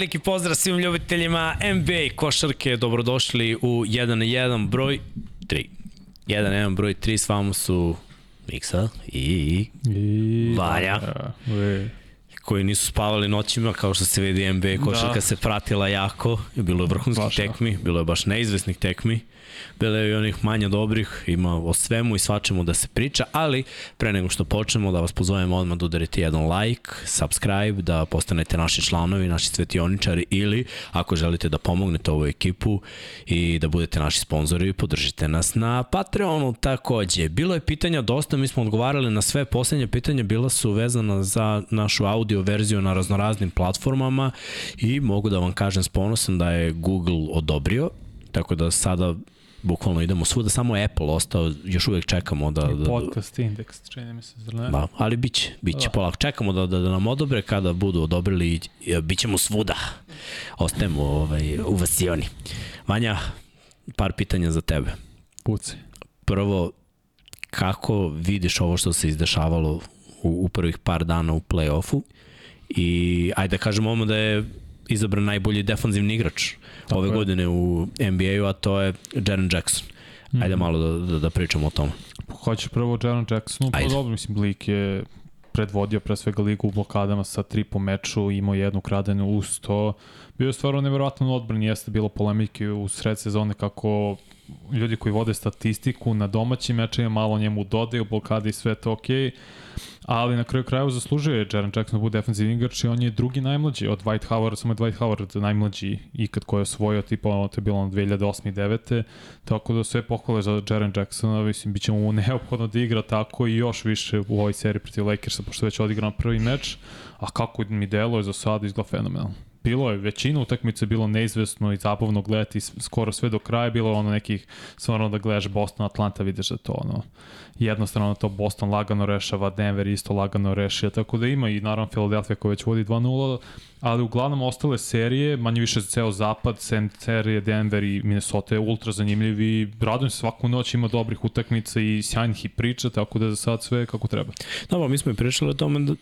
veliki pozdrav svim ljubiteljima NBA košarke, dobrodošli u 1 na 1 broj 3. 1 na 1 broj 3 s vama su Miksa i, I... Vanja. Da, koji nisu spavali noćima, kao što se vidi NBA košarka da. se pratila jako, bilo je vrhunskih baš, tekmi, bilo je baš neizvesnih tekmi bilo je i onih manje dobrih, ima o svemu i svačemu da se priča, ali pre nego što počnemo da vas pozovemo odmah da udarite jedan like, subscribe, da postanete naši članovi, naši svetioničari ili ako želite da pomognete ovu ekipu i da budete naši sponzori, podržite nas na Patreonu takođe. Bilo je pitanja dosta, mi smo odgovarali na sve poslednje pitanja, bila su vezana za našu audio verziju na raznoraznim platformama i mogu da vam kažem s ponosom da je Google odobrio, tako da sada bukvalno idemo svuda, samo Apple ostao, još uvek čekamo da... da podcast indeks, čini mi se, zar ne? Da, ali biće, biće da. polako. Čekamo da, da, da nam odobre, kada budu odobrili, bit ćemo svuda. Ostajemo ovaj, u Vasioni. Vanja, par pitanja za tebe. Puci. Prvo, kako vidiš ovo što se izdešavalo u, u prvih par dana u play-offu i ajde da kažemo ovo da je izabran najbolji defanzivni igrač Tako ove je. godine u NBA-u, a to je Jaren Jackson. Ajde mm. malo da, da, da pričamo o tome. Hoćeš prvo Jaren Jacksonu, pa dobro, mislim, Blik je predvodio pre svega ligu u blokadama sa tri po meču, imao jednu kradenu uz to. Bio je stvarno nevjerojatno odbran, jeste bilo polemike u sred sezone kako ljudi koji vode statistiku na domaćim mečima malo njemu dodaju blokade i sve to okej. Okay ali na kraju krajeva zaslužuje je Jaren Jackson da bude defensivni igrač i on je drugi najmlađi od Dwight Howard, samo je Dwight Howard najmlađi ikad ko je osvojio, tipa ono to je bilo na 2008. i 2009. Tako da sve pohvale za Jaren Jacksona, mislim, bit će mu neophodno da igra tako i još više u ovoj seriji protiv Lakersa, pošto već odigrao prvi meč, a kako mi deluje za sad izgleda fenomenalno bilo je većina utakmice bilo neizvesno i zabavno gledati skoro sve do kraja bilo ono nekih stvarno da gledaš Boston Atlanta vidiš da to ono jednostavno to Boston lagano rešava Denver isto lagano rešio tako da ima i naravno Philadelphia koja već vodi 2-0 ali uglavnom ostale serije manje više za ceo zapad sem serije Denver i Minnesota je ultra zanimljiv i radujem se svaku noć ima dobrih utakmica i sjajnih i priča tako da za sad sve kako treba. Dobro, mi smo i pričali o tome da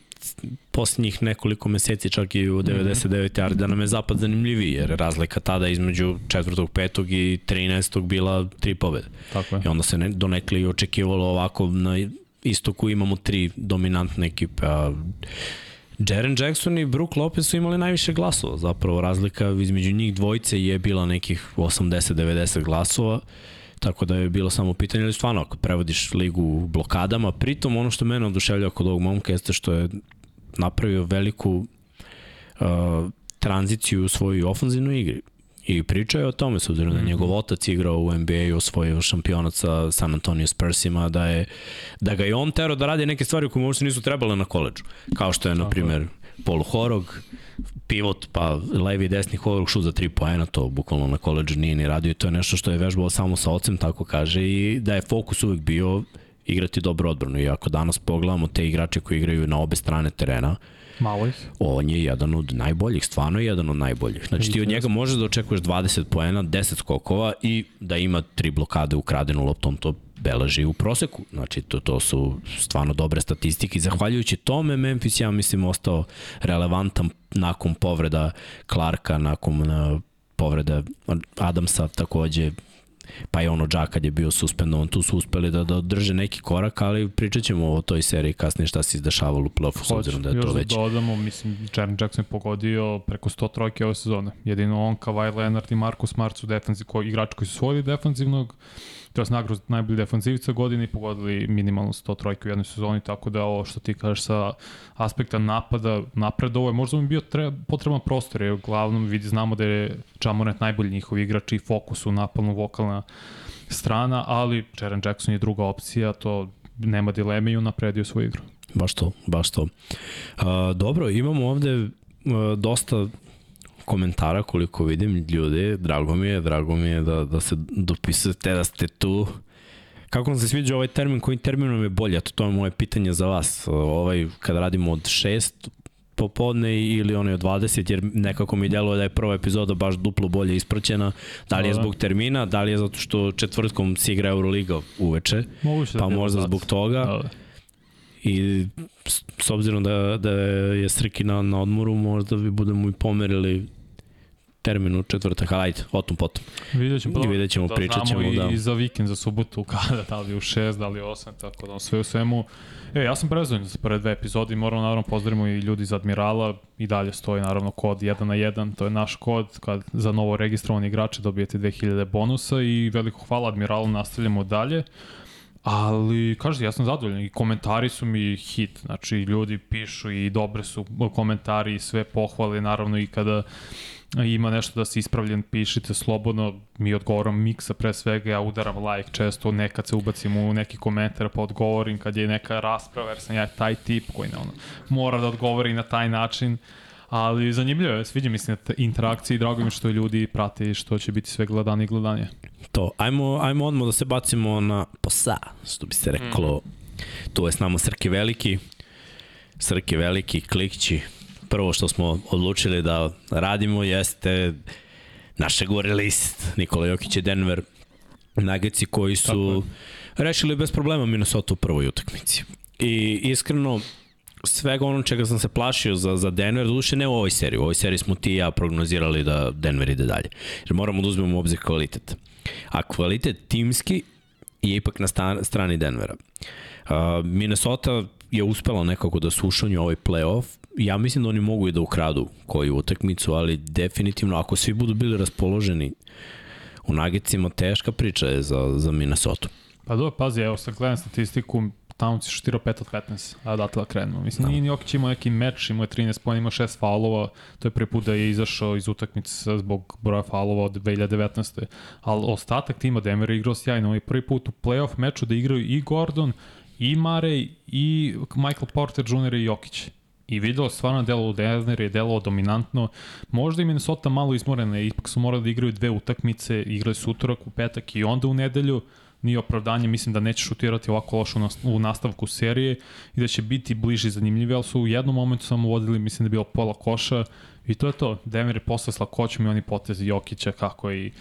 posljednjih nekoliko meseci, čak i u 99. ali da nam je zapad zanimljiviji, jer razlika tada između četvrtog, petog i 13. bila tri pobede. Tako je. I onda se ne, donekli očekivalo ovako na istoku imamo tri dominantne ekipe, a Jaren Jackson i Brook Lopez su imali najviše glasova, zapravo razlika između njih dvojice je bila nekih 80-90 glasova, tako da je bilo samo pitanje, ali stvarno ako prevodiš ligu u blokadama, pritom ono što mene oduševlja kod ovog momka jeste što je napravio veliku uh, tranziciju u svojoj ofenzivnoj igri. I pričao je o tome, s obzirom da je mhm. njegov otac igrao u NBA i osvojio šampionat sa San Antonio Spursima, da, je, da ga je on tero da radi neke stvari koje možda nisu trebale na koleđu. Kao što je, na primer, Paul Horog, pivot, pa levi desni Horog, šut za 3 poena, to bukvalno na koleđu nije ni radio. To je nešto što je vežbao samo sa ocem, tako kaže, i da je fokus uvek bio igrati dobro odbranu. I ako danas pogledamo te igrače koji igraju na obe strane terena, Malo ih. On je jedan od najboljih, stvarno je jedan od najboljih. Znači ti od njega možeš da očekuješ 20 poena, 10 skokova i da ima tri blokade ukradenu loptom, to beleži u proseku. Znači to, to su stvarno dobre statistike i zahvaljujući tome Memphis ja mislim ostao relevantan nakon povreda Clarka, nakon uh, povreda Adamsa takođe pa i ono Džak kad je bio suspendovan, tu su uspeli da, da drže neki korak, ali pričat ćemo o toj seriji kasnije šta se izdešavalo u play-offu s obzirom da je to već. Još da dodamo, mislim, Jaren Jackson je pogodio preko 100 trojke ove sezone. Jedino on, Kawhi Leonard i Marcus Smart su defanziv, koji, igrači koji su svojili defanzivnog, to je nagradu najbolji defanzivica godine i pogodili minimalno 100 trojke u jednoj sezoni, tako da ovo što ti kažeš sa aspekta napada, napred ovo je možda mi bio treba, potreban prostor, jer uglavnom vidi, znamo da je Čamonet najbolji njihov igrač i fokus u napalno vokalna strana, ali Jaren Jackson je druga opcija, to nema dileme i unapredio svoju igru. Baš to, baš to. Uh, dobro, imamo ovde dosta komentara koliko vidim ljudi, drago mi je, drago mi je da, da se dopisujete, da ste tu. Kako vam se sviđa ovaj termin, kojim terminom je bolje? To, to je moje pitanje za vas. Ovaj, kada radimo od 6 popodne ili onaj od 20, jer nekako mi djeluje da je prva epizoda baš duplo bolje ispraćena. Da li je da, da. zbog termina, da li je zato što četvrtkom se igra Euroliga uveče, Moguće da pa možda zbog toga. Da. I s obzirom da, da je Srki na, na odmoru, možda bi budemo i pomerili terminu četvrtak, ali ajde, o tom potom. Vidjet ćemo, I vidjet ćemo, da pričat ćemo, znamo da. i za vikend, za subotu, kada, da li u 6, da li u 8, tako da sve u svemu. E, ja sam prezadovoljan za prve dve epizode i moramo naravno pozdravimo i ljudi iz Admirala i dalje stoji naravno kod 1 na 1, to je naš kod kad za novo registrovani igrače dobijete 2000 bonusa i veliko hvala Admiralu, nastavljamo dalje. Ali, kažete, ja sam zadovoljan i komentari su mi hit, znači ljudi pišu i dobre su komentari i sve pohvale, naravno i kada ima nešto da se ispravljen, pišite slobodno, mi odgovoram miksa pre svega, ja udaram like često, nekad se ubacim u neki komentar pa odgovorim kad je neka rasprava, jer sam ja taj tip koji ne, ono, mora da odgovori na taj način, ali zanimljivo je, sviđa mi se interakcije i drago mi što ljudi prate i što će biti sve gledanje i gledanje. To, ajmo, ajmo odmah da se bacimo na posa, što bi se reklo. Mm. Tu je s nama Srke Veliki. Srke Veliki, klikći. Prvo što smo odlučili da radimo jeste naše gore list. Nikola Jokić je Denver. Nageci koji su rešili bez problema Minnesota u prvoj utakmici. I iskreno, svega ono čega sam se plašio za, za Denver, duše ne u ovoj seriji. U ovoj seriji smo ti i ja prognozirali da Denver ide dalje. Jer moramo da uzmemo u obzir kvalitet. A kvalitet timski je ipak na strani Denvera. Uh, Minnesota je uspela nekako da sušanju ovaj playoff. Ja mislim da oni mogu i da ukradu koju utakmicu, ali definitivno ako svi budu bili raspoloženi u nagicima, teška priča je za, za Minnesota. Pa do, pazi, evo sad gledam statistiku, Towns je šutirao 5 od 15, a odatle da krenemo. Mislim, da. nije ni Jokić imao neki meč, imao je 13 pojena, imao 6 faulova, to je prvi put da je izašao iz utakmice zbog broja faulova od 2019. Ali ostatak tima Denver je igrao sjajno, ovaj prvi put u playoff meču da igraju i Gordon, i Murray, i Michael Porter Jr. i Jokić. I video stvarno delo u Denver je delo dominantno. Možda i Minnesota malo izmorena, ipak su morali da igraju dve utakmice, igrali su utorak u petak i onda u nedelju nije opravdanje, mislim da neće šutirati ovako lošo u nastavku serije i da će biti bliži zanimljivi, ali su u jednom momentu samo vodili, mislim da je bilo pola koša i to je to. Denver je posle s lakoćom i oni potezi Jokića kako i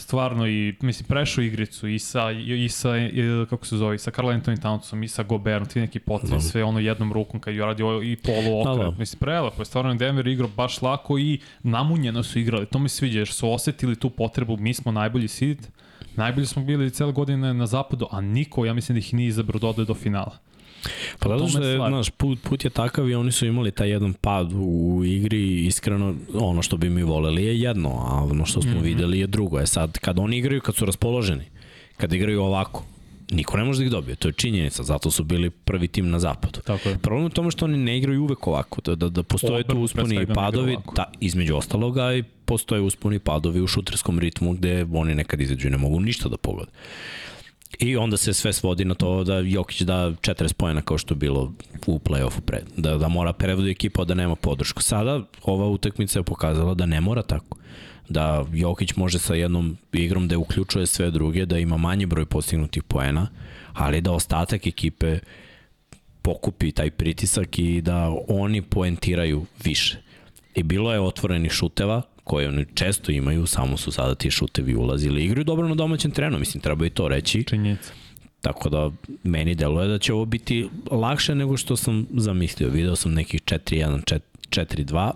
stvarno i mislim prešao igricu i sa i sa i, kako se zove sa Carl Anthony Townsom i sa Goberom ti neki potezi no. sve ono jednom rukom kad je radio i polu okret da, da. mislim prelepo je stvarno Denver igrao baš lako i namunjeno su igrali to mi sviđa jer su osetili tu potrebu mi smo najbolji sit Najbolji smo bili cele godine na zapadu, a niko, ja mislim da ih nije izabrao da ode do finala. Pa zato što je, znaš, put, put je takav i oni su imali taj jedan pad u igri iskreno ono što bi mi voleli je jedno, a ono što smo mm -hmm. videli je drugo. Je sad, kad oni igraju, kad su raspoloženi, kad igraju ovako, niko ne može da ih dobije, to je činjenica, zato su bili prvi tim na zapadu. Tako je. Problem je tome što oni ne igraju uvek ovako, da, da, da postoje tu usponi i padovi, ta, između ostaloga i postoje usponi i padovi u šuterskom ritmu gde oni nekad izađu i ne mogu ništa da pogode. I onda se sve svodi na to da Jokić da 40 pojena kao što je bilo u play-offu pred. Da, da mora prevodi ekipa da nema podršku. Sada ova utakmica je pokazala da ne mora tako da Jokić može sa jednom igrom da uključuje sve druge, da ima manji broj postignutih poena, ali da ostatak ekipe pokupi taj pritisak i da oni poentiraju više. I bilo je otvorenih šuteva, koje oni često imaju, samo su sada ti šutevi ulazili. Igraju dobro na domaćem terenu, mislim, treba i to reći. Činjenica. Tako da meni deluje da će ovo biti lakše nego što sam zamislio. Video sam nekih 4-1, 4-2,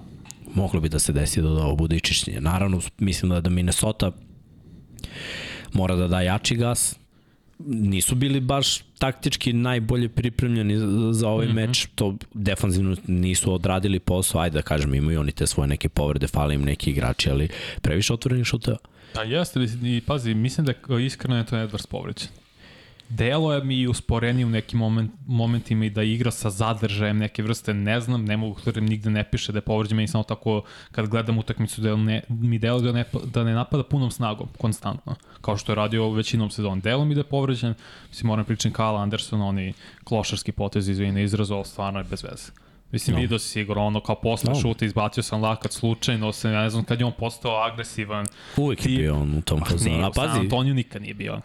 moglo bi da se desi da ovo bude i čišćenje. Naravno, mislim da, da Minnesota mora da da jači gas, nisu bili baš taktički najbolje pripremljeni za ovaj mm -hmm. meč, to defanzivno nisu odradili posao, ajde da kažem, imaju oni te svoje neke povrede, fali im neki igrači, ali previše otvorenih šuteva. Pa jeste, i pazi, mislim da iskreno je to Edwards povređen delo je mi usporeni u nekim moment, momentima i da igra sa zadržajem neke vrste, ne znam, ne mogu da nigde ne piše da je povređen, meni samo tako kad gledam utakmicu da ne, mi delo da ne, da ne napada punom snagom, konstantno, kao što je radio većinom sezon. Delo mi da je povređen, mislim, moram pričam Kala Anderson, oni klošarski potez, izvini, izrazu, stvarno je bez veze. Mislim, no. vidio si sigurno ono kao posle no. šuta izbacio sam lakat slučajno, se, ja ne znam kad je on postao agresivan. Uvijek je bio on u tom fazonu. A pazi. Antoniju nikad nije bio.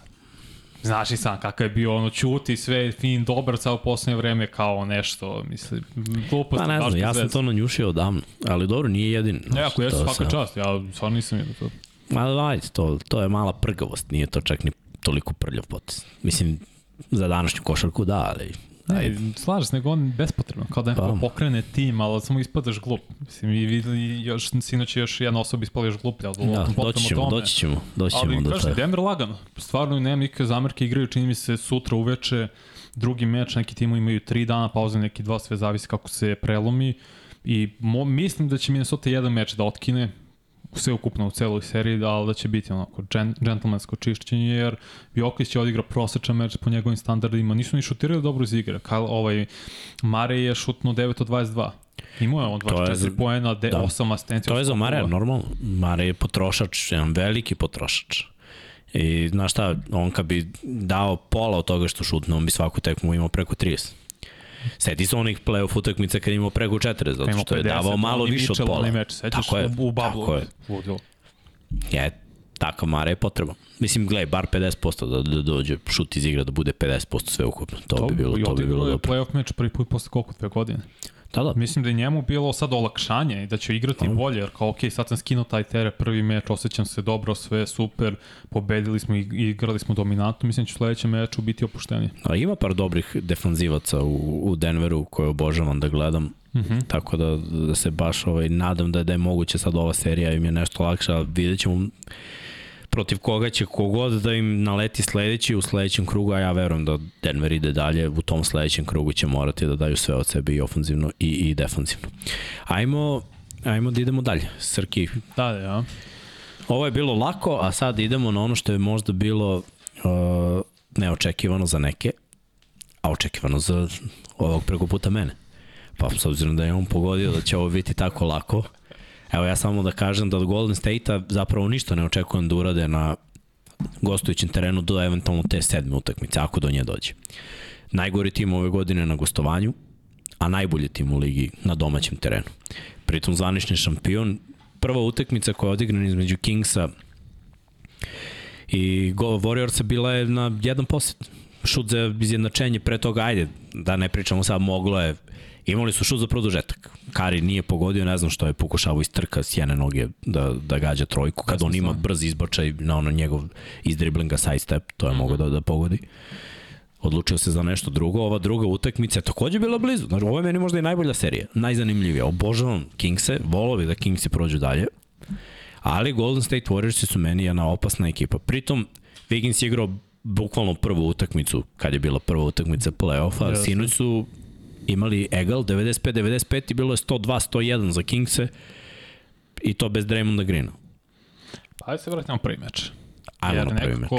Znaš i sam kakav je bio ono čuti sve fin dobar sa u poslednje vreme kao nešto mislim glupost pa ne znam ja sam to nanjušio odavno ali dobro nije jedin ne ako jesu svaka čast ja stvarno nisam vidio to. Ma ajde, to, to je mala prgavost, nije to čak ni toliko prljav potez. Mislim, za današnju košarku da, ali Aj, slažeš se, nego on bespotrebno, kao da neko pa. pokrene tim, ali samo ispadaš glup. Mislim, i videli, još, sinoć još jedna osoba ispala još gluplja. Da, doći ćemo, doći ćemo, doći ćemo. Ali, kažete, Denver lagano. Stvarno, nema nikakve zamerke, igraju, čini mi se, sutra uveče, drugi meč, neki timo imaju tri dana pauze, neki dva, sve zavisi kako se prelomi. I mo, mislim da će Minnesota jedan meč da otkine, sve ukupno u celoj seriji, ali da će biti onako džentlmensko čišćenje, jer Jokić je odigrao prosečan meč po njegovim standardima, nisu ni šutirali dobro iz igre. Kyle, ovaj, Mare je šutno 9 od 22. Imao je on 24 poena, de, da. 8 asistencija. To je za Mare normalno. Mare je potrošač, jedan veliki potrošač. I znaš šta, on kad bi dao pola od toga što šutno, on bi svaku tekmu imao preko 30. Seti se onih playoff utakmica kad imao preko 40, zato što je davao malo više od pola. Meč, tako je, u bablu. Tako je. Je, takav Mare je potreba. Mislim, gledaj, bar 50% da, da dođe šut iz igra da bude 50% sve ukupno. To, to bi bilo, to bi bilo dobro. Playoff meč prvi put posle koliko, dve godine? Da, da. Mislim da je njemu bilo sad olakšanje i da će igrati da. bolje, jer kao, ok, sad sam skinuo taj tere, prvi meč, osjećam se dobro, sve super, pobedili smo i igrali smo dominantno, mislim da će u sledećem meču biti opušteni. A ima par dobrih defanzivaca u, u Denveru koje obožavam da gledam, mhm. -huh. tako da, da se baš ovaj, nadam da, da je moguće sad ova serija im je nešto lakša, vidjet ćemo protiv koga će kogod da im naleti sledeći u sledećem krugu, a ja verujem da Denver ide dalje, u tom sledećem krugu će morati da daju sve od sebe i ofanzivno i, i defanzivno. Ajmo, ajmo da idemo dalje. Srki. Da, da, ja. Ovo je bilo lako, a sad idemo na ono što je možda bilo uh, neočekivano za neke, a očekivano za ovog preko puta mene. Pa s obzirom da je on pogodio da će ovo biti tako lako, Evo ja samo da kažem da od Golden State-a zapravo ništa ne očekujem da urade na gostujućem terenu do eventualno te sedme utakmice, ako do nje dođe. Najgori tim ove godine na gostovanju, a najbolji tim u ligi na domaćem terenu. Pritom zvanični šampion, prva utakmica koja je odigrana između Kingsa i Warriorsa bila je na jedan posjet. Šut za izjednačenje pre toga, ajde, da ne pričamo sad, moglo je Imali su šut za produžetak. Kari nije pogodio, ne znam što je pokušavao iz trka s jedne noge da, da gađa trojku. Kad on ima brz izbačaj na ono njegov iz driblinga side step, to je -hmm. mogao da, da pogodi. Odlučio se za nešto drugo. Ova druga utakmica je takođe bila blizu. Znači, ovo je meni možda i najbolja serija. Najzanimljivija. Obožavam Kingse, volovi da Kingsi prođu dalje. Ali Golden State Warriors su meni jedna opasna ekipa. Pritom, Wiggins je igrao bukvalno prvu utakmicu, kad je bila prva utakmica play-offa. Sinoć su imali egal 95-95 i bilo je 102-101 za Kingse i to bez Draymonda Greena. Pa ajde se vratimo prvi meč. Ajmo na prvi meč.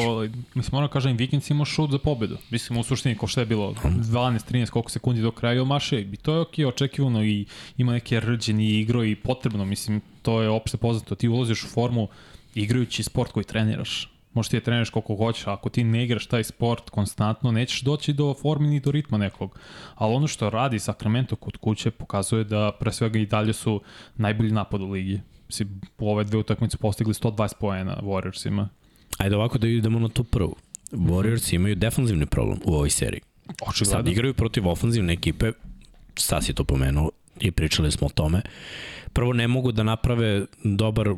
Mislim, moram da kažem, Vikings imao šut za pobedu. Mislim, u suštini, ko što je bilo, 12-13 koliko sekundi do kraja maše, i to je ok, očekivano i ima neke rđeni igro i potrebno, mislim, to je opšte poznato. Ti ulaziš u formu igrajući sport koji treniraš možeš ti je treniraš koliko hoćeš, ako ti ne igraš taj sport konstantno, nećeš doći do formi ni do ritma nekog. Ali ono što radi Sacramento kod kuće pokazuje da pre svega i dalje su najbolji napad u ligi. Mislim, u ove dve utakmice postigli 120 poena Warriorsima. Ajde ovako da idemo na tu prvu. Warriors imaju defanzivni problem u ovoj seriji. Očigledno. Sad igraju protiv ofanzivne ekipe, sad si to pomenuo i pričali smo o tome. Prvo ne mogu da naprave dobar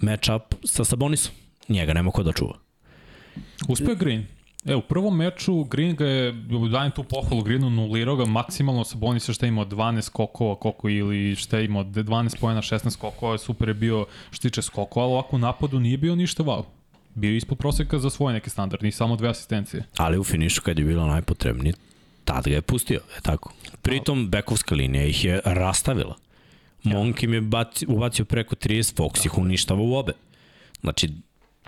match-up sa Sabonisom njega nema ko da čuva. Uspio je Green. E, u prvom meču Green ga je, dajem tu pohvalu Greenu, nulirao ga maksimalno sa Bonisa šta imao 12 skokova, koliko ili šta imao 12 pojena, 16 skokova, super je bio što tiče skokova, ali ovako u napadu nije bio ništa wow. Bio je ispod proseka za svoje neke standarde, ni samo dve asistencije. Ali u finišu kad je bilo najpotrebnije, tad ga je pustio, je tako. Pritom bekovska linija ih je rastavila. Monk im je baci, ubacio preko 30, Fox ih uništava u obe. Znači,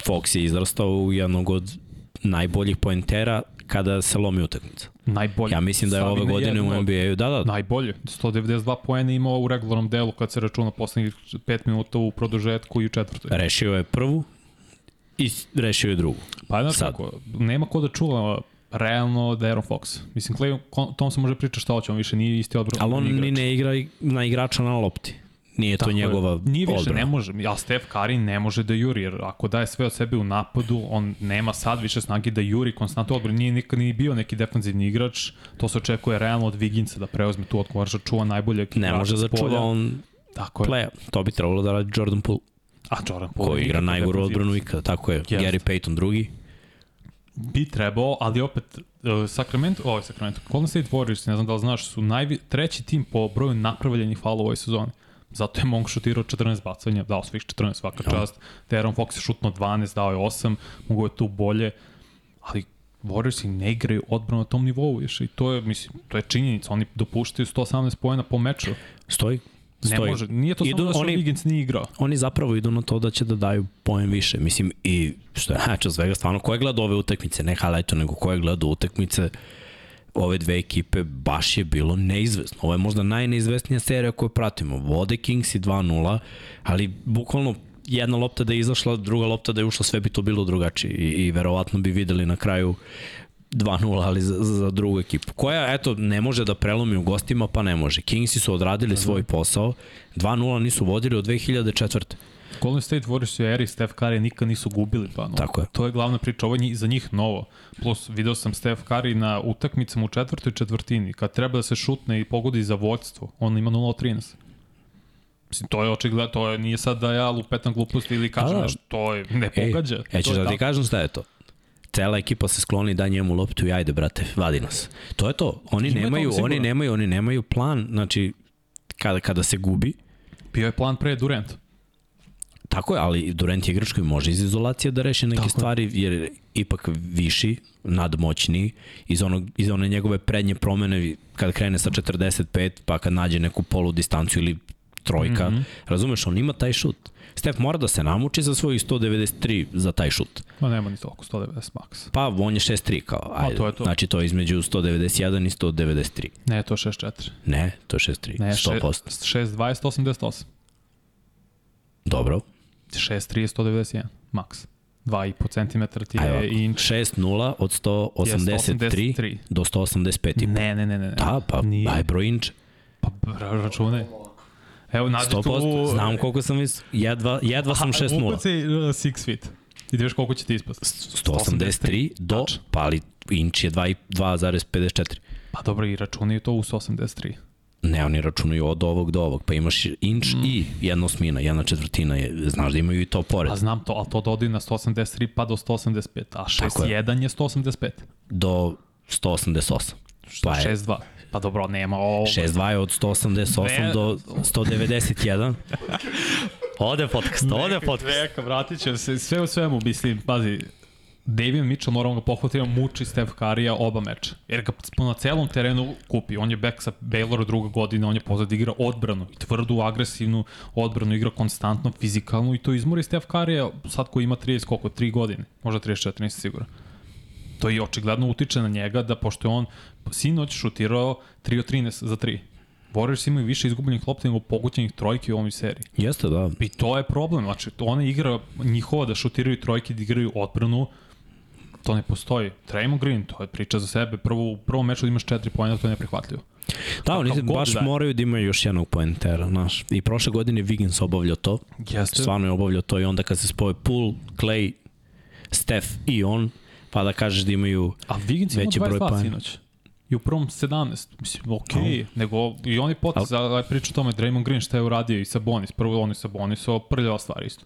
Fox je izrastao u jednog od najboljih poentera kada se lomi utakmica. Najbolje. Ja mislim da je ove godine u NBA-u, da, da. Najbolje. 192 poena imao u regularnom delu kad se računa poslednjih 5 minuta u produžetku i u četvrtoj. Rešio je prvu i rešio je drugu. Pa znaš kako, nema ko da čuva realno da Aaron Fox. Mislim, Clay Thompson može pričati šta hoće, on više nije isti odbrana. Ali on ni ne igra na igrača na lopti. Nije to Tako njegova je. Nije više, odbrana. ne može. Ja, Steph Curry ne može da juri, jer ako daje sve od sebe u napadu, on nema sad više snage da juri konstantno odbrana. Nije nikad ni bio neki defanzivni igrač. To se očekuje realno od Viginca da preuzme tu odgovor, da čuva najbolje Ne može da čuva on Tako je. playa. To bi trebalo da radi Jordan Poole. A Jordan Poole. Koji igra najgoru odbranu ikada, tako je. Yes. Gary Payton drugi. bi trebao, ali opet uh, Sacramento, ovo je Sacramento, Golden State Warriors, ne znam da li znaš, su najvi, treći tim po broju napravljenih faula u ovoj sezoni. Zato je Monk šutirao 14 bacanja, dao svih 14 svaka ja. čast. Deron Fox je šutno 12, dao je 8, mogo je tu bolje, ali Warriors ne igraju odbranu na tom nivou još i to je, mislim, to je činjenica, oni dopuštaju 118 pojena po meču. Stoji. Stoji. Ne može, nije to idu, samo da što oni, Wiggins nije igrao. Oni zapravo idu na to da će da daju poen više. Mislim, i što je najče svega, stvarno, ko je gledao ove utakmice, ne highlightu, nego ko je gledao utakmice, ove dve ekipe baš je bilo neizvesno. Ovo je možda najneizvesnija serija koju pratimo. Vode Kings i 2-0, ali bukvalno jedna lopta da je izašla, druga lopta da je ušla, sve bi to bilo drugačije i, i verovatno bi videli na kraju 2-0, ali za, za drugu ekipu. Koja, eto, ne može da prelomi u gostima, pa ne može. Kingsi su odradili Aha. svoj posao. 2-0 nisu vodili od 2004. Golden State Warriors i eri Steph Curry nikad nisu gubili, pa no. Tako je. To je glavna priča, ovo je za njih novo. Plus, video sam Steph Curry na utakmicama u četvrtoj četvrtini, kad treba da se šutne i pogodi za vođstvo, on ima 0-13. Mislim, to je očigledno, to je, nije sad da ja lupetam gluposti ili kažem da, nešto, to je, ne pogađa. Ej, ćeš da ti kažem šta je to? cela ekipa se skloni da njemu loptu i ajde brate, vadi nas. To je to. Oni Ima nemaju, oni nemaju, oni nemaju plan, znači kada kada se gubi. Bio je plan pre Durant. Tako je, ali Durant je igrač koji može iz izolacije da reši neke Tako stvari, jer je ipak viši, nadmoćniji, iz, onog, iz one njegove prednje promene, kada krene sa 45, pa kad nađe neku polu distanciju ili trojka, mm -hmm. razumeš, on ima taj šut. Steph mora da se namuči za svojih 193 za taj šut. Ma nema ni toliko, 190 max. Pa on je 6-3 kao, ajde. A, to je to. Znači to je između 191 i 193. Ne, to je 6-4. Ne, to je 6-3. Ne, 100%. 6-2 188. Dobro. 6-3 je 191, max. 2,5 cm ti je Ajde, inč. 6-0 od 183 183. do 185. Ne, ne, ne, ne. Da, pa Nije. aj broj inč. Pa računaj. Evo, nađi 100%, tu... Znam koliko sam vis... Jedva, jedva sam 6-0. Ukuci 6 feet. I da viš koliko će ti ispast. 183 do, pa ali inč je 2,54. Pa dobro, i računaju to u 183. Ne, oni računaju od ovog do ovog, pa imaš inč mm. i jedna osmina, jedna četvrtina, je, znaš da imaju i to pored. Pa znam to, ali to dodaju na 183 pa do 185, a 6.1 je. je 185. Do 188. Pa je. 6.2. Pa dobro, nema ovo. 6.2 je od 188 ne. do 191. Ode podcast, ode podcast. Neka, vratit će se sve u svemu, mislim, pazi, David Mitchell, moramo ga pohvatiti, muči Steph Curry-a oba meča. Jer ga na celom terenu kupi. On je back sa Baylor druga godina, on je pozad igra odbranu, i tvrdu, agresivnu odbranu, igra konstantno, fizikalnu i to izmori Steph Curry-a sad koji ima 30, koliko, 3 godine, možda 34, nisam siguran. To i očigledno utiče na njega da pošto je on sinoć šutirao 3 od 13 za 3. Warriors imaju više izgubljenih lopta nego pogućenih trojki u ovoj seriji. Jeste, da. I to je problem. Znači, ona igra njihova da šutiraju trojke, da igraju odbranu, to ne postoji. Draymond Green, to je priča za sebe. Prvo, u prvom meču da imaš četiri pojena, to je neprihvatljivo. Da, oni baš da moraju da imaju još jednog poentera, znaš. I prošle godine Wiggins obavljao to. Jeste. Stvarno je obavljao to i onda kad se spoje Pool, Clay, Steph i on, pa da kažeš da imaju A Wiggins veći broj poena. sinoć. I u prvom 17, mislim, okej, okay, no. nego i oni potez, Al... ali priča o tome, Draymond Green šta je uradio i Sabonis, prvo oni Sabonis, ovo prljava stvar isto.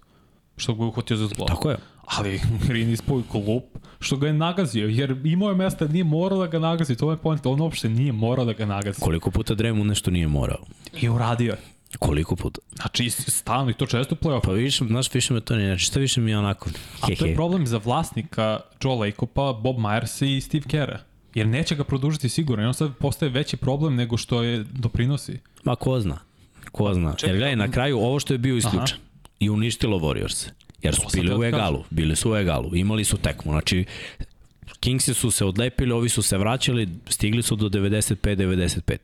Što ga je uhvatio za zglob. Tako je. Ali Green ispoj klup, što ga je nagazio, jer imao je mesta, nije morao da ga nagazi, to je point, on uopšte nije morao da ga nagazi. Koliko puta Draymond nešto nije morao? I uradio je. Koliko puta? Znači, stalno i to često play-off. Pa više, znaš, više me to ne, znači, šta više mi je onako, he, A to je problem za vlasnika Joe Lacopa, Bob Myers i Steve Kerr. Jer neće ga produžiti sigurno, i on sad postaje veći problem nego što je doprinosi. Ma ko zna, ko zna. Čekaj, Jer gledaj, na kraju ovo što je bio isključen Aha. i uništilo Warriors. Jer su bili u egalu, bili su u egalu, imali su tekmu. Znači, Kingsi su se odlepili, ovi su se vraćali, stigli su do 95-95.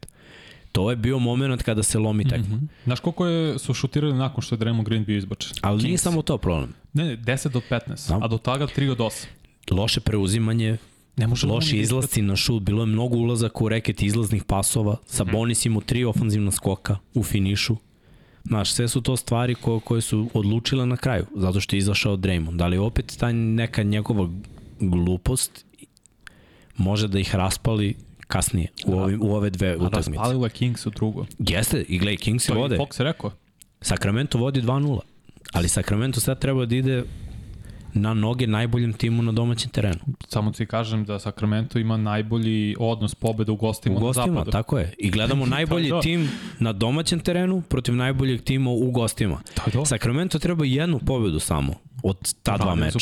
To je bio moment kada se lomi tekma. Mm -hmm. Znaš koliko je, su šutirali nakon što je Draymond Green bio izbačen? Ali Kings. nije samo to problem. Ne, ne, 10 od 15, no. a do toga 3 od 8. Loše preuzimanje, Ne može loši izlasci na šut, bilo je mnogo ulazaka u reket izlaznih pasova, sa mm -hmm. Imao tri ofanzivna skoka u finišu. Znaš, sve su to stvari koje, koje su odlučile na kraju, zato što je izašao Draymond. Da li opet ta neka njegova glupost može da ih raspali kasnije u, ovim, u ove dve utakmice. A raspalilo je Kings u drugo. Jeste, i gledaj, Kings vode. To je Fox rekao. Sacramento vodi 2-0, ali Sacramento sad treba da ide na noge najboljem timu na domaćem terenu. Samo ti kažem da Sacramento ima najbolji odnos pobeda u gostima, u gostima na zapadu. tako je. I gledamo najbolji to. tim na domaćem terenu protiv najboljeg tima u gostima. To. Sacramento treba jednu pobedu samo od ta dva meča.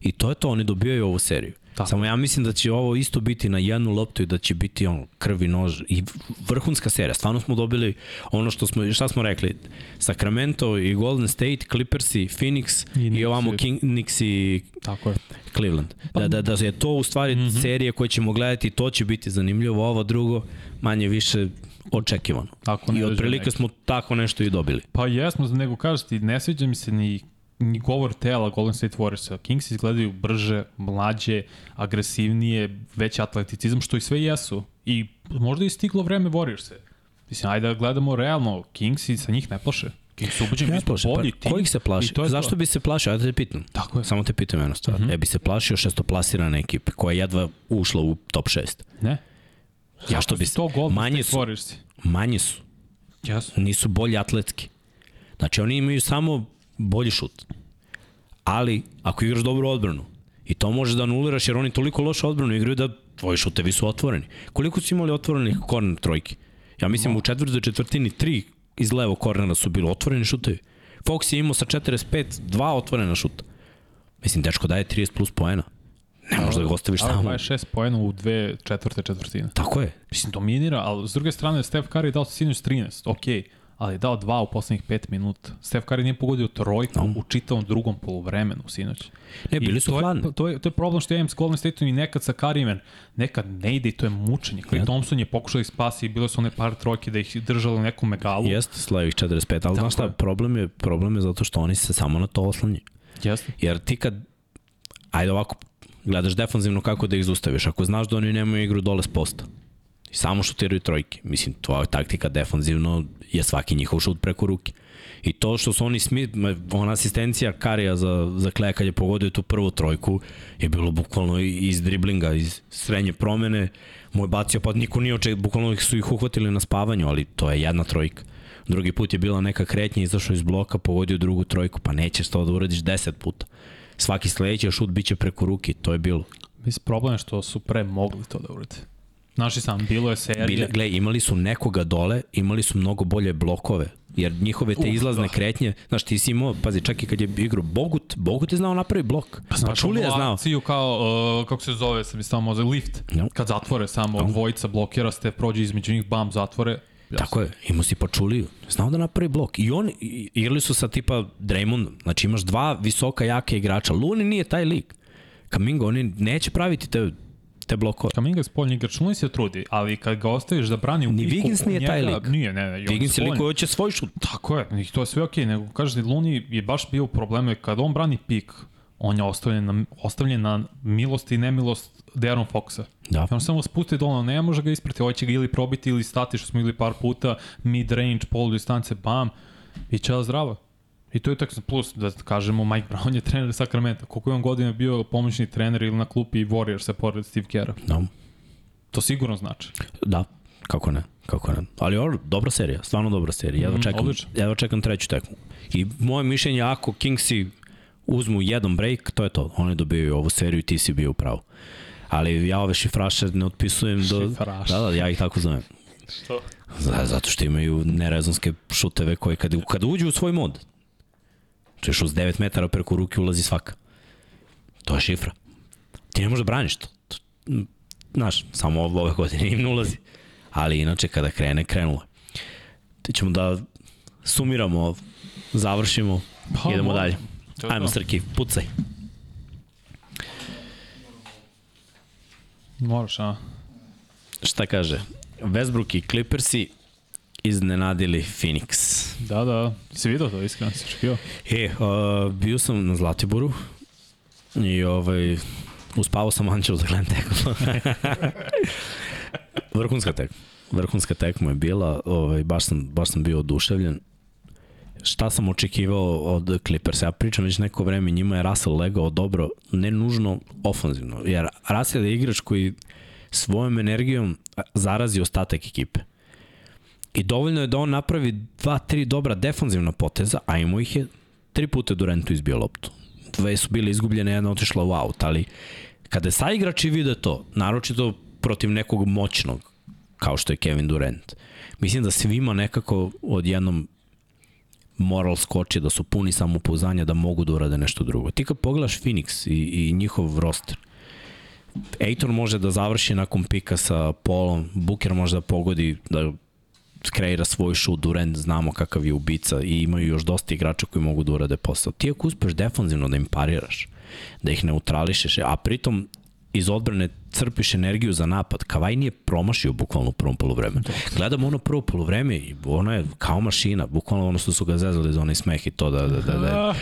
I to je to, oni dobijaju ovu seriju. Tako. Samo ja mislim da će ovo isto biti na jednu loptu i da će biti on krvi nož i vrhunska serija. Stvarno smo dobili ono što smo, šta smo rekli, Sacramento i Golden State, Clippers i Phoenix I i, ovamo King, Knicks i Tako je. Cleveland. Da, da, da je to u stvari mm -hmm. serije koje ćemo gledati, to će biti zanimljivo, ovo drugo manje više očekivano. Ako ne I otprilike smo tako nešto i dobili. Pa jesmo, nego kažeš ti, ne sviđa mi se ni govor tela Golden State Warriorsa. Kings izgledaju brže, mlađe, agresivnije, veći atleticizam, što i sve jesu. I možda je stiglo vreme Warriorse. Mislim, ajde da gledamo realno, Kings i sa njih ne plaše. Kings su ubeđeni, mi smo plaše, bolji pa, tim. Kojih se plaši? Zašto to. bi se plašio? Ajde da te pitam. Tako je. Samo te pitam jednu stvar. Mm -hmm. E bi se plašio šestoplasirane ekipe koja je jedva ušla u top 6. Ne? Zašto bi su se? to Golden Manje State su, Warriorsi? manji su. Jesu. Nisu bolji atletski. Znači oni imaju samo bolji šut. Ali ako igraš dobru odbranu i to možeš da anuliraš jer oni toliko loše odbranu igraju da tvoji šutevi su otvoreni. Koliko su imali otvorenih korner trojki? Ja mislim u četvrtoj četvrtini tri iz levo kornera su bili otvoreni šutevi. Fox je imao sa 45 dva otvorena šuta. Mislim, dečko daje 30 plus poena. Ne možeš da ga ostaviš Ali tamo. 26 poena u dve četvrte četvrtine. Tako je. Mislim, dominira, ali s druge strane, Steph Curry je dao sinoć 13, okej, ali je dao dva u poslednjih 5 minuta. Steph Curry nije pogodio trojku No. u čitavom drugom poluvremenu sinoć. Ne, bili I su to hladni. To je, to je problem što ja imam s Golden State-om i nekad sa Curryem, nekad ne ide i to je mučenje. Clay Ja. Thompson je pokušao da ih spasi i bilo su one par trojke da ih držali u nekom megalu. Jeste, slavih 45, ali znaš šta, problem je, problem je zato što oni se samo na to oslanjaju. Jeste. Jer ti kad, ajde ovako, gledaš defanzivno kako da ih zustaviš, ako znaš da oni nemaju igru dole s posta, samo šutiraju trojke, mislim, tvoja taktika defanzivno je svaki njihov šut preko ruke. I to što su oni smi, ona asistencija Karija za, za Kleja kad je pogodio tu prvu trojku je bilo bukvalno iz driblinga, iz srednje promene. Moj bacio, pa niko nije oček, bukvalno su ih uhvatili na spavanju, ali to je jedna trojka. Drugi put je bila neka kretnja, izašao iz bloka, pogodio drugu trojku, pa nećeš to da uradiš 10 puta. Svaki sledeći šut biće preko ruke, to je bilo. Mislim, problem je što su pre mogli to da urade. Znaš i sam, bilo je serija. Bile, gle, imali su nekoga dole, imali su mnogo bolje blokove, jer njihove te Uf, izlazne da. kretnje, znaš, ti si imao, pazi, čak i kad je igrao Bogut, Bogut je znao napravi blok. Pa, Znaš, Čuli je znao. akciju kao, uh, kako se zove, sam mi samo mozak, lift. No. Kad zatvore samo no. dvojica blokira, ste prođe između njih, bam, zatvore. Tako je, imao si Pačuliju, znao da napravi blok. I oni igrali su sa tipa Draymondom, znači imaš dva visoka, jake igrača. Luni nije taj lik. Kamingo, oni neće praviti te, te blokove. Kaminga je spoljni igrač, Luni se trudi, ali kad ga ostaviš da brani u Ni piku, Wiggins nije njega, taj lik. Nije, ne, ne. on Wiggins je lik koji hoće svoj šut. Tako je, i to je sve okej, okay, nego kažeš da Luni je baš bio jer kad on brani pik, on je ostavljen na, ostavljen na milost i nemilost De'Aaron Foxa. Da. I on samo spusti dolno, ne može ga isprati, ovaj će ga ili probiti ili stati, što smo ili par puta, mid range, polu distance, bam, i čela zdrava. I to je tako plus, da kažemo, Mike Brown je trener Sacramento. Koliko je on godina bio pomoćni trener ili na klupi Warriorsa pored Steve Kera. Da. To sigurno znači. Da, kako ne, kako ne. Ali ovo, dobra serija, stvarno dobra serija. Jedva Mm, čekam, odlično. jedva čekam treću tekmu. I moje mišljenje, ako Kingsi uzmu jedan break, to je to. Oni dobijaju ovu seriju i ti si bio u pravu. Ali ja ove šifraše ne otpisujem do... Šifraše. Da, da, ja ih tako zovem. Što? Zato što imaju nerezonske šuteve koje kad, kad uđu u svoj mod, češ uz 9 metara preko ruke ulazi svaka. To je šifra. Ti ne možeš da braniš to. Znaš, samo ove godine im ne ulazi. Ali inače kada krene, krenulo. je. Ti ćemo da sumiramo, završimo, Pa, idemo dalje. Ajmo. Srki, pucaj. Moraš, a? Šta kaže? Westbrook i Clippersi iznenadili Phoenix. Da, da. Si vidio to, iskreno si očekio? E, uh, bio sam na Zlatiboru i ovaj, uspavao sam Anđelu da gledam tekmu. Vrhunska tekma. Vrhunska tekma je bila, ovaj, baš, sam, baš sam bio oduševljen. Šta sam očekivao od Clippersa? Ja pričam već neko vreme, njima je Russell legao dobro, ne nužno ofanzivno, jer Russell je igrač koji svojom energijom zarazi ostatak ekipe. I dovoljno je da on napravi dva, tri dobra defanzivna poteza, a imao ih je tri puta Durantu izbio loptu. dve su bile izgubljene, jedna otišla u aut, ali kada saigrači vide to, naročito protiv nekog moćnog, kao što je Kevin Durant, mislim da svima nekako odjednom moral skoči, da su puni samopouzdanja da mogu da urade nešto drugo. Ti kad pogledaš Phoenix i, i njihov roster, Ejton može da završi nakon pika sa Polom, Booker može da pogodi, da skreira svoj šut, Durant znamo kakav je ubica i imaju još dosta igrača koji mogu da urade posao. Ti ako uspeš defanzivno da im pariraš, da ih neutrališeš, a pritom iz odbrane crpiš energiju za napad. Kavaj nije promašio bukvalno u prvom polovremenu. Gledamo ono prvo polovreme i ono je kao mašina, bukvalno ono što su ga zezali za onaj smeh i to da, da, da, da.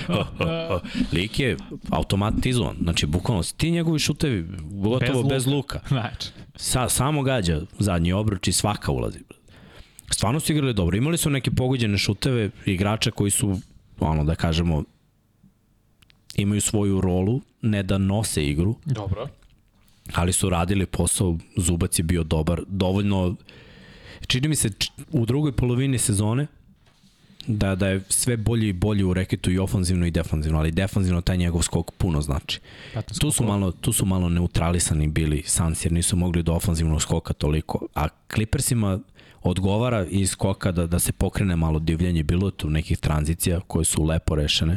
Lik je automatizovan, znači bukvalno ti njegovi šutevi gotovo bez, bez luka. Znači. Sa, samo gađa zadnji obruč i svaka ulazi. Stvarno su igrali dobro. Imali su neke pogođene šuteve igrača koji su, ono da kažemo, imaju svoju rolu, ne da nose igru. Dobro ali su radili posao, Zubac je bio dobar, dovoljno, čini mi se u drugoj polovini sezone, da, da je sve bolje i bolje u reketu i ofanzivno i defanzivno, ali defanzivno taj njegov skok puno znači. Tu su malo, tu su malo neutralisani bili Suns jer nisu mogli do ofanzivnog skoka toliko, a Clippersima odgovara iz skoka da, da se pokrene malo divljanje, bilo tu nekih tranzicija koje su lepo rešene,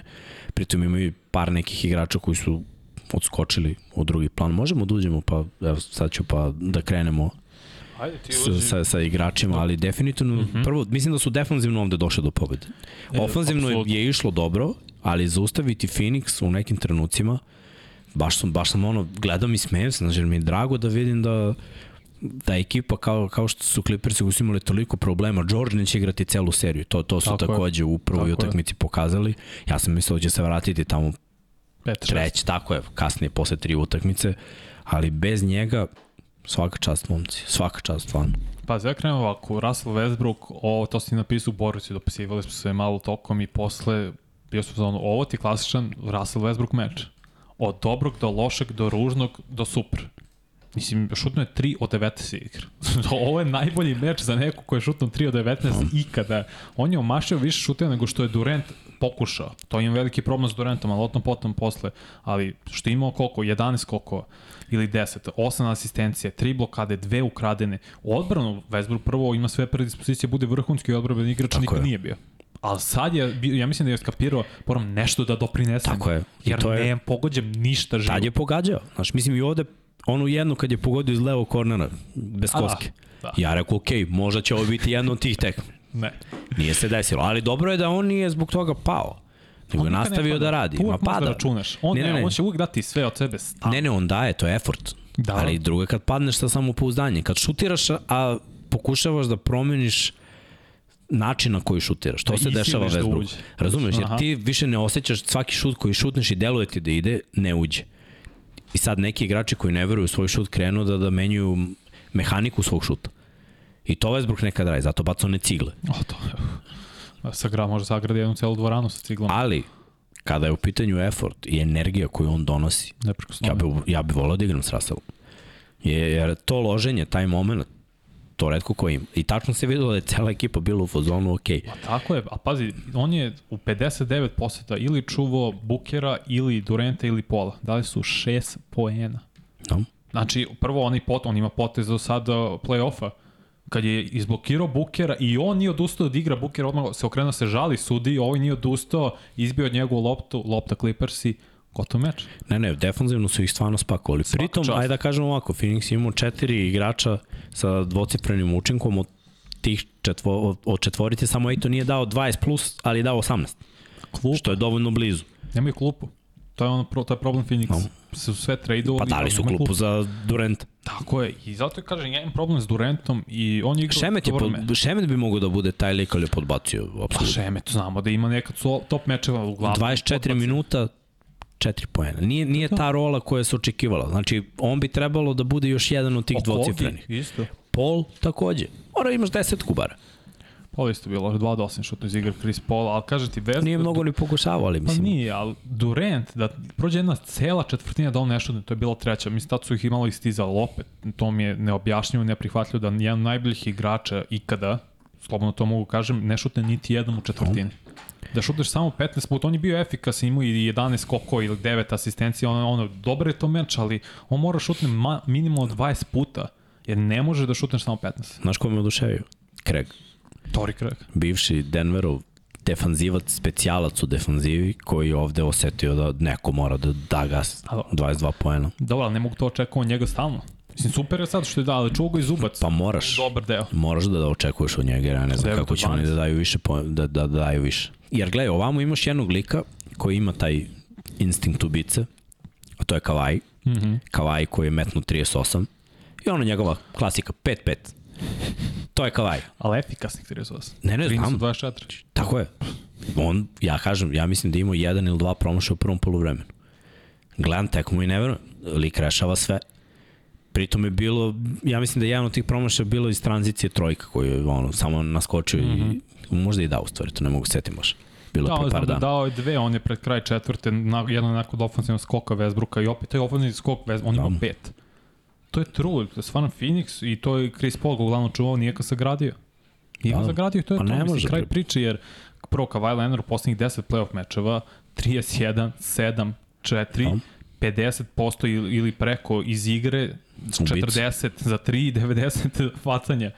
pritom imaju par nekih igrača koji su odskočili u drugi plan. Možemo da uđemo, pa evo sad ću pa da krenemo Ajde, ti sa, sa, sa igračima, ali definitivno, uh mhm. -huh. prvo, mislim da su defanzivno ovde došli do pobede. E, Ofanzivno absolutno. je išlo dobro, ali zaustaviti Phoenix u nekim trenucima, baš sam, baš sam ono, gledam i smejem se, znači mi je drago da vidim da da ekipa kao, kao što su Clippersi koji su imali toliko problema, George neće igrati celu seriju, to, to su Tako takođe je. u prvoj utakmici pokazali. Ja sam mislio da će se vratiti tamo Pet, treći, tako je, kasnije posle tri utakmice, ali bez njega svaka čast momci, svaka čast stvarno. Pa ja krenem ovako, Russell Westbrook, ovo, to si napisao u Boruci, dopisivali smo se malo tokom i posle bio smo zonu, ovo ti je klasičan Russell Westbrook meč. Od dobrog do lošeg, do ružnog, do super. Mislim, šutno je 3 od 19 igra. Ovo je najbolji meč za neko ko je šutno 3 od 19 ikada. On je omašio više šuteva nego što je Durant pokušao. To je veliki problem s Durantom, ali otom potom posle. Ali što je imao koliko? 11 koliko? Ili 10. 8 asistencije, 3 blokade, 2 ukradene. U odbranu Westbrook prvo ima sve predispozicije, bude vrhunski odbran igrač, Tako nikad je. nije bio. Ali sad je, ja mislim da je skapirao, moram nešto da doprinesem. Tako je. I jer to je, ne pogođem ništa živo. Tad je pogađao. Znaš, mislim i ovde onu jednu kad je pogodio iz levog kornera, bez koske. Da, da. Ja rekao, ok, možda će ovo biti jedno od tih tekma. Ne. Nije se desilo, ali dobro je da on nije zbog toga pao. Nego je nastavio da radi. Ma pada. Da računaš. On, ne, ne, ne. on će uvijek dati sve od sebe. Stan. Ne, ne, on daje, to je effort. Da. Ali drugo je kad padneš sa samopouzdanjem. Kad šutiraš, a pokušavaš da promeniš način na koji šutiraš. To da se dešava da Westbrook. Da Razumeš, jer Aha. ti više ne osjećaš svaki šut koji šutneš i deluje ti da ide, ne uđe. I sad neki igrači koji ne veruju u svoj šut krenu da, da menjuju mehaniku svog šuta. I to Westbrook nekad radi, zato baca one cigle. O, to je. Sagra, može sagradi jednu celu dvoranu sa ciglom. Ali, kada je u pitanju effort i energija koju on donosi, ja bi, ja bi volao da igram s Russellom. Jer to loženje, taj moment, to redko ko ima. I tačno se videlo da je cela ekipa bila u fazonu ok. Pa tako je, a pazi, on je u 59 poseta ili čuvo Bukera ili Durenta ili Pola. Dali su 6 poena. No. Znači, prvo on, pot, on ima potez do sada play-offa kad je izblokirao Bukera i on nije odustao da igra Bukera, odmah se okrenuo se žali sudi, ovaj nije odustao, izbio od njegovu loptu, lopta Clippersi, gotov meč. Ne, ne, defanzivno su ih stvarno spakovali. Svaka Pritom, čast. ajde da kažemo ovako, Phoenix imamo četiri igrača sa dvocifrenim učinkom od tih četvo, od četvorice, samo Ejto nije dao 20 plus, ali je dao 18. Klupa. Što je dovoljno blizu. Nemaju klupu. To je, ono, to je problem Phoenix. No. Su sve tradeovali. Pa dali su klupu, klupu za Durant. Tako je. I zato je, kažem, ja imam problem s Durantom i on je igrao Šemet, je pod, Šemet bi mogao da bude taj lik, ali je podbacio. Absolutno. Pa Šemet, znamo da ima nekad top mečeva u glavu. 24 podbacio. minuta, 4 poena. Nije, nije ta rola koja se očekivala. Znači, on bi trebalo da bude još jedan od tih dvocifrenih. Isto. Paul takođe. Mora imaš 10 kubara. Ovo isto bilo, 2 do 8 šutno iz igra Chris Paul, ali kaže ti Westbrook... Nije mnogo ni pokušavao, ali pa mislim. Pa nije, ali Durant, da prođe jedna cela četvrtina da on nešto, to je bila treća, mislim, tad su ih imali istizali opet, to mi je neobjašnjivo, neprihvatljivo da jedan najboljih igrača ikada, slobodno to mogu kažem, ne šutne niti jednom u četvrtini. Da šutneš samo 15 puta, on je bio efikasan, imao i 11 skokova ili 9 asistencija, ono, ono, dobar je to meč, ali on mora šutne ma, minimalno 20 puta, jer ne može da šutneš samo 15. Znaš ko me oduševio? Craig. Tori Craig. Bivši Denverov defanzivac, specijalac u defanzivi, koji je ovde osetio da neko mora da da gas 22 poena. Dobro, ali ne mogu to očekati njega stalno. Mislim, super je sad što je da, ali čuo ga i zubac. Pa moraš. Dobar deo. Moraš da, da očekuješ od njega, ja ne znam kako će oni da daju više, po, da, da, da daju više. Jer gledaj, ovamo imaš jednog lika koji ima taj instinkt ubice, a to je Kavaj. Mm -hmm. Kavaj koji je metnu 38. I ono njegova klasika, 5-5. To je Kavaj. Ali efikasnih 38. Ne, ne, znam. 24. Tako je. On, ja kažem, ja mislim da ima jedan ili dva promaša u prvom poluvremenu. Gledam tekmu i ne verujem. Lik rešava sve. Pritom je bilo, ja mislim da je jedan od tih promaša bilo iz tranzicije trojka koju je ono, samo naskočio mm -hmm. i mhm. Možda i dao u stvari, to ne mogu setim baš. Bilo da, pre par dana. Dao je dve, on je pred kraj četvrte, na, jedan onako od ofensivnog skoka Vesbruka i opet taj ofensivni skok Vesbruka, on da. ima pet. To je true, to je stvarno Phoenix i to je Chris Paul uglavnom čuvao, nije ga sagradio. Nije ga da. sagradio i to je pa to, mislim, kraj priče, jer prvo Kawhi Leonard u poslednjih 10 playoff mečeva, 31, 7, 4, 50% ili, ili preko iz igre, 40 za 3, 90 facanja.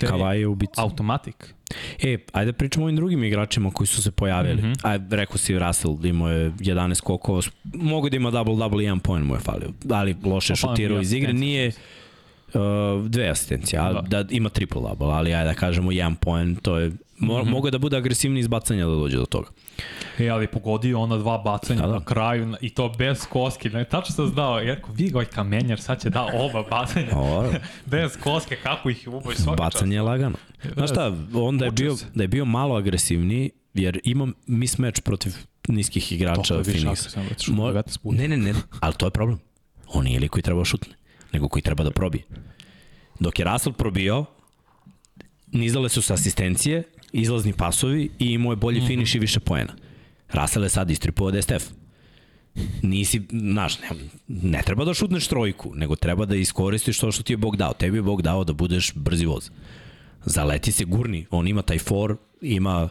Kavaj je ubica. Automatik. E, ajde da pričamo o ovim drugim igračima koji su se pojavili. Mm -hmm. Ajde, rekao si Russell, da imao je 11 kokova, mogu da ima double-double, jedan point mu je falio, ali loše pa, šutirao iz igre, nije uh, dve asistencije, da. da ima triple double, ali ajde da kažemo jedan point, to je, mo, mm -hmm. mogu da bude agresivni iz bacanja da dođe do toga. E, ali pogodio ona dva bacanja da, da. na kraju i to bez koske. Ne, tačno sam znao, Jerko, vi ovaj kamenjar sad će da oba bacanja. bez koske, kako ih uboj svaka Bacanje je lagano. Znaš šta, onda je bio, da je bio malo agresivniji, jer ima mismatch protiv niskih igrača Phoenix. Mo... Ne, ne, ne, ali to je problem. On nije li koji treba šutne, nego koji treba da probije. Dok je Russell probio, nizale su se asistencije, izlazni pasovi i imao je bolji mm -hmm. finiš i više poena. Russell je sad istripovao da je Steph. Nisi, znaš, ne, ne treba da šutneš trojku, nego treba da iskoristiš to što ti je Bog dao. Tebi je Bog dao da budeš brzi voz. Zaleti se gurni, on ima taj for, ima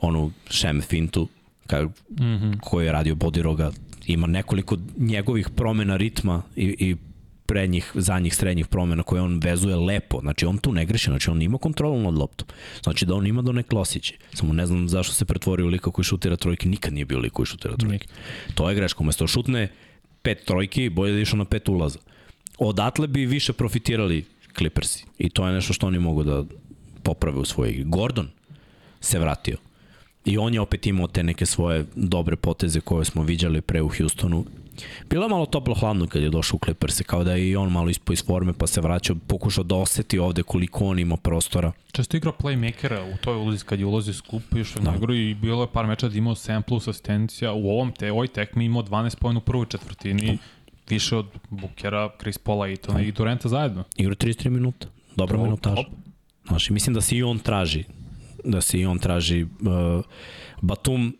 onu šem fintu ka, mm -hmm. koju je radio Bodiroga, ima nekoliko njegovih promena ritma i, i prednjih, zadnjih, srednjih promena koje on vezuje lepo. Znači on tu ne greši, znači on ima kontrolu nad loptom. Znači da on ima do nek losiće. Samo ne znam zašto se pretvorio u lika koji šutira trojke, nikad nije bio lik koji šutira trojke. To je greška, umesto šutne pet trojki, bolje da išao na pet ulaza. Odatle bi više profitirali Clippersi. I to je nešto što oni mogu da poprave u svojoj igri. Gordon se vratio. I on je opet imao te neke svoje dobre poteze koje smo viđali pre u Houstonu Bilo je malo toplo hladno kad je došao u Clippers, kao da je i on malo ispo iz forme pa se vraćao, pokušao da oseti ovde koliko on ima prostora. Često igra playmakera u toj ulozi kad je ulazi u skup, još je da. igru i bilo je par meča da imao 7 plus asistencija, u ovom te, ovoj tekmi imao 12 pojena u prvoj četvrtini, da. više od Bukera, Chris Paula i, da. i Durenta zajedno. Igra 33 minuta, dobra minutaža. Znaš, mislim da se i on traži, da se i on traži uh, Batum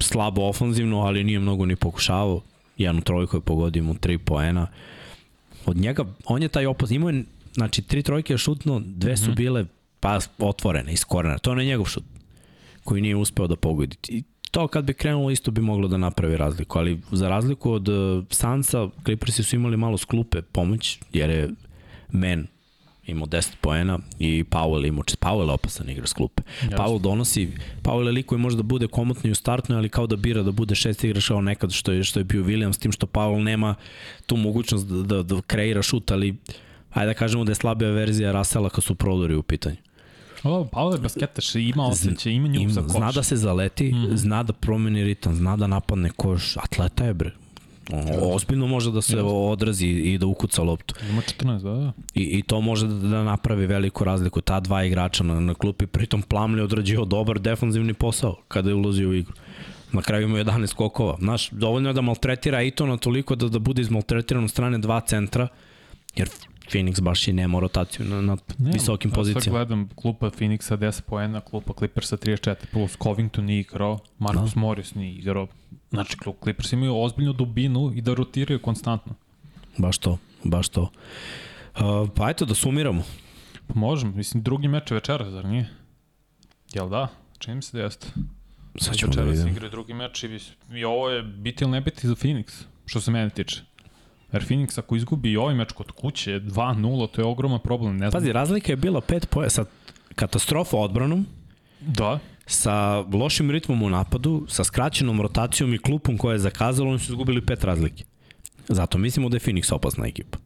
slabo ofanzivno, ali nije mnogo ni pokušavao. Jednu trojku je pogodio mu tri poena. Od njega, on je taj opaz, imao je, znači, tri trojke je šutno, dve su -hmm. bile pa otvorene, iz korena. To je na njegov šut, koji nije uspeo da pogodi. I to kad bi krenulo isto bi moglo da napravi razliku, ali za razliku od uh, Sansa, Clippersi su imali malo sklupe pomoć, jer je men imao 10 poena i Powell imao, Powell je opasan igra s klupe. Jasne. Powell donosi, Powell je lik koji može da bude komotni u startnoj, ali kao da bira da bude šest igrač kao nekad što je, što je bio Williams, s tim što Powell nema tu mogućnost da, da, da kreira šut, ali ajde da kažemo da je slabija verzija Rasela kad su prodori u pitanju. O, Paolo je basketaš, ima osjećaj, ima nju za koš. Zna da se zaleti, mm -hmm. zna da promeni ritam, zna da napadne koš, atleta je bre. Ozbiljno može da se odrazi i da ukuca loptu. Ima 14, da, da. I, I to može da, da napravi veliku razliku. Ta dva igrača na, na klupi, pritom Plamli odrađio dobar defanzivni posao kada je ulazio u igru. Na kraju ima 11 skokova. Znaš, dovoljno je da maltretira i to na toliko da, da bude izmaltretiran u strane dva centra, jer Phoenix baš i nema rotaciju na, na ne, visokim pozicijama. Sad gledam klupa Phoenixa 10 poena, klupa Clippersa 34 plus, Covington nije igrao, Marcus da. Morris nije igrao. Znači, klub Clippers imaju ozbiljnu dubinu i da rotiraju konstantno. Baš to, baš to. Uh, pa eto da sumiramo. Pa možemo, mislim, drugi meč večera, zar nije? Jel da? Čini mi se da jeste. Sad ćemo da vidimo. igraju drugi meč i, i ovo je biti ili ne biti za Phoenix, što se mene tiče. Jer Phoenix ako izgubi i ovaj meč kod kuće 2-0, to je ogroman problem. Ne znam. Pazi, razlika je bila 5 poja sa katastrofa odbranom, Da. sa lošim ritmom u napadu, sa skraćenom rotacijom i klupom koja je zakazala, oni su izgubili pet razlike. Zato mislimo da je Phoenix opasna ekipa.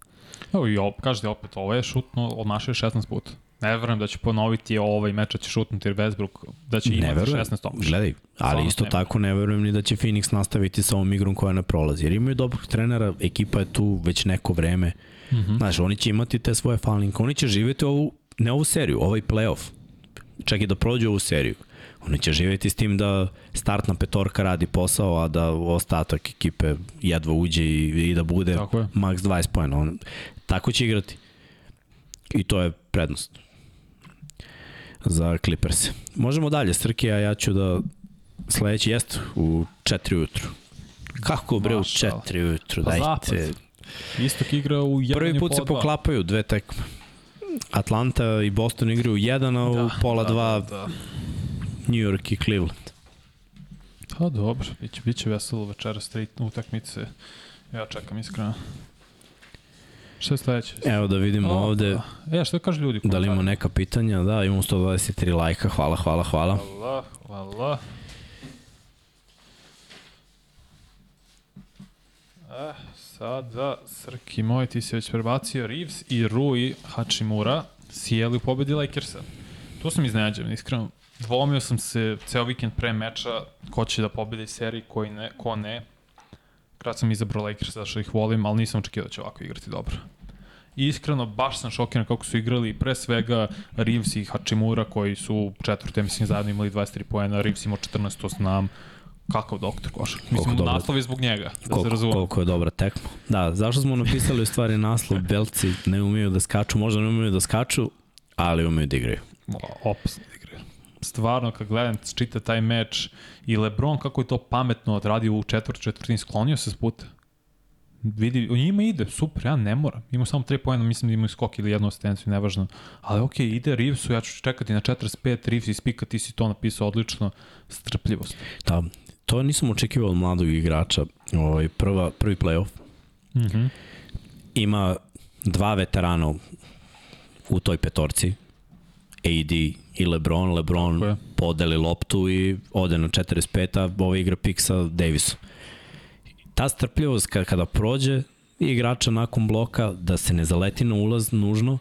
Evo i op, kažete opet, ovo je šutno od naše 16 puta. Ne verujem da će ponoviti ovaj meč da će šutnuti Westbrook, da će Ne imati verujem, 16 tomaša. gledaj, ali isto ne tako ne verujem ni da će Phoenix nastaviti sa ovom igrom koja ne prolazi. Jer imaju dobrog trenera, ekipa je tu već neko vreme. Mm. -hmm. Znaš, oni će imati te svoje falinke, oni će živjeti ovu, ne ovu seriju, ovaj playoff. Čak i da prođu ovu seriju. Oni će živjeti s tim da startna petorka radi posao, a da ostatak ekipe jedva uđe i, i da bude max 20 pojena. On, tako će igrati. I to je prednost za Clippers. Možemo dalje, Srki, a ja ću da sledeći jest u 4 ujutru. Kako bre u Mašala. 4 ujutru, Pa dajte. zapad. Istok igra u 1 Prvi put se poklapaju dve tekme. Atlanta i Boston igraju u 1, a u pola 2 Da, da. New York i Cleveland. Pa dobro, biće, biće veselo večeras tri utakmice. Ja čekam iskreno. Šta je sledeće? Evo da vidimo O, ovde pa. E, šta kažu ljudi? da li ima komentarima? neka pitanja. Da, imamo 123 lajka, hvala, hvala, hvala. Hvala, hvala. Eh, sada, Srki moj, ti si već prebacio Reeves i Rui Hachimura sjeli u pobedi Lakersa. Tu sam iznenađen, iskreno. Dvomio sam se ceo vikend pre meča ko će da pobedi seriji, koji ne, ko ne. Krat sam izabrao Lakers zato što ih volim, ali nisam očekio da će ovako igrati dobro. I iskreno, baš sam šokiran kako su igrali pre svega Reeves i Hachimura koji su četvrte, mislim, zajedno imali 23 poena, Reeves imao 14, to znam. Kakav doktor košar. Mislim, dobro. naslov je zbog njega, da se Koliko, razumemo. koliko je dobra tekma. Da, zašto smo napisali u stvari naslov Belci ne umeju da skaču, možda ne umeju da skaču, ali umeju da igraju. Igre. Stvarno, kad gledam, čita taj meč i Lebron kako je to pametno odradio u četvrt četvrtini, sklonio se s puta. Vidi, o njima ide, super, ja ne moram. Ima samo 3 pojena, mislim da imaju skok ili jednu asistenciju, nevažno. Ali okej, okay, ide Reevesu, ja ću čekati na 45, Reeves ispika, ti si to napisao odlično, strpljivost. Da, to nisam očekivao od mladog igrača. Ovaj, prva, prvi playoff. Mm -hmm. Ima dva veterana u toj petorci. AD i LeBron. LeBron je. podeli loptu i ode na 45, a ova igra pik sa Davisom. Ta strpljivost kada, prođe igrača nakon bloka, da se ne zaleti na ulaz nužno,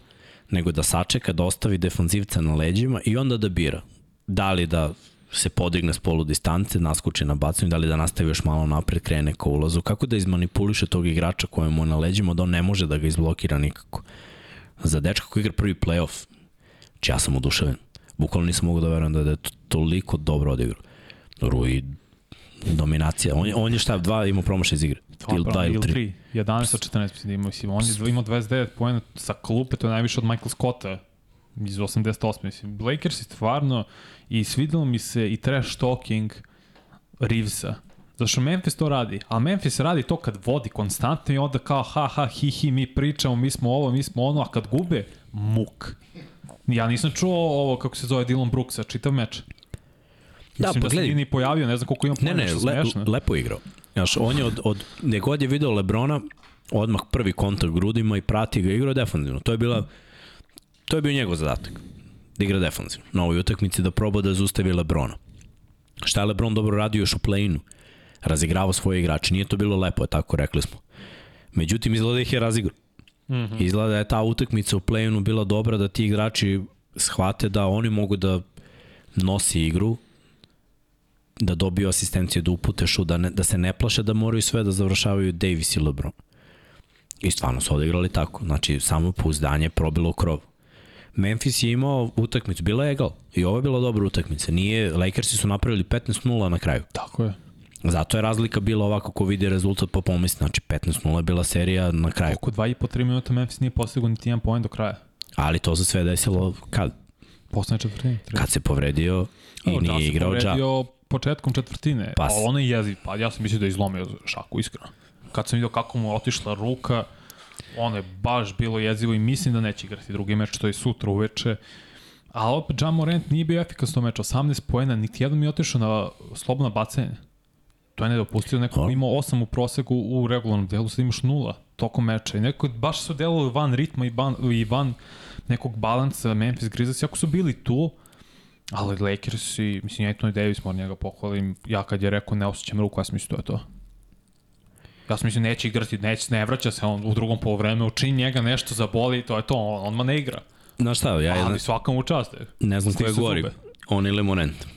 nego da sačeka, da ostavi defanzivca na leđima i onda da bira. Da li da se podigne s polu distance, naskoči na bacanju, da li da nastavi još malo napred, krene ka ulazu, kako da izmanipuliše tog igrača kojemu je na leđima, da on ne može da ga izblokira nikako. Za dečka koji igra prvi playoff, znači ja sam oduševljen. Bukvalno nisam mogu da verujem da je to toliko dobro odigrao. Rui dominacija. On je, on je šta, dva imao promašaj iz igre. Ili dva ili tri. 3. 11 od 14 mislim da ima. Mislim, on je imao 29 poena sa klupe, to je najviše od Michael Scotta iz 88. Mislim, Lakers je stvarno i svidelo mi se i trash talking Reevesa. Zato što Memphis to radi, a Memphis radi to kad vodi konstantno i onda kao ha ha hi hi mi pričamo, mi smo ovo, mi smo ono, a kad gube, muk. Ja nisam čuo ovo kako se zove Dylan Brooksa, čitav meč. Da, Mislim pa da se nije ni pojavio, ne znam koliko ima Ne, pojena, ne, što le, smešno. lepo igrao. Znaš, on je od, od, gde god je video Lebrona, odmah prvi kontakt grudima i prati ga igrao defanzivno. To je bila, to je bio njegov zadatak. Da igra defanzivno. Na ovoj utakmici da proba da zustavi Lebrona. Šta je Lebron dobro radio još u play-inu? Razigravao svoje igrače. Nije to bilo lepo, tako rekli smo. Međutim, izgleda da ih je razigrao. Mm. -hmm. Izgleda da je ta utakmica u play-inu bila dobra da ti igrači shvate da oni mogu da nosi igru, da dobiju asistenciju, da upute šu, da, ne, da se ne plaše da moraju sve da završavaju Davis i LeBron. I stvarno su odigrali tako. Znači, samo pouzdanje probilo krov. Memphis je imao utakmicu, bila je egal. I ovo je bila dobra utakmica. Nije, Lakersi su napravili 15-0 na kraju. Tako je. Zato je razlika bila ovako ko vidi rezultat pa pomisli. Znači 15-0 je bila serija na kraju. Oko 2,5-3 minuta Memphis nije postigao niti jedan poen do kraja. Ali to se sve desilo kad? Poslednje četvrtine. tri. Kad se povredio i Evo, Ja nije igrao Ja. povredio početkom četvrtine. Pa s- ono je jeziv. Pa ja sam mislio da je izlomio šaku, iskreno. Kad sam vidio kako mu otišla ruka, ono je baš bilo jezivo i mislim da neće igrati drugi meč, to je sutra uveče. A opet, Morant nije bio efikasno meč, 18 poena, niti jedan mi je otišao na slobodno bacanje. To je nedopustio, neko imao 8 u proseku u regularnom delu, sad imaš nula tokom meča. I neko baš su delovali van ritma i van, i van nekog balansa Memphis Grizzlies, ako su bili tu, ali Lakers i, mislim, Anthony Davis mora njega pohvalim, ja kad je rekao ne osjećam ruku, ja sam mislio to je to. Ja sam mislio neće igrati, neće, ne vraća se on u drugom polovremenu, čini njega nešto zaboli, to je to, on, on ma ne igra. Znaš šta, ja... Ali svakam u čast. Ne znam ko je gori, on ili Morent.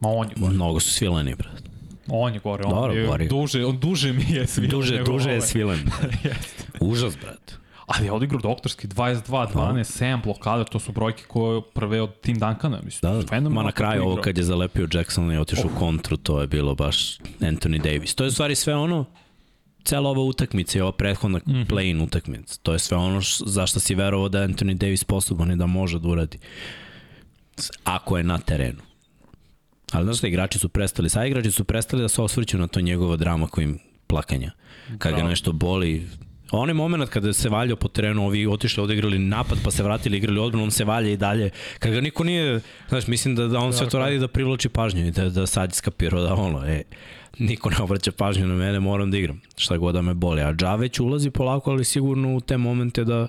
Ma on je gori. Mnogo su svileni, brate. On je gore, on Dobro, je gori. duže, on duže mi je svilen. Duže, duže je svilen. Užas, brate. Ali je odigrao doktorski 22, 12, da. 7 blokada, to su brojke koje prve od Tim Duncana, mislim. Da, da. Ma na kraju ovo kad je zalepio Jackson i otišao oh. u kontru, to je bilo baš Anthony Davis. To je stvari sve ono, cela ova utakmica i ova prethodna mm -hmm. play-in utakmica. To je sve ono š, zašto si verovao da Anthony Davis sposoban i da može da uradi. Ako je na terenu. Ali znaš da igrači su prestali, sa igrači su prestali da se osvrću na to njegova drama kojim plakanja. Kad ga nešto boli, Onaj moment kada se valjao po terenu, ovi otišli ovde igrali napad, pa se vratili igrali odbranu, on se valja i dalje. Kad ga niko nije, znaš, mislim da, da on sve to radi da privlači pažnju i da, da sad skapirao da ono, e, niko ne obraća pažnju na mene, moram da igram. Šta god da me boli. A Džaveć ulazi polako, ali sigurno u te momente da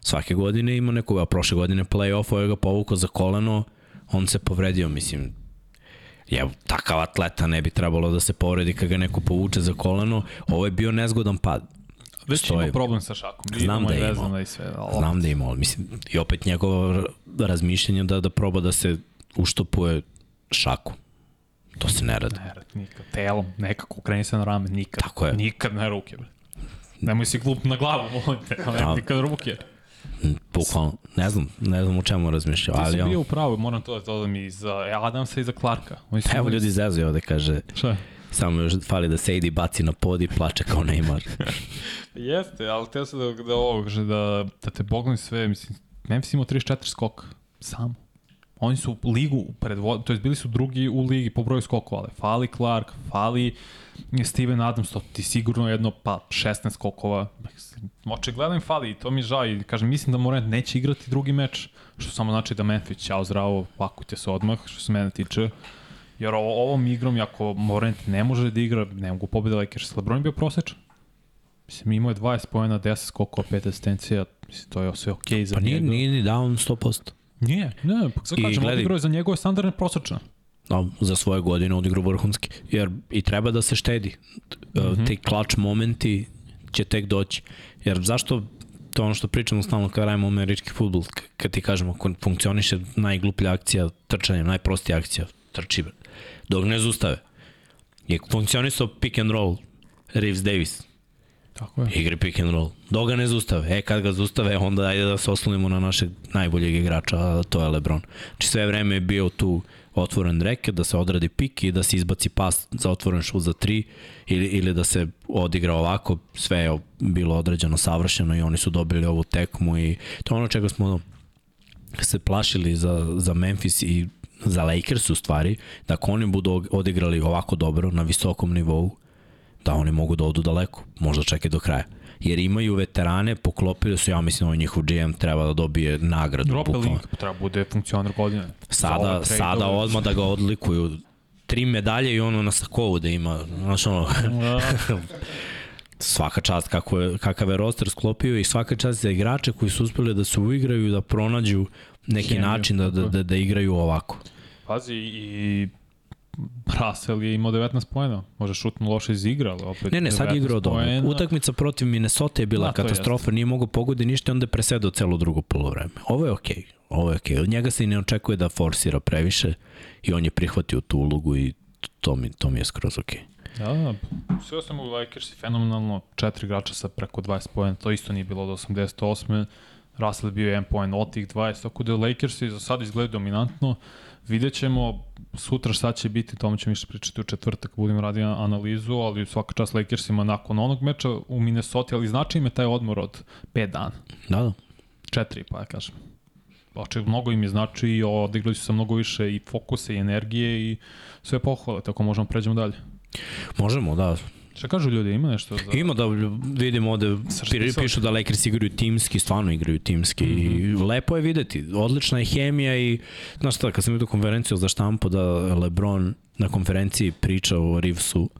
svake godine ima nekoga, prošle godine play-off, ovaj ga povukao za koleno, on se povredio, mislim, je takav atleta ne bi trebalo da se povredi kad ga neko povuče za koleno. Ovo je bio nezgodan pad. Već stoji. ima problem sa šakom. Znam da je imao. I sve, ali Znam da je imao. Mislim, I opet njegovo razmišljanje da, da proba da se uštopuje šaku. To se ne radi. Ne radi nikad. Telom, nekako kreni se na rame, nikad. Tako je. Nikad na ruke. Bre. Nemoj si glup na glavu, molim te. Da. Nikad ruke. Bukvalno, ne znam, ne znam u čemu razmišljao, ali... Ti si bio u pravu, moram to da dodam i za Adamsa i za Clarka. Oni su Evo ljudi zezuju ovde, kaže... Šta? Samo još fali da Sejdi baci na pod i plače kao Neymar. Jeste, ali te se da, da ovo, da, da te boglim sve, mislim, Memphis imao 34 skoka, samo. Oni su ligu predvod, to jest bili su drugi u ligi po broju skokova, ali fali Clark, fali Steven Adams, to ti sigurno jedno pa 16 skokova. Očigledno im fali i to mi žao i kažem, mislim da Morant neće igrati drugi meč, što samo znači da Memphis, ćao zdravo, pakujte se odmah, što se mene tiče. Jer ovo, ovom igrom, ako Morant ne može da igra, ne mogu pobeda Lakers. LeBron bio prosečan. Mislim, imao je 20 pojena, 10 skokova, 5 asistencija, mislim, to je sve okej okay za pa njega. Pa nije, nije ni down 100%. Nije, ne, pa sad kažem, gledaj, odigrao je za njegove standardne prosečne. No, za svoje godine odigrao vrhunski. Jer i treba da se štedi. Mm -hmm. Te klač momenti će tek doći. Jer zašto to ono što pričamo stalno kada radimo američki futbol, kad ti kažemo, ako funkcioniše najgluplja akcija trčanja, najprostija akcija, trči, dok ne zustave. Je funkcionisao pick and roll, Reeves Davis. Tako je. Igri pick and roll. Dok ga ne zustave. E, kad ga zustave, onda ajde da se oslonimo na našeg najboljeg igrača, a to je Lebron. Znači sve vreme je bio tu otvoren reket, da se odradi pik i da se izbaci pas za otvoren šut za tri ili, ili da se odigra ovako, sve je bilo određeno savršeno i oni su dobili ovu tekmu i to je ono čega smo se plašili za, za Memphis i za Lakers u stvari, da ako oni budu odigrali ovako dobro na visokom nivou, da oni mogu da odu daleko, možda čekaj do kraja. Jer imaju veterane, poklopili su, ja mislim, ovaj njihov GM treba da dobije nagradu. Drope link, treba bude funkcionar godine. Sada, sada odmah da ga odlikuju. Tri medalje i ono na sakovu da ima, znaš ono... Da. svaka čast kako je, kakav je roster sklopio i svaka čast za igrače koji su uspeli da se uigraju, da pronađu neki Hemiju. način da, da, da, da igraju ovako. Pazi, i Russell je imao 19 pojena. Može šutno loše iz igra, ali opet Ne, ne, sad je igrao dobro. Utakmica protiv Minnesota je bila da, katastrofa, nije mogao pogodi ništa, onda je presedao celo drugo polovreme. Ovo je okej. Okay. Ovo je okej. Okay. Od njega se i ne očekuje da forsira previše i on je prihvatio tu ulogu i to mi, to mi je skroz okej. Okay. Da, da, sve sam u Lakersi fenomenalno, četiri igrača sa preko 20 pojena, to isto nije bilo od 88. Russell je bio 1 poen od tih 20, tako da Lakersi za sad izgledaju dominantno. Vidjet ćemo sutra šta će biti, tome ćemo više pričati u četvrtak, budemo raditi analizu, ali svaka čast Lakersima nakon onog meča u Minnesota, ali znači im je taj odmor od 5 dana. Da, da. 4, pa ja kažem. Oče, mnogo im je znači i odigrali su sa mnogo više i fokuse i energije i sve pohvale, tako možemo pređemo dalje. Možemo, da. Šta kažu ljudi, ima nešto? Za... Ima da vidimo ovde, pišu da Lakers igraju timski, stvarno igraju timski mm -hmm. i mhm. lepo je videti, odlična je hemija i, znaš šta, kad sam vidio konferenciju za štampu da Lebron na konferenciji priča o Reevesu,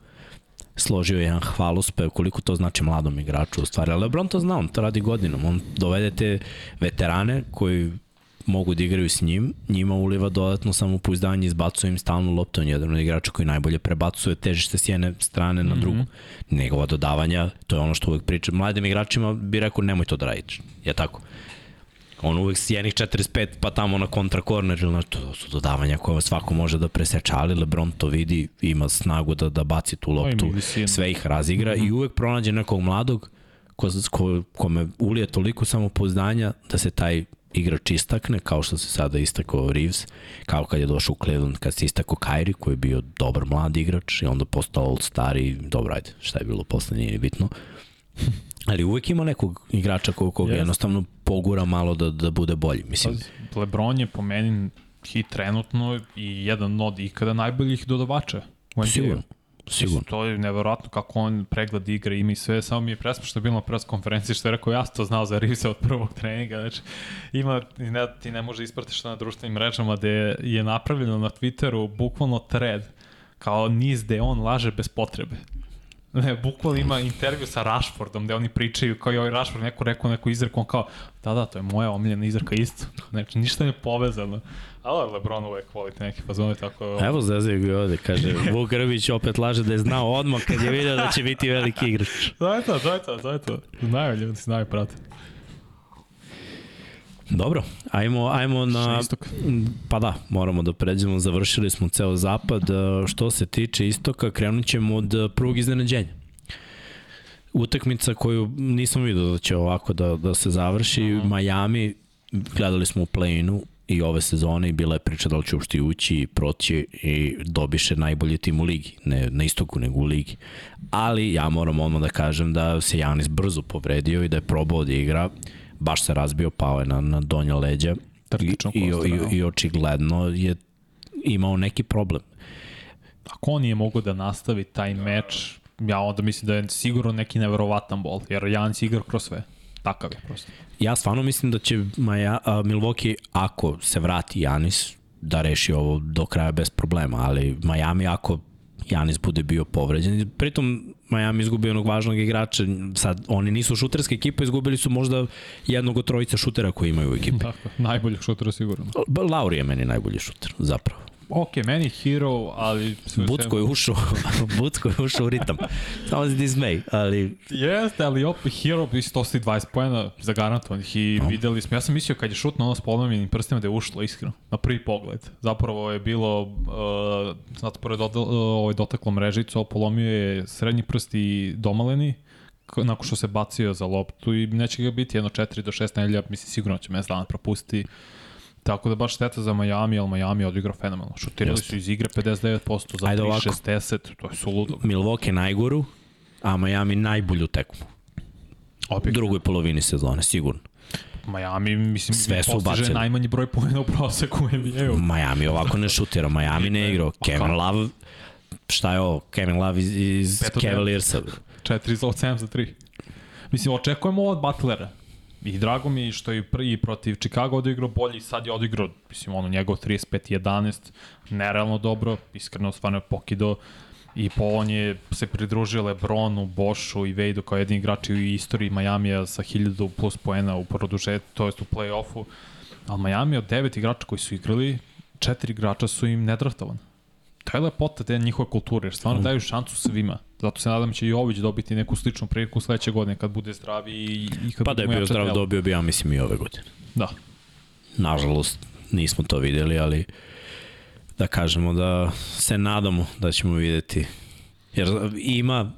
složio jedan hvalospev koliko to znači mladom igraču u stvari. Lebron to zna, on to radi godinom. On dovede te veterane koji mogu da igraju s njim, njima uliva dodatno samopouzdanje, izbacuje im stalno loptu, on je jedan od igrača koji najbolje prebacuje težište s jedne strane na drugu. Mm -hmm. Njegova dodavanja, to je ono što uvek pričam. Mladim igračima bi rekao nemoj to da radiš. Je tako? On uvek s jednih 45 pa tamo na kontra korner ili nešto, to su dodavanja koje svako može da preseče, ali Lebron to vidi, ima snagu da, da baci tu loptu, sve ih razigra mm -hmm. i uvek pronađe nekog mladog ko, ko, kome ulije toliko samopouzdanja da se taj igrač istakne, kao što se sada istakao Reeves, kao kad je došao u Cleveland, kad se istakao Kyrie, koji je bio dobar mlad igrač i onda postao all-star i dobro, ajde, šta je bilo posle, nije bitno. Ali uvek ima nekog igrača kog, kog yes. jednostavno pogura malo da, da bude bolji. Mislim. Lebron je po meni i trenutno i jedan od ikada najboljih dodavača. Sigurno. Sigurno. To je neverovatno kako on pregled igre ima i sve, samo mi je je bilo na pres konferenciji što je rekao ja to znao za Rivsa od prvog treninga, znači ima, ne, ti ne može ispratiš na društvenim mrežama gde je napravljeno na Twitteru bukvalno thread kao niz gde on laže bez potrebe. Ne, bukvalno ima intervju sa Rashfordom gde oni pričaju kao i ovaj Rashford neko rekao neku izreku, on kao da da, to je moja omiljena izreka isto. Znači, ništa ne povezano. Ali Lebron uvek voli te neke fazone, tako... Evo Zezio ga ovde, kaže, Vuk Grbić opet laže da je znao odmah kad je vidio da će biti veliki igrač. to je to, to je to, to je to. Znaju ljudi, znaju prate. Dobro, ajmo, ajmo na... Pa da, moramo da pređemo, završili smo ceo zapad. Što se tiče istoka, krenut ćemo od prvog iznenađenja. Utakmica koju nisam vidio da će ovako da, da se završi, uh -huh. Miami, gledali smo u play-inu, i ove sezone i bila je priča da li će uopšte ući i proći i dobiše najbolji tim u ligi, ne na istoku nego u ligi. Ali ja moram odmah da kažem da se Janis brzo povredio i da je probao da igra, baš se razbio, pao je na, na donja leđa i, i, i, i očigledno je imao neki problem. Ako on nije mogo da nastavi taj meč, ja onda mislim da je sigurno neki neverovatan bol, jer Janis igra kroz sve. Takav je prosto. Ja stvarno mislim da će Maja, a, Milwaukee, ako se vrati Janis, da reši ovo do kraja bez problema, ali Miami ako Janis bude bio povređen. Pritom Miami izgubio jednog važnog igrača, sad oni nisu šuterska ekipa, izgubili su možda jednog od trojica šutera koji imaju u ekipi. Tako, najboljih šutera sigurno. Lauri je meni najbolji šuter, zapravo ok, meni hero, ali... Bucko je ušao, Bucko je ušao u ritam. Samo si dismay, ali... Jeste, ali opet hero bi 120 pojena zagarantovanih i no. videli smo, ja sam mislio kad je šutno ono s polomljenim prstima da je ušlo, iskreno, na prvi pogled. Zapravo je bilo, uh, znate, pored od, uh, ovaj dotaklo mrežicu, polomio je srednji prst i domaleni, nakon što se bacio za loptu i neće ga biti jedno 4 do 6 nedelja, mislim sigurno će mesec dana propustiti Tako da baš šteta za Miami, ali Miami odigrao fenomenalno. Šutirali Jeste. su iz igre 59%, za 3-60, to je suludo. Milwaukee najgoru, a Miami najbolju tekmu. Opet. U drugoj polovini sezone, sigurno. Miami, mislim, Sve su postiže najmanji broj pojena u proseku NBA-u. Miami ovako ne šutira, Miami ne igrao. Kevin Love, šta je ovo? Kevin Love iz, iz Cavaliersa. 4 za 7 za 3. Mislim, očekujemo od Butlera. I drago mi što je prvi protiv Chicago odigrao bolji, sad je odigrao, mislim, ono, njegov 35-11, nerealno dobro, iskreno stvarno je pokido i po on je se pridružio Lebronu, Bošu i Vejdu kao jedini igrači u istoriji Majamija sa 1000 plus poena u produžetu, to jest u play-offu. Ali Miami od devet igrača koji su igrali, četiri igrača su im nedraftovani to je lepota te njihove kulture, jer stvarno mm. daju šansu svima. Zato se nadam da će i Ović dobiti neku sličnu priliku sledeće godine kad bude zdravi i, i kad Pa da je bio zdrav, dobio bi ja mislim i ove godine. Da. Nažalost, nismo to videli, ali da kažemo da se nadamo da ćemo videti. Jer ima,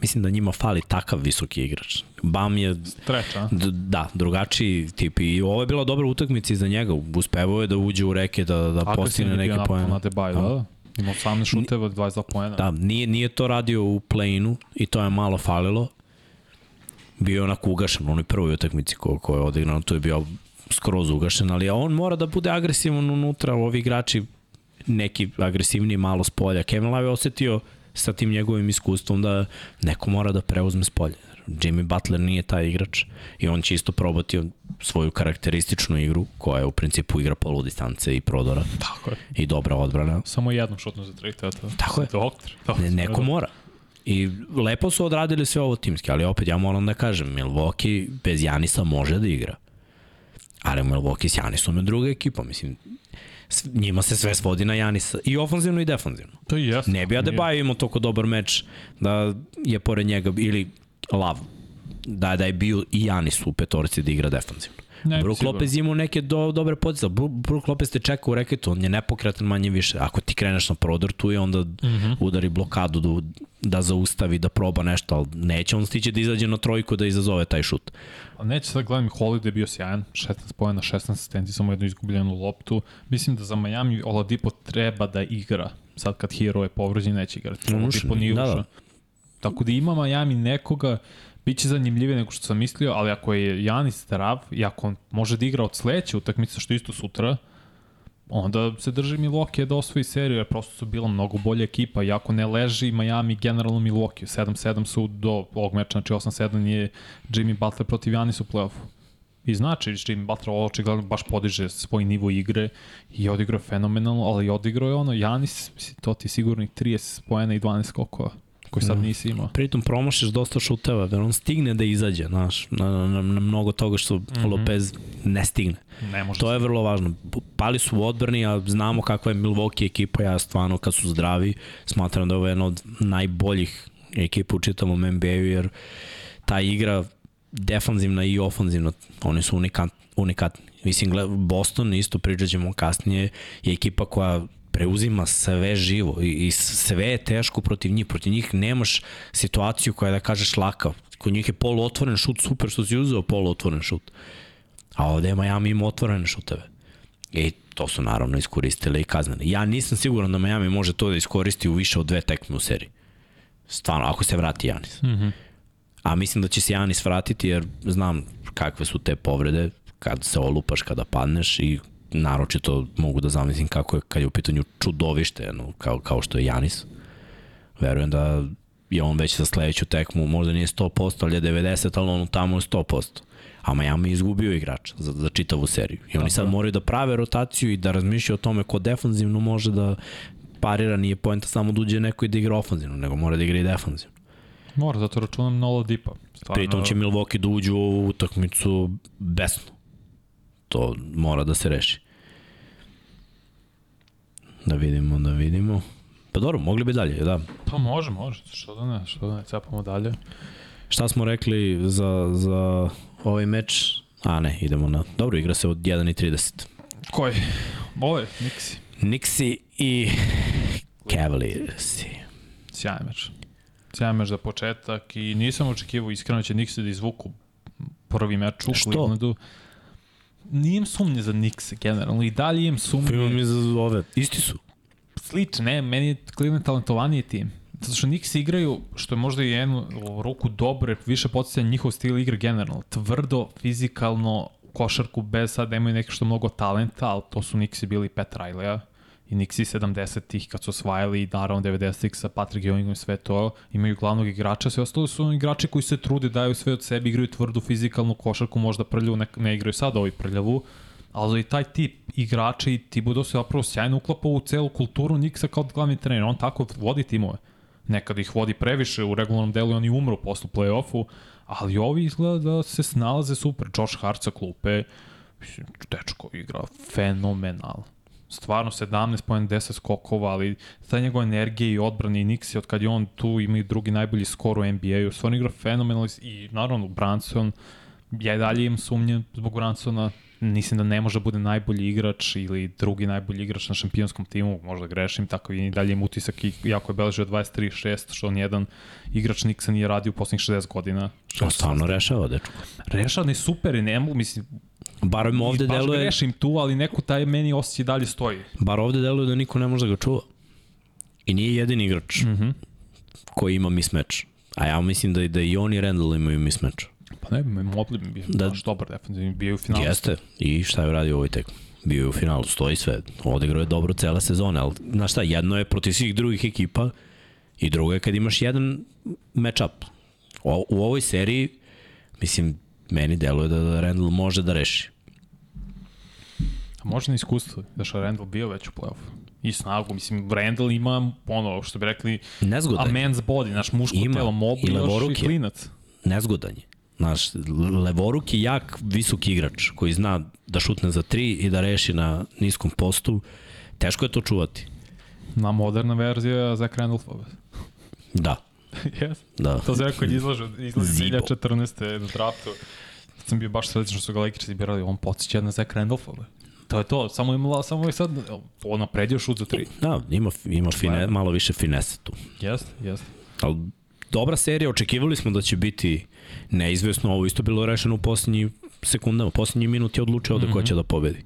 mislim da njima fali takav visoki igrač. Bam je Treča. da, drugačiji tip i ovo je bila dobra utakmica za njega. Uspevao je da uđe u reke da da postigne neke poene. Na debaj, da, da. Ima 18 šuteva, 22 poena. Da, nije, nije to radio u play-inu i to je malo falilo. Bio je onako ugašen u onoj prvoj utakmici ko, ko je odigrano, to je bio skroz ugašen, ali on mora da bude agresivan unutra, ovi igrači neki agresivniji malo s polja. Kevin Love je osetio sa tim njegovim iskustvom da neko mora da preuzme s polja. Jimmy Butler nije taj igrač i on će isto probati svoju karakterističnu igru koja je u principu igra polu distance i prodora. Tako je. I dobra odbrana. Samo jednom šutnu za tri, to. Tako je. Doktor. doktor ne, neko mora. I lepo su odradili sve ovo timski, ali opet ja moram da kažem, Milwaukee bez Janisa može da igra. Ali Milwaukee s Janisom je druga ekipa, mislim, njima se sve svodi na Janisa i ofanzivno i defanzivno. To je jasno. Ne bi Adebayo imao toliko dobar meč da je pored njega ili Lav da, da je bio i Janis u petorci da igra defanzivno. Ne, Brook Lopez imao neke do, dobre pozicije. Brook Lopez te čeka u reketu, on je nepokretan manje više. Ako ti kreneš na prodor tu je, onda uh mhm. -huh. udari blokadu da, da zaustavi, da proba nešto, ali neće on stići da izađe na trojku da izazove taj šut. A neće sad gledam, Holiday je bio sjajan, 16 pojena, 16 asistenci, samo jednu izgubljenu loptu. Mislim da za Miami Oladipo treba da igra. Sad kad Hero je povređen, neće igrati. Oladipo nije da, da. Tako da ima Miami nekoga, Biće zanimljivije nego što sam mislio, ali ako je Janis zdrav i ako on može da igra od sledeće utakmice, što isto sutra, onda se drži Milwaukee da osvoji seriju, jer prosto su bila mnogo bolja ekipa, iako ne leži Miami generalno Milwaukee. 7-7 su do ovog meča, znači 8-7 je Jimmy Butler protiv Janis u play-offu. I znači, Jimmy Butler očigledno baš podiže svoj nivo igre i odigrao fenomenalno, ali odigrao je ono, Janis, to ti je sigurno 30 pojena i 12 skokova koji sad nisi imao. Pritom promošiš dosta šuteva, da on stigne da izađe, znaš, na, na, na, na mnogo toga što mm -hmm. Lopez ne stigne. Ne može to je vrlo važno. Pali su u odbrani, a znamo kakva je Milwaukee ekipa, ja stvarno kad su zdravi, smatram da je ovo jedna od najboljih ekipa u čitavom NBA-u, jer ta igra defanzivna i ofanzivna, oni su unikat, unikatni. Mislim, Boston, isto pričat ćemo kasnije, je ekipa koja preuzima sve živo i, i sve je teško protiv njih. Protiv njih nemaš situaciju koja da kažeš laka. Kod njih je poluotvoren šut, super što si uzeo poluotvoren šut. A ovde je Miami ima otvorene šuteve. I to su naravno iskoristili i kaznene. Ja nisam siguran da Miami može to da iskoristi u više od dve tekme u seriji. Stvarno, ako se vrati Janis. Mm -hmm. A mislim da će se Janis vratiti jer znam kakve su te povrede kad se olupaš, kada padneš i naročito mogu da zamislim kako je kad je u pitanju čudovište, no, kao, kao što je Janis. Verujem da je on već za sledeću tekmu, možda nije 100%, ali je 90, ali on tamo je 100%. A Miami je izgubio igrača za, za čitavu seriju. I oni sad moraju da prave rotaciju i da razmišljaju o tome ko defanzivno može da parira, nije poenta samo da uđe neko i da igra ofanzivno, nego mora da igra i defanzivno. Mora, zato računam Nola Dipa. Stvarno... Pritom će Milwaukee da uđu u ovu utakmicu besno to mora da se reši. Da vidimo, da vidimo. Pa dobro, mogli bi dalje, da. Pa može, može, što da ne, što da ne, cepamo dalje. Šta smo rekli za, za ovaj meč? A ne, idemo na... Dobro, igra se od 1.30. Koji? Ovo je, Nixi. Nixi i Cavaliersi. Sjajan meč. Sjajan meč za početak i nisam očekivao iskreno da će Nixi da izvuku prvi meč u Clevelandu. Što? Nijem sumnje za Knicks generalno i dalje imam sumnje. Pa imam i za ove, isti su. Slično, ne, meni je Cleveland talentovaniji tim. Zato što Knicks igraju, što je možda i jednu ruku dobro, jer više podsjeća njihov stil igre generalno. Tvrdo, fizikalno, košarku bez sad nemaju neko što mnogo talenta, ali to su Knicksi bili Pet Riley-a i Nixi 70-ih kad su osvajali naravno 90-ih sa Patrick Ewingom i sve to, imaju glavnog igrača, sve ostalo su igrači koji se trude, daju sve od sebe, igraju tvrdu fizikalnu košarku, možda prljavu, ne, ne igraju sad ovaj prljavu, ali i taj tip igrača i Tibudo se zapravo sjajno uklapa u celu kulturu Nixa kao glavni trener, on tako vodi timove. Nekad ih vodi previše u regularnom delu i oni umru posle play-offu, ali ovi izgleda da se snalaze super. Josh Hart sa klupe, dečko igra fenomenalno stvarno 17 poen 10 skokova, ali ta njegova energija i odbrana i Nixi od kad je on tu ima i drugi najbolji skor u NBA-u, stvarno igra fenomenalno i naravno Branson, ja i dalje imam sumnje zbog Bransona, mislim da ne može da bude najbolji igrač ili drugi najbolji igrač na šampionskom timu, možda grešim, tako i dalje im utisak i jako je beležio 23-6, što on jedan igrač Nixa nije radio u poslednjih 60 godina. On stvarno rešava, dečko. Rešava, ne super i ne mogu, mislim, Bar im ovde deluje... Baš grešim tu, ali neko taj meni osjećaj dalje stoji. Bar ovde deluje da niko ne može da ga čuva. I nije jedini igrač mm -hmm. koji ima mismatch. A ja mislim da, da i on i Randall imaju mismatch. Pa ne, Mobley bi bio da, baš dobar defensivni, bio u finalu. Jeste, i šta je uradio u ovoj tekmi? Bio je u finalu, stoji sve. Odigrao je dobro cele sezone, ali znaš šta, jedno je protiv svih drugih ekipa I drugo je kad imaš jedan matchup. O, u ovoj seriji, mislim, meni deluje da, da Randall može da reši. A može na iskustvo, da što Randall bio već u play-offu. I snagu, mislim, Randall ima ono, što bi rekli, Nezgodan. a man's body, naš muško ima. telo, mobil, još i klinac. Nezgodan je. Znaš, levoruk je jak, visok igrač koji zna da šutne za tri i da reši na niskom postu. Teško je to čuvati. Na moderna verzija Zach Randolphove. Da. yes. Da. To se rekao izlaže, izlaže 2014. na draftu. Sam bio baš srećan što su ga Lakersi birali, on podsjeća na Zach Randolphove. To je to, samo ima samo je sad on napredio šut za tri. Da, ima ima fine, malo više finese tu. Jeste, jeste. Al dobra serija, očekivali smo da će biti neizvesno, ovo isto bilo rešeno u poslednji sekundama, u poslednji minut je odlučio mm -hmm. da ko će da pobedi.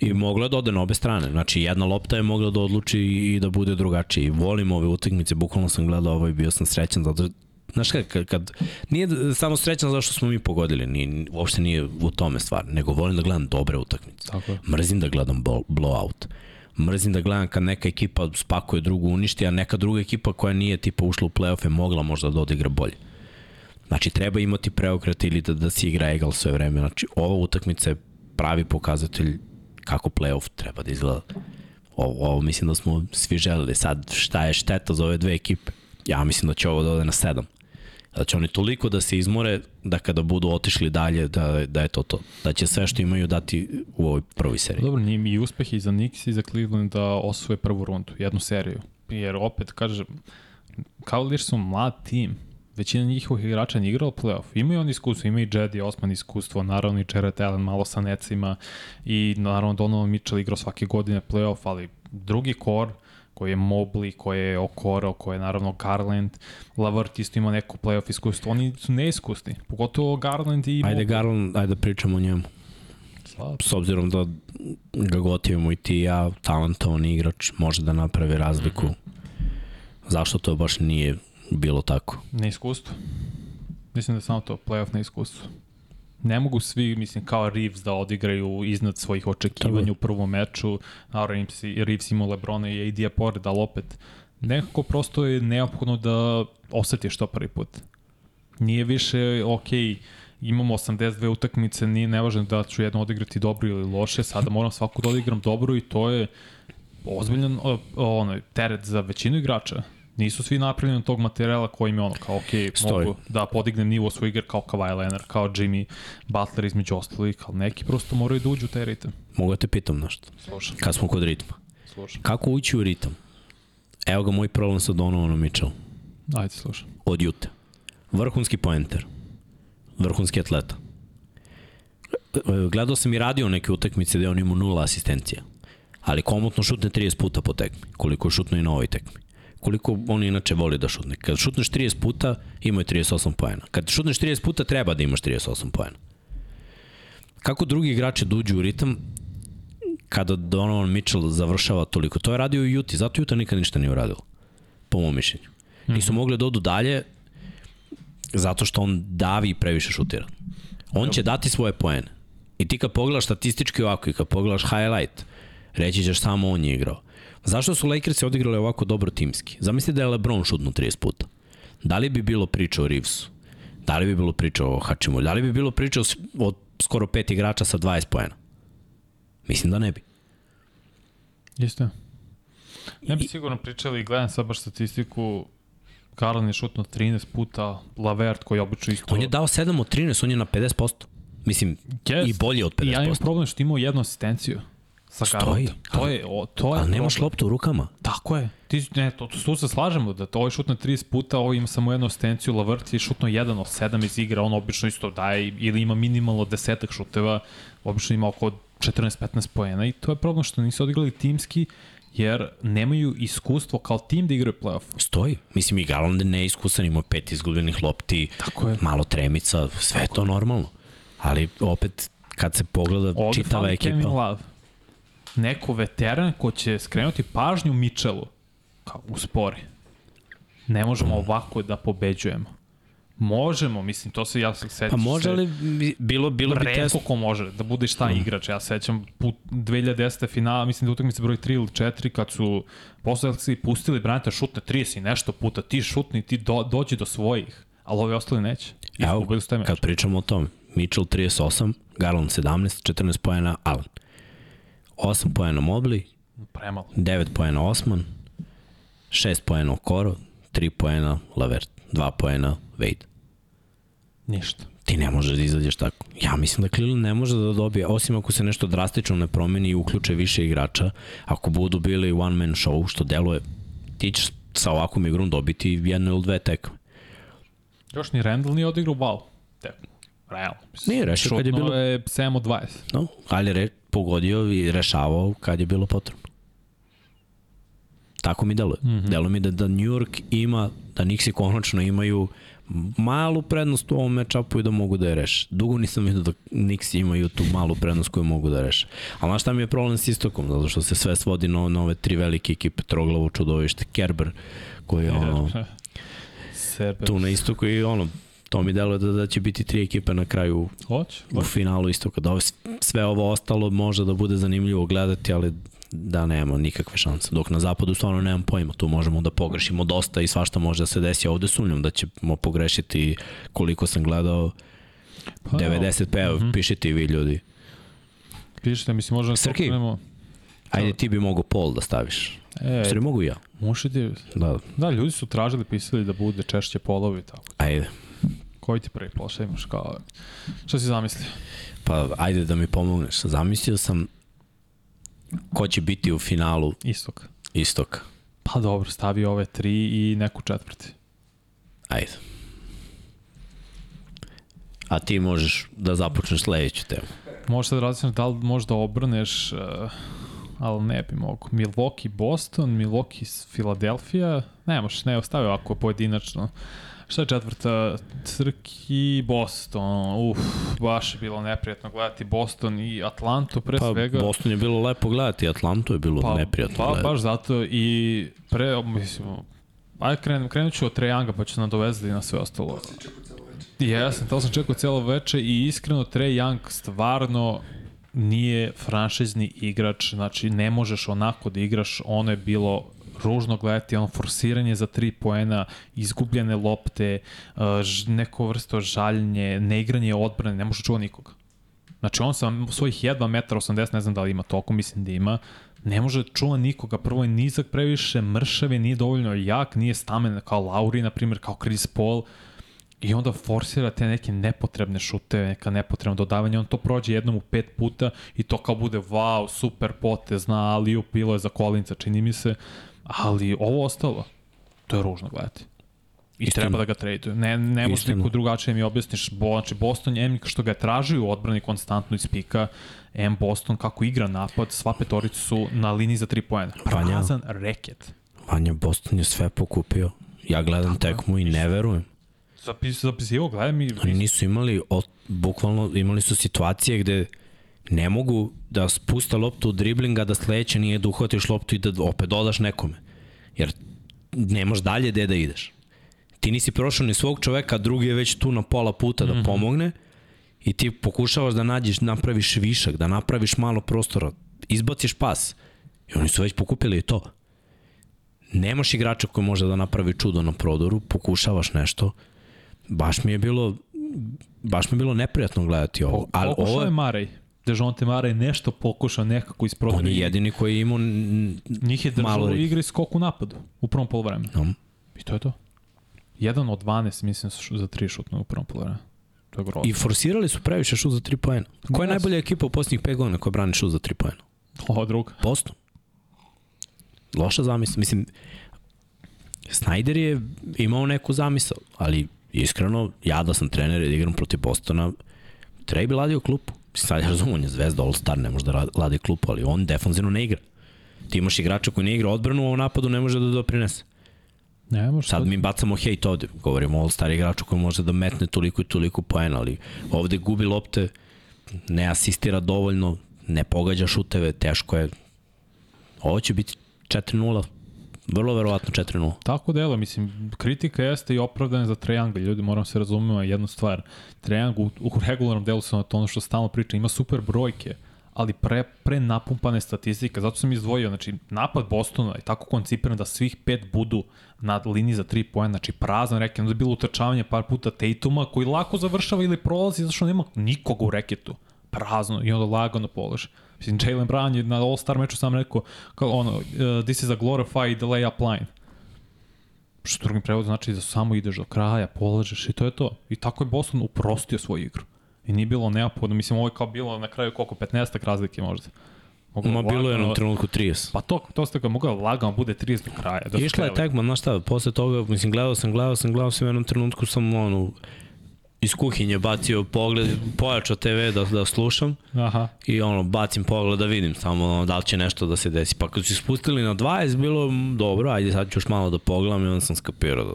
I moglo je da ode na obe strane. Znači, jedna lopta je mogla da odluči i da bude drugačiji. Volim ove utakmice, bukvalno sam gledao ovo i bio sam srećan zato Znaš kad, kad, kad nije samo srećan zato što smo mi pogodili, ni, uopšte nije u tome stvar, nego volim da gledam dobre utakmice. Tako je. Mrzim da gledam blowout. Mrzim da gledam kad neka ekipa spakuje drugu uništi, a neka druga ekipa koja nije tipa ušla u play-off je mogla možda da odigra bolje. Znači, treba imati preokret ili da, da se igra egal sve vreme. Znači, ova utakmica je pravi pokazatelj kako playoff treba da izgleda. Ovo, ovo mislim da smo svi želeli. Sad, šta je šteta za ove dve ekipe? Ja mislim da će ovo da ode na sedam. Da će oni toliko da se izmore da kada budu otišli dalje da, da je to to. Da će sve što imaju dati u ovoj prvoj seriji. Dobro, nije mi uspeh i za Knicks i za Cleveland da osvoje prvu rundu, jednu seriju. Jer opet, kažem, Cavaliers su mlad tim većina njihovih igrača nije igrala playoff. Imaju oni iskustvo, imaju i Jedi Osman iskustvo, naravno i Jared Allen malo sa necima i naravno Donovan Mitchell igrao svake godine playoff, ali drugi kor koji je Mobley, koji je Okoro, koji je naravno Garland, Lavert isto ima neko playoff iskustvo, oni su neiskusni, pogotovo Garland i Mobley. Ajde Garland, ajde da pričamo o njemu. Slab. S obzirom da ga gotivimo i ti ja, talentovan igrač, može da napravi razliku. Mm -hmm. Zašto to baš nije bilo tako. Neiskustvo. Mislim da je samo to, playoff neiskustvo. Ne mogu svi, mislim, kao Reeves da odigraju iznad svojih očekivanja u prvom meču. Naravno, Reeves imao Lebrona i AD-a pored, ali opet, nekako prosto je neophodno da osetiš to prvi put. Nije više, ok, imamo 82 utakmice, nije nevažno da ću jedno odigrati dobro ili loše, sada moram svaku da odigram dobro i to je ozbiljan ono, teret za većinu igrača nisu svi napravljeni od tog materijala koji je ono kao, ok, Stoji. mogu da podignem nivo svoj igra kao Kawhi Leonard, kao Jimmy Butler između ostalih, ali neki prosto moraju da uđu u taj ritam. Mogu da te pitam nešto? Slušam. Kad smo kod ritma. Slušam. Kako ući u ritam? Evo ga moj problem sa Donovanom Mitchell. Ajde, slušam. Od jute. Vrhunski poenter. Vrhunski atleta. Gledao sam i radio neke utakmice gde on ima nula asistencija. Ali komotno šutne 30 puta po tekmi. Koliko je šutno i na ovoj tekmi koliko on inače voli da šutne. Kad šutneš 30 puta, ima je 38 poena. Kad šutneš 30 puta, treba da imaš 38 poena. Kako drugi igrači duđu da u ritam kada Donovan Mitchell završava toliko? To je radio i Juti, zato Juta nikad ništa nije uradio, po mom mišljenju. Nisu mhm. mogli da odu dalje zato što on davi i previše šutira. On će dati svoje poene. I ti kad pogledaš statistički ovako i kad pogledaš highlight, reći ćeš samo on je igrao. Zašto su Lakersi odigrali ovako dobro timski? Zamislite da je LeBron šutno 30 puta. Da li bi bilo priča o Reevesu? Da li bi bilo priča o Hačimu? Da li bi bilo priča o skoro pet igrača sa 20 pojena? Mislim da ne bi. Isto. Ne bi sigurno pričali, gledam sad baš statistiku, Karlan je šutno 13 puta, Lavert koji je obično isto... On je dao 7 od 13, on je na 50%. Mislim, yes. i bolje od 50%. I ja imam problem što imao jednu asistenciju. Sa Stoji. To je, o, to je ali nemaš loptu u rukama. Tako je. Ti, ne, to, to, to se slažemo da to ovaj šutno 30 puta, ovo ima samo jednu ostenciju, Lavrt je šutno jedan od sedam iz igra, on obično isto daje ili ima minimalno desetak šuteva, obično ima oko 14-15 poena i to je problem što nisu odigrali timski, jer nemaju iskustvo kao tim da igraju playoff. Stoji. Mislim, i Garland je neiskusan, ima pet izgubljenih lopti, Tako je. malo tremica, sve Tako to je. normalno. Ali opet, kad se pogleda Ovde čitava ekipa... Kevin Love neko veteran ko će skrenuti pažnju Mičelu kao uspori. Ne možemo ovako da pobeđujemo. Možemo, mislim, to se ja se sećam. Pa može li, bilo, bilo bi test... Ko može da bude šta mm. igrač. Ja sećam put 2010. finala, mislim da utakmice broj 3 ili 4, kad su posledci pustili Branta šutne 30 i nešto puta, ti šutni, ti do, dođi do svojih, ali ovi ostali neće. Evo, kad pričamo o tom, Mitchell 38, Garland 17, 14 pojena Allen. 8 pojena Mobley, Premalo. 9 pojena Osman, 6 pojena Okoro, 3 pojena Lavert, 2 pojena Wade. Ništa. Ti ne možeš da izađeš tako. Ja mislim da Cleveland ne može da dobije, osim ako se nešto drastično ne promeni i uključe više igrača, ako budu bili one man show, što deluje, ti ćeš sa ovakvom igrom dobiti jednu ili dve tekme. Još ni Randall nije odigrao. Tekme. Realno. Nije rešio kad je bilo... je 7 od 20. No, ali re, pogodio i rešavao kad je bilo potrebno. Tako mi deluje. Mm -hmm. Deluje mi da, da New York ima, da Nixi konačno imaju malu prednost u ovom matchupu i da mogu da je reše. Dugo nisam vidio da Nixi imaju tu malu prednost koju mogu da reše. Ali znaš šta mi je problem s istokom? Zato što se sve svodi na, na ove tri velike ekipe, Troglavo, Čudovište, Kerber, koji je ono... tu na istoku i ono, to mi deluje da, da će biti tri ekipe na kraju Hoć, u finalu istoka. Da sve ovo ostalo može da bude zanimljivo gledati, ali da nema nikakve šanse. Dok na zapadu stvarno nemam pojma, tu možemo da pogrešimo dosta i svašta može da se desi. Ovde sumnjam da ćemo pogrešiti koliko sam gledao pa, 90 pa, uh -huh. pišite i vi ljudi. Pišite, mislim, možemo da Srki, ajde ti bi mogo pol da staviš. E, Sri mogu ja. Može ti... Da. da, ljudi su tražili, pisali da bude češće polovi tako. Ajde. Koji ti prvi pol, šta imaš kao... Šta si zamislio? Pa, ajde da mi pomogneš. Zamislio sam ko će biti u finalu Istok. Istok. Pa dobro, stavi ove tri i neku četvrti. Ajde. A ti možeš da započneš sledeću temu. Možeš da različiti da li možeš da obrneš, uh, ali ne bi mogu. Milwaukee, Boston, Milwaukee, Philadelphia. Ne možeš, ne, ostavi ovako pojedinačno. Uh, Šta je četvrta? Crki Boston. Uf, baš je bilo neprijatno gledati Boston i Atlantu pre pa, svega. Boston je bilo lepo gledati, Atlantu je bilo pa, neprijatno pa, gledati. Baš zato i pre, mislim, ajde kren, krenut ću od Trejanga pa ću nadovezati na sve ostalo. Jesam, to sam čekao celo veče i iskreno Trae Young stvarno nije franšizni igrač, znači ne možeš onako da igraš, ono je bilo ružno gledati, ono forsiranje za tri poena, izgubljene lopte, uh, neko vrsto žaljenje, neigranje odbrane, ne može čuva nikoga. Znači on sa svojih jedva metra 80, ne znam da li ima toliko, mislim da ima, ne može da čuva nikoga. Prvo je nizak previše, mršav je, nije dovoljno jak, nije stamen kao Lauri, na primjer, kao Chris Paul. I onda forsira te neke nepotrebne šute, neka nepotrebna dodavanja, on to prođe jednom u pet puta i to kao bude wow, super potez, zna, ali upilo je za kolinca, čini mi se ali ovo ostalo, to je ružno gledati. I Istina. treba da ga traduju. Ne, ne može niko drugačije mi objasniš. Bo, znači, Boston je što ga tražuju u odbrani konstantno iz pika, M Boston kako igra napad, sva petorica su na liniji za tri poena. Prazan reket. Vanja, Boston je sve pokupio. Ja gledam Tako tekmu i ne verujem. Zapis, zapisivo, gledam i... Oni nisu imali, od, bukvalno imali su situacije gde ne mogu da spuste loptu u driblinga, da sledeće nije da uhvatiš loptu i da opet dodaš nekome. Jer nemaš dalje gde da ideš. Ti nisi prošao ni svog čoveka, drugi je već tu na pola puta da mm -hmm. pomogne i ti pokušavaš da nađeš, napraviš višak, da napraviš malo prostora, izbaciš pas. I oni su već pokupili i to. Nemaš igrača koji može da napravi čudo na prodoru, pokušavaš nešto. Baš mi je bilo baš mi je bilo neprijatno gledati ovo. Ali ovo je Marej. Dejonte Mare je nešto pokušao nekako isprodati. On je jedini koji je imao Njih je držao u igri skok u napadu u prvom polovremenu. Um. I to je to. Jedan od 12, mislim, za tri šutno u prvom polovremenu. To je grozno. I forsirali su previše šut za 3 poena. Koja je najbolja ekipa u posljednjih 5 godina koja brani šut za 3 poena? Ova druga. Boston. Loša zamisla. Mislim, Snyder je imao neku zamisao, ali iskreno, ja da sam trener i da igram protiv Bostona, treba bi ladio klupu sad ja razumem, on je zvezda All-Star, ne može da ladi klupu, ali on defanzivno ne igra. Ti imaš igrača koji ne igra odbranu, a u napadu ne može da doprinese. Ne, može sad mi bacamo hejt ovde, govorimo o All-Star igraču koji može da metne toliko i toliko poena, ali ovde gubi lopte, ne asistira dovoljno, ne pogađa šuteve, teško je. Ovo će biti 4-0 Vrlo verovatno 4-0. Tako delo, mislim, kritika jeste i opravdana za Triangle. Ljudi, moram se razumeti jednu stvar. Triangle u, u regularnom delu sam to ono što stalno priča, ima super brojke, ali pre, pre napumpane statistike, zato sam izdvojio, znači napad Bostona je tako koncipiran da svih pet budu na liniji za 3 poena, znači prazan reket, onda je bilo utrčavanje par puta Tatuma koji lako završava ili prolazi zato što nema nikoga u reketu, prazno i onda lagano polože. Mislim, Jalen Brown je na All-Star meču sam rekao, kao ono, uh, this is a glorified layup line. Što drugim prevodom znači da samo ideš do kraja, polažeš i to je to. I tako je Boston uprostio svoju igru. I nije bilo neophodno, mislim ovo je kao bilo na kraju koliko, 15 razlike možda. Mogu Ma bilo je na trenutku 30. Pa to, to ste ga mogao lagano bude 30 do kraja. Da Išla je tekma, znaš šta, posle toga, mislim, gledao sam, gledao sam, gledao sam, u jednom trenutku sam, ono, iz kuhinje bacio pogled, pojačao TV da, da slušam Aha. i ono, bacim pogled da vidim samo ono, da li će nešto da se desi. Pa kad su spustili na 20, bilo dobro, ajde sad ću još malo da pogledam i onda sam skapirao da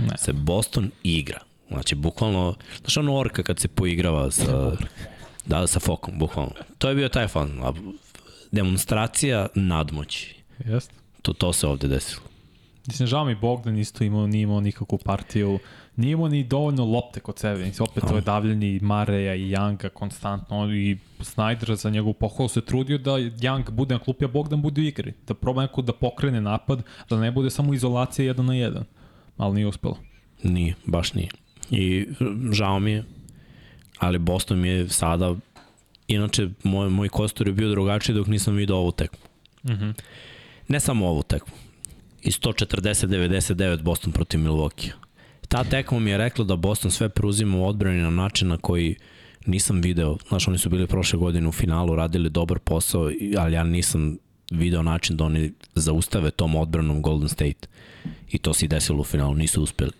ne. se Boston igra. Znači, bukvalno, znaš ono orka kad se poigrava sa, da, sa fokom, bukvalno. To je bio taj fan. Demonstracija nadmoći. Jeste. To, to se ovde desilo. Mislim, žao mi Bogdan isto imao, nije imao nikakvu partiju nije imao ni dovoljno lopte kod sebe. Mislim, opet to je davljanje i Mareja i Younga konstantno i Snyder za njegovu pohvalu se trudio da Young bude na klupi, a Bogdan bude u igri. Da proba neko da pokrene napad, da ne bude samo izolacija jedan na jedan. Ali nije uspelo. Nije, baš nije. I žao mi je, ali Boston mi je sada, inače moj, moj kostor je bio drugačiji dok nisam vidio ovu tekmu. Mm -hmm. Ne samo ovu tekmu. I 140-99 Boston protiv Milwaukee ta tekma mi je rekla da Boston sve preuzima u odbrani na način na koji nisam video, znaš, oni su bili prošle godine u finalu, radili dobar posao, ali ja nisam video način da oni zaustave tom odbranom Golden State. I to se i desilo u finalu, nisu uspeli.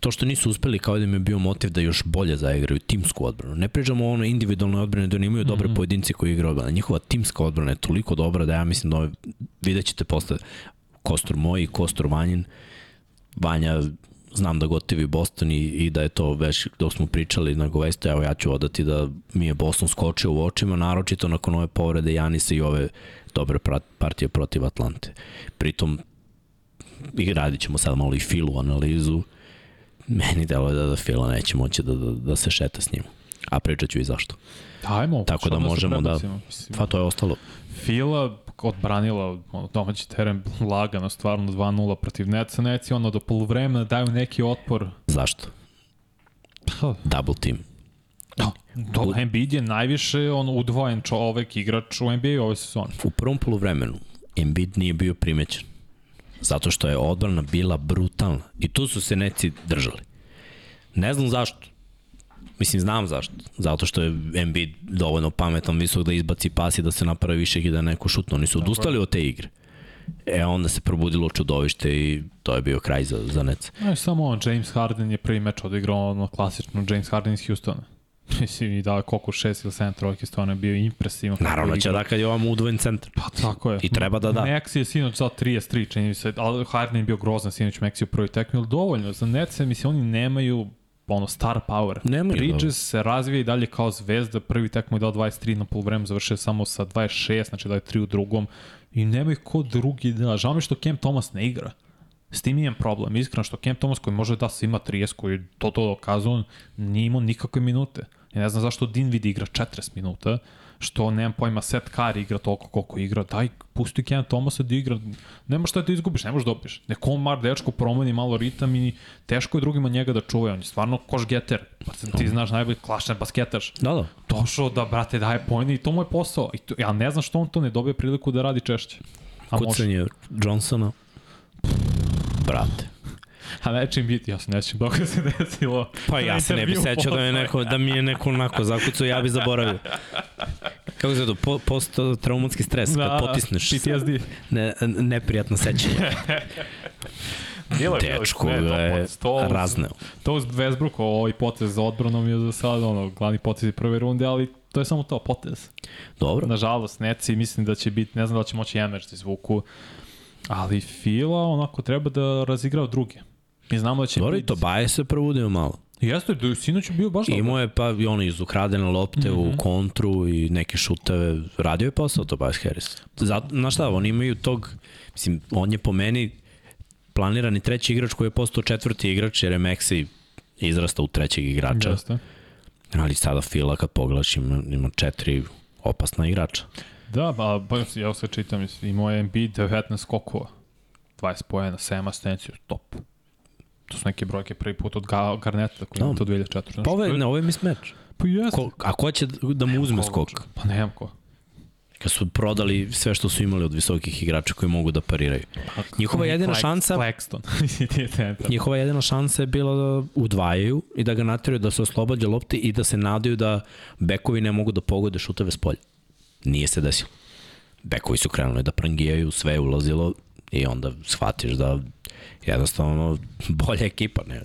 To što nisu uspeli kao da im je bio motiv da još bolje zaigraju timsku odbranu. Ne pričamo o ono individualnoj odbrani da oni imaju dobre mm -hmm. pojedinci koji igraju odbranu. Njihova timska odbrana je toliko dobra da ja mislim da vidjet ćete posle Kostor moj i Kostor Vanjin. Vanja znam da gotivi Boston i, i da je to već dok smo pričali na Govestu, evo ja ću odati da mi je Boston skočio u očima, naročito nakon ove povrede Janisa i ove dobre partije protiv Atlante. Pritom, i radit ćemo sad malo i Filu analizu, meni delo je da, da Fila neće moći da, da, da se šeta s njim. A pričat ću i zašto. Ajmo, Tako da, da možemo da... Pa to je ostalo. Fila odbranila domaći teren lagano, stvarno 2-0 protiv Netsa. Netsi ono do polovremena daju neki otpor. Zašto? Double team. No, do, Embiid je najviše on udvojen čovek, igrač u NBA ove sezone. U prvom polovremenu Embiid nije bio primećen. Zato što je odbrana bila brutalna. I tu su se neci držali. Ne znam zašto. Mislim, znam zašto. Zato što je Embiid dovoljno pametan, visok da izbaci pas i da se napravi više i da neko šutno. Oni su odustali od te igre. E, onda se probudilo čudovište i to je bio kraj za, za Nets. No, samo on, James Harden je prvi meč odigrao ono klasično James Harden iz Houstona. Mislim, i da koliko šest ili sedam trojke stvarno je bio impresivan. Naravno će da kad je ovam udvojen centar. Pa tako je. I treba da da. Maxi je sinoć za 33, čini se, ali Harden je bio grozan sinoć Maxi u prvoj tekmi, ali dovoljno. Za Netse, mislim, oni nemaju ono star power. Nema Bridges se razvija i dalje kao zvezda, prvi tek mu je dao 23 na polovremenu, završio samo sa 26, znači da je 3 u drugom i nema ih ko drugi da. Žao mi što Cam Thomas ne igra. S tim imam problem, iskreno što Cam Thomas koji može da se ima 30, koji to to dokazuje, nije imao nikakve minute. Ja ne znam zašto Dinwiddie igra 40 minuta, što nemam pojma, Seth Curry igra toliko koliko igra, daj, pusti Ken Thomasa da igra, nema šta da izgubiš, ne možeš da dobiš. Neko Mar dečko promeni malo ritam i teško je drugima njega da čuvaju, on je stvarno koš getter, pa ti znaš najbolji klašan basketaš. Da, da. Došao da, brate, daje pojene i to mu je posao. I to, ja ne znam što on to ne dobije priliku da radi češće. A Kucanje Johnsona. Brate. A neće biti, ja se nećem dok se desilo. Pa ja se ne bi sećao da, je neko, da mi je neko onako zakucao, ja bi zaboravio. Kako se to, po, post-traumatski stres, da, kad potisneš. PTSD. Ne, neprijatno sećanje. Bilo je, Dečko je razneo. To uz Westbrook, ovaj potez za odbranom je za sad ono, glavni potez prve runde, ali to je samo to, potez. Dobro. Nažalost, Neci mislim da će biti, ne znam da će moći Emers da izvuku, ali Fila onako treba da razigrao druge. Mi znamo da će Dobro, i Tobaje se probudio malo. Jeste, da sinoć je bio baš dobro. Imao je pa i ono iz ukradene lopte mm -hmm. u Mhm. kontru i neke šuteve. Radio je posao Tobias Harris. Zato, znaš šta, oni imaju tog, mislim, on je po meni planirani treći igrač koji je postao četvrti igrač jer je Maxi izrastao u trećeg igrača. Jeste. Ali sada Fila kad pogledaš ima, ima četiri opasna igrača. Da, ba, ba, ja sve čitam, imao je Embiid 19 skokova, 20 pojena, 7 asistencija, top. To su neke brojke prvi put od Ga Garneta koji ima Da. to 2004. Pa ovo je, ne, ovo je mismatch. pa jeste. Ko, a ko će da mu uzme skok? Pa nemam ko. Kad su prodali sve što su imali od visokih igrača koji mogu da pariraju. Pa, Njihova jedina šansa- je centar. Njihova jedina šansa je bila da udvajaju i da ga nateraju da se oslobađa lopte i da se nadaju da bekovi ne mogu da pogode šuteve s polja. Nije se desilo. Bekovi su krenuli da prangijaju, sve je ulazilo i onda shvatiš da jednostavno bolja ekipa. Ne,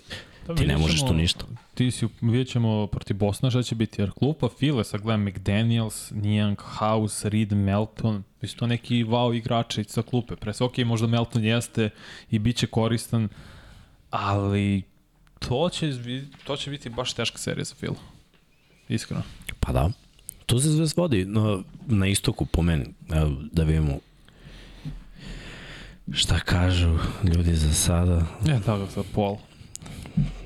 Da, ti ne možeš ćemo- tu ništa. Ti si, vidjet ćemo protiv Bosna šta će biti, jer klupa File, sad gledam McDaniels, Niang, House, Reed, Melton, su to neki wow igrači sa klupe. Pre sve, ok, možda Melton jeste i bit će koristan, ali to će, to će biti baš teška serija za Fila. Iskreno. Pa da. Tu se sve svodi na, na istoku po meni. Da vidimo šta kažu ljudi za sada. Ne, da ga sad pol.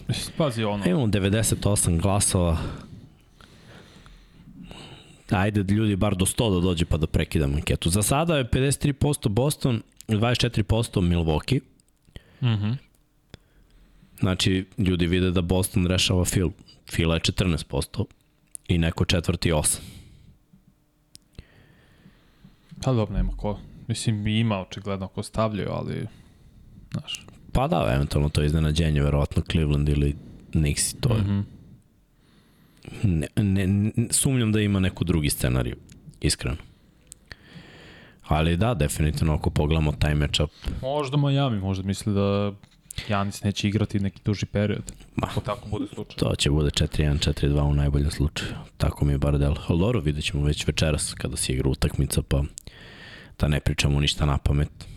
Mislim, Pazi ono. Imamo 98 glasova. Ajde da ljudi bar do 100 da dođe pa da prekidamo anketu. Za sada je 53% Boston, 24% Milwaukee. Mm -hmm. Znači, ljudi vide da Boston rešava Phil. Phila je 14% i neko četvrti 8. Pa dobro, nema ko. Mislim, ima očigledno ko stavljaju, ali... Znaš. Pa da, eventualno to je iznenađenje, verovatno Cleveland ili Knicks, to je. Mm -hmm. Ne, ne, ne, sumnjam da ima neku drugi scenariju, iskreno. Ali da, definitivno ako pogledamo taj matchup, Možda Miami, možda misli da Janis neće igrati neki duži period. Ma. Ako tako bude slučaj. to će bude 4-1, 4-2 u najboljem slučaju. Tako mi je bar delo. Ali dobro, vidjet ćemo već večeras kada se igra utakmica, pa da ne pričamo ništa na pamet.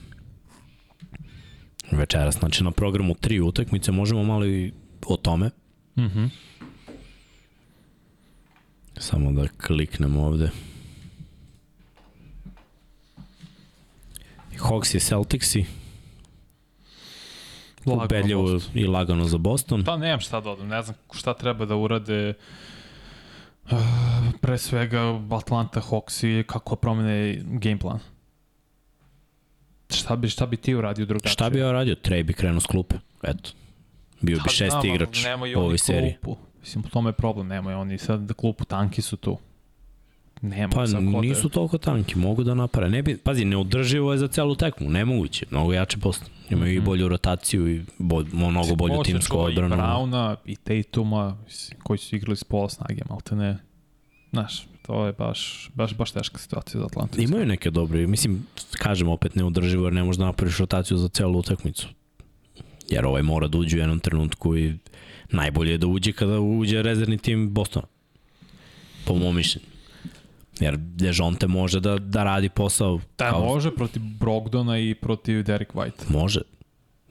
Večeras, znači na programu tri utakmice, možemo malo i o tome. Mm -hmm. Samo da kliknemo ovde. Hawks i Celticsi, ubedljivo i lagano za Boston. Pa nemam šta da odam, ne znam šta treba da urade uh, pre svega Atlanta Hawks i kako promene game plan. Šta bi, šta bi ti uradio drugačije? Šta bi ja radio? Trey bi krenuo s klupe. Eto. Bio bi Pa šesti znam, igrač u ovoj seriji. Klupu. Mislim, u tome je problem, nemaju oni sad da klupu, tanki su tu. Nema Pa ko nisu da... toliko tanki, mogu da napare. Ne bi, pazi, neodrživo je za celu tekmu, nemoguće. Mnogo jače posto. Imaju i bolju rotaciju i bo, mnogo bolju timsku odbranu. I Browna i Tatuma, koji su igrali s pola snage, malte ne. Znaš, to je baš, baš, baš teška situacija za Atlantu. Imaju neke dobre, mislim, kažem opet neodrživo jer ne možda napraviš rotaciju za celu utakmicu. Jer ovaj mora da uđe u jednom trenutku i najbolje je da uđe kada uđe rezervni tim Bostona. Po mom mišljenju. Jer Dejonte može da, da radi posao. Da, može protiv Brogdona i protiv Derek White. Može.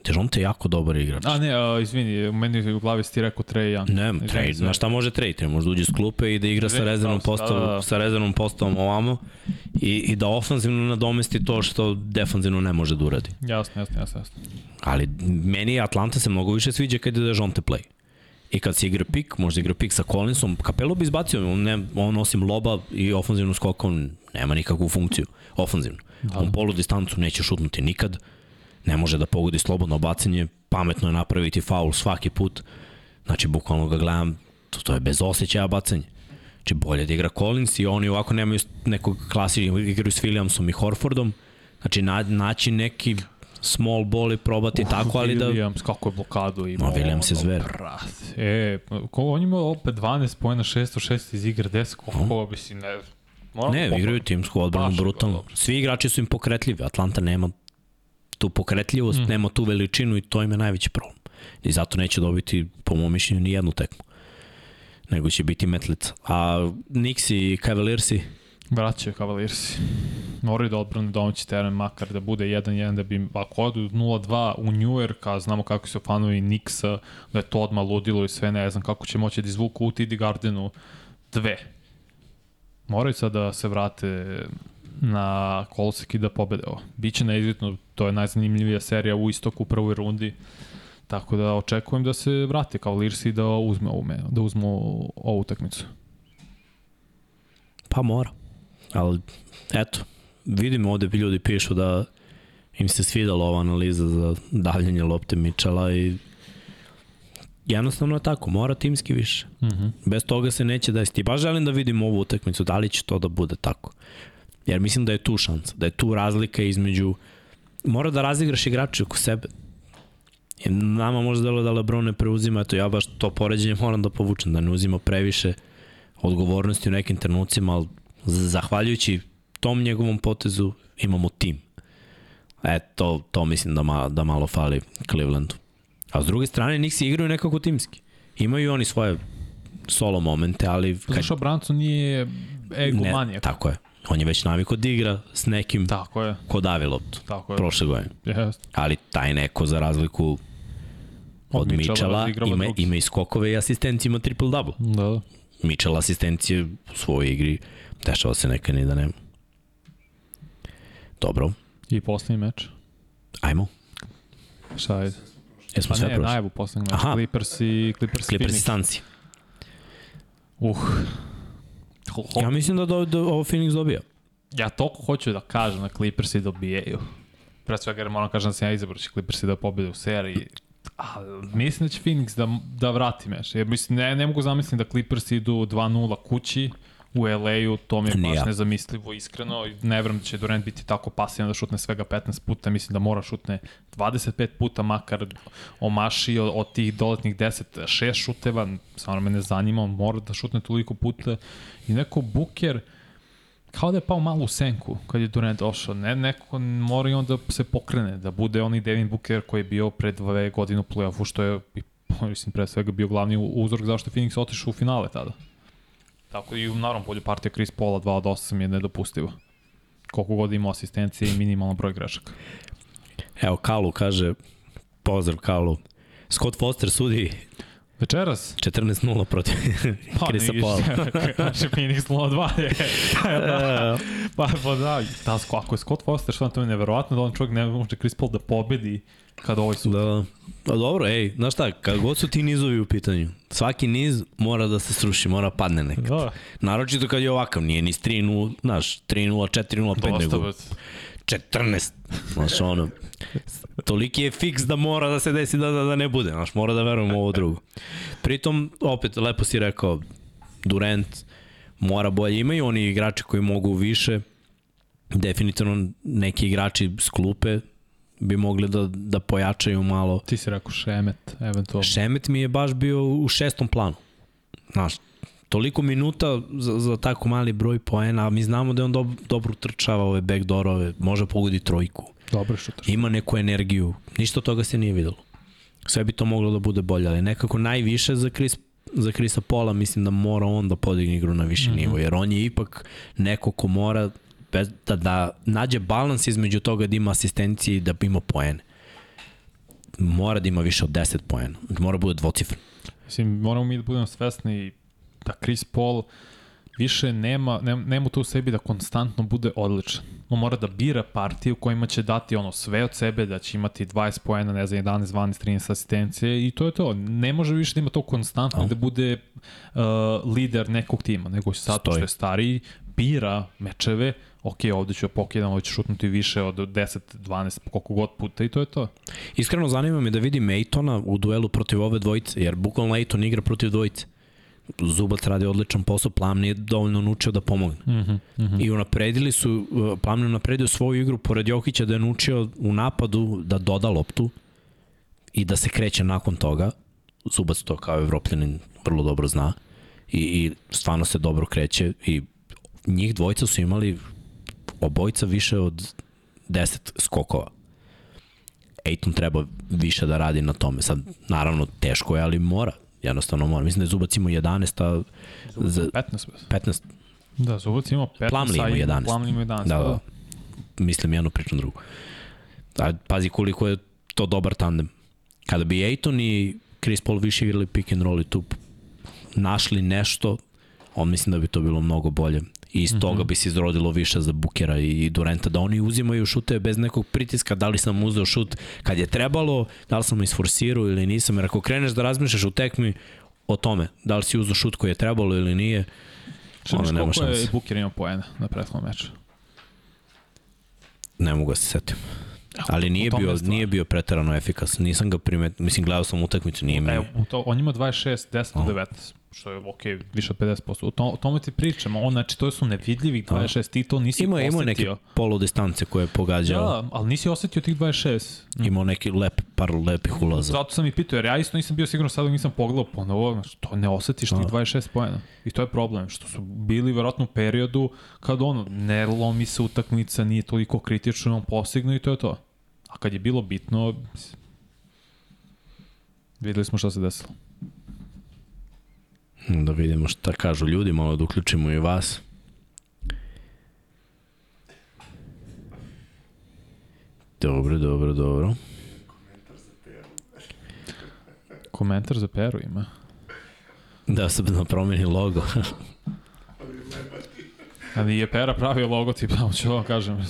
Dejonte je jako dobar igrač. A ne, a, izvini, u meni u glavi si ti rekao Trey Young. Ne, sve. na šta može trade? Trade može da uđe s klupe i da igra sa Izvini, rezervnom da, postavom, da, da. sa rezervnom postavom ovamo i, i da ofanzivno nadomesti to što defanzivno ne može da uradi. Jasno, jasno, jasno. jasno. Ali meni Atlanta se mnogo više sviđa kad je Dejonte play. I kad se igra pik, možda igra pik sa Collinsom, Capello bi izbacio, on, ne, on osim loba i ofanzivnu skoka, on nema nikakvu funkciju, ofanzivnu. Da. On polu distancu neće šutnuti nikad, ne može da pogodi slobodno bacanje, pametno je napraviti faul svaki put, znači bukvalno ga gledam, to, to je bez osjećaja bacanje. Znači bolje da igra Collins i oni ovako nemaju nekog klasičnog igraju s Williamsom i Horfordom, znači na, naći neki small ball i probati Uf, tako, ali da... Williams, kako je blokadu imao. Ma, Williams je zver. Brate. E, ko, on ima opet 12 pojena, 606 iz igre, 10 koliko, ne... Moram Ne, da igraju timsku odbranu brutalno. Svi igrači su im pokretljivi. Atlanta nema tu pokretljivost, mm. nema tu veličinu i to im je najveći problem. I zato neće dobiti, po mom mišljenju, ni jednu tekmu. Nego će biti metlica. A Knicks i Cavaliersi, Vraćaju Cavaliersi. moraju da odbrane domaći teren, makar da bude 1-1, da bi, ako odu 0-2 u New York, a znamo kako su fanovi Nixa, da je to odmah ludilo i sve, ne znam kako će moći da izvuku u TD Gardenu dve. Moraju sad da se vrate na kolosek i da pobede ovo. Biće neizvitno, to je najzanimljivija serija u istoku u prvoj rundi. Tako da očekujem da se vrate kao Lirsi i da uzme ovu, da uzmu ovu utakmicu. Pa mora. Ali, eto, vidimo ovde ljudi pišu da im se svidala ova analiza za davljanje lopte Mičela i jednostavno je tako, mora timski više. Uh mhm. -huh. Bez toga se neće desiti. Baš želim da vidim ovu utakmicu, da li će to da bude tako. Jer mislim da je tu šansa, da je tu razlika između mora da razigraš igrače oko sebe. Jer nama možda delo da Lebron ne preuzima, eto ja baš to poređenje moram da povučem, da ne uzima previše odgovornosti u nekim trenucima, ali zahvaljujući tom njegovom potezu imamo tim. E, to, to mislim da, ma, da malo fali Clevelandu. A s druge strane, Nixi igraju nekako timski. Imaju oni svoje solo momente, ali... Kad... Zašto Branson nije ego ne, manijak? Tako je. On je već naviko da igra s nekim Tako je. ko davi loptu. Tako je. Prošle godine. Yes. Ali taj neko, za razliku od, od Mičela, ima, ima i skokove i asistencije, ima triple-double. Da, da. Mitchell asistencije u svojoj igri dešava se neka ni da nema. Dobro. I poslednji meč? Ajmo. Šta je? Jesmo pa sve ne, prošli? najavu poslednjeg meča. Clippers i Clippers, Clippers i Stanci. Uh. Ja mislim da, do, do, ovo Phoenix dobija. Ja toliko hoću da kažem da Clippersi dobijaju. Pre svega jer moram kažem da sam ja izabrao da će Clippersi da pobede u seriji. A, mislim da će Phoenix da, da vrati meš. Jer mislim, ne, ne mogu zamisliti da Clippers idu 2-0 kući u LA-u, to mi je baš nezamislivo, iskreno. Ne vrem da će Durant biti tako pasivan da šutne svega 15 puta, mislim da mora šutne 25 puta, makar omaši od, od tih doletnih 10, 6 šuteva, stvarno me ne zanima, on mora da šutne toliko puta. I neko Buker, kao da je pao malo u senku kad je Durant došao. Ne, neko mora i onda se pokrene, da bude onaj Devin Booker koji je bio pred dve godine u play-offu, što je, mislim, pre svega bio glavni uzrok zašto je Phoenix otišao u finale tada. Tako i naravno bolje partija Chris Paula 2 od 8 je nedopustivo. Koliko god ima asistencije i minimalan broj grešaka. Evo, Kalu kaže, pozdrav Kalu, Scott Foster sudi Večeras? 14-0 protiv pa, Krisa Paula. Znači Phoenix 0-2 je. pa, pa da, da, ako je Scott Foster, što to je neverovatno da on čovjek ne može Chris Paul da pobedi kad ovaj su. Da. Pa dobro, ej, znaš šta, kad god su ti nizovi u pitanju, svaki niz mora da se sruši, mora padne nekad. Da. Naročito kad je ovakav, nije ni 3-0, znaš, 3-0, 4-0, 5 nego 14. Znaš, ono, toliki je fiks da mora da se desi da, da, da ne bude, znaš, mora da verujemo u ovo drugo. Pritom, opet, lepo si rekao, Durant mora bolje, imaju oni igrači koji mogu više, definitivno neki igrači s klupe bi mogli da, da pojačaju malo. Ti si rekao Šemet, eventualno. Šemet mi je baš bio u šestom planu. Znaš, toliko minuta za, za tako mali broj poena, a mi znamo da je on dob, dobro trčava ove backdoorove, može pogodi trojku. Dobro što trčava. Ima neku energiju. Ništa toga se nije videlo. Sve bi to moglo da bude bolje, ali nekako najviše za Chris za Krisa Pola mislim da mora on da podigne igru na viši mm -hmm. nivo, jer on je ipak neko ko mora bez, da, da nađe balans između toga da ima asistencije i da ima poene. Mora da ima više od 10 poena. Mora da bude dvocifran. Mislim, moramo mi da budemo svesni da Chris Paul više nema, nema, nema to u sebi da konstantno bude odličan. On mora da bira partije u kojima će dati ono sve od sebe, da će imati 20 poena, ne znam, 11, 12, 13 asistencije i to je to. Ne može više da ima to konstantno, da bude uh, lider nekog tima, nego sad što je stariji, bira mečeve, ok, ovde ću pokidam, ovde ću šutnuti više od 10, 12, koliko god puta i to je to. Iskreno zanima me da vidim Ejtona u duelu protiv ove dvojice, jer bukvalno Ejton igra protiv dvojice. Zubac radi odličan posao, Plam nije dovoljno naučio da pomogne. Mm -hmm, mm -hmm. I unapredili su, Plam je unapredio svoju igru pored Jokića da je naučio u napadu da doda loptu i da se kreće nakon toga. Zubac to kao evropljanin vrlo dobro zna i, i stvarno se dobro kreće i njih dvojica su imali obojica više od 10 skokova. Ejton treba više da radi na tome. Sad, naravno, teško je, ali mora. Jednostavno mora. Mislim da je Zubac imao 11, a... Za, 15. 15. Da, Zubac imao 15, Plamli ima 11. Plamli ima 11. Da, da. mislim jedno, pričam drugo. A, pazi koliko je to dobar tandem. Kada bi Ejton i Chris Paul više igrali pick and roll i tu našli nešto, on mislim da bi to bilo mnogo bolje. I iz toga mm -hmm. bi se izrodilo više za Bukera i Durenta, da oni uzimaju šute bez nekog pritiska, da li sam uzeo šut kad je trebalo, da li sam isforsirao ili nisam, jer ako kreneš da razmišljaš u tekmi o tome, da li si uzeo šut koji je trebalo ili nije, onda nema šanse. Koliko je Buker imao poena na prethodnom meču? Ne mogu da se setim. Ali nije bio, nije bio preterano efikasan. Nisam ga primetio, mislim, gledao sam utakmicu, nije mi... Evo, to, on ima 26, 10 oh. 19 što je ok, više od 50%. O, to, o tome ti pričamo, on, znači to su nevidljivi 26, ti to nisi ima, osetio. Ima neke poludistance koje je pogađao. Da, ali nisi osetio tih 26. Mm. Imao neki lep, par lepih ulaza. Zato sam i pitao, jer ja isto nisam bio siguran sad nisam pogledao ponovo, znači to ne osetiš tih 26 pojena. I to je problem, što su bili verovatno u periodu kad ono, ne lomi se utakmica, nije toliko kritično, on postignu i to je to. A kad je bilo bitno, videli smo šta se desilo. Da vidimo šta kažu ljudi, malo da uključimo i vas. Dobro, dobro, dobro. Komentar za Peru ima. Da se da promeni logo. A nije Pera pravio logotip, samo ću vam kažem.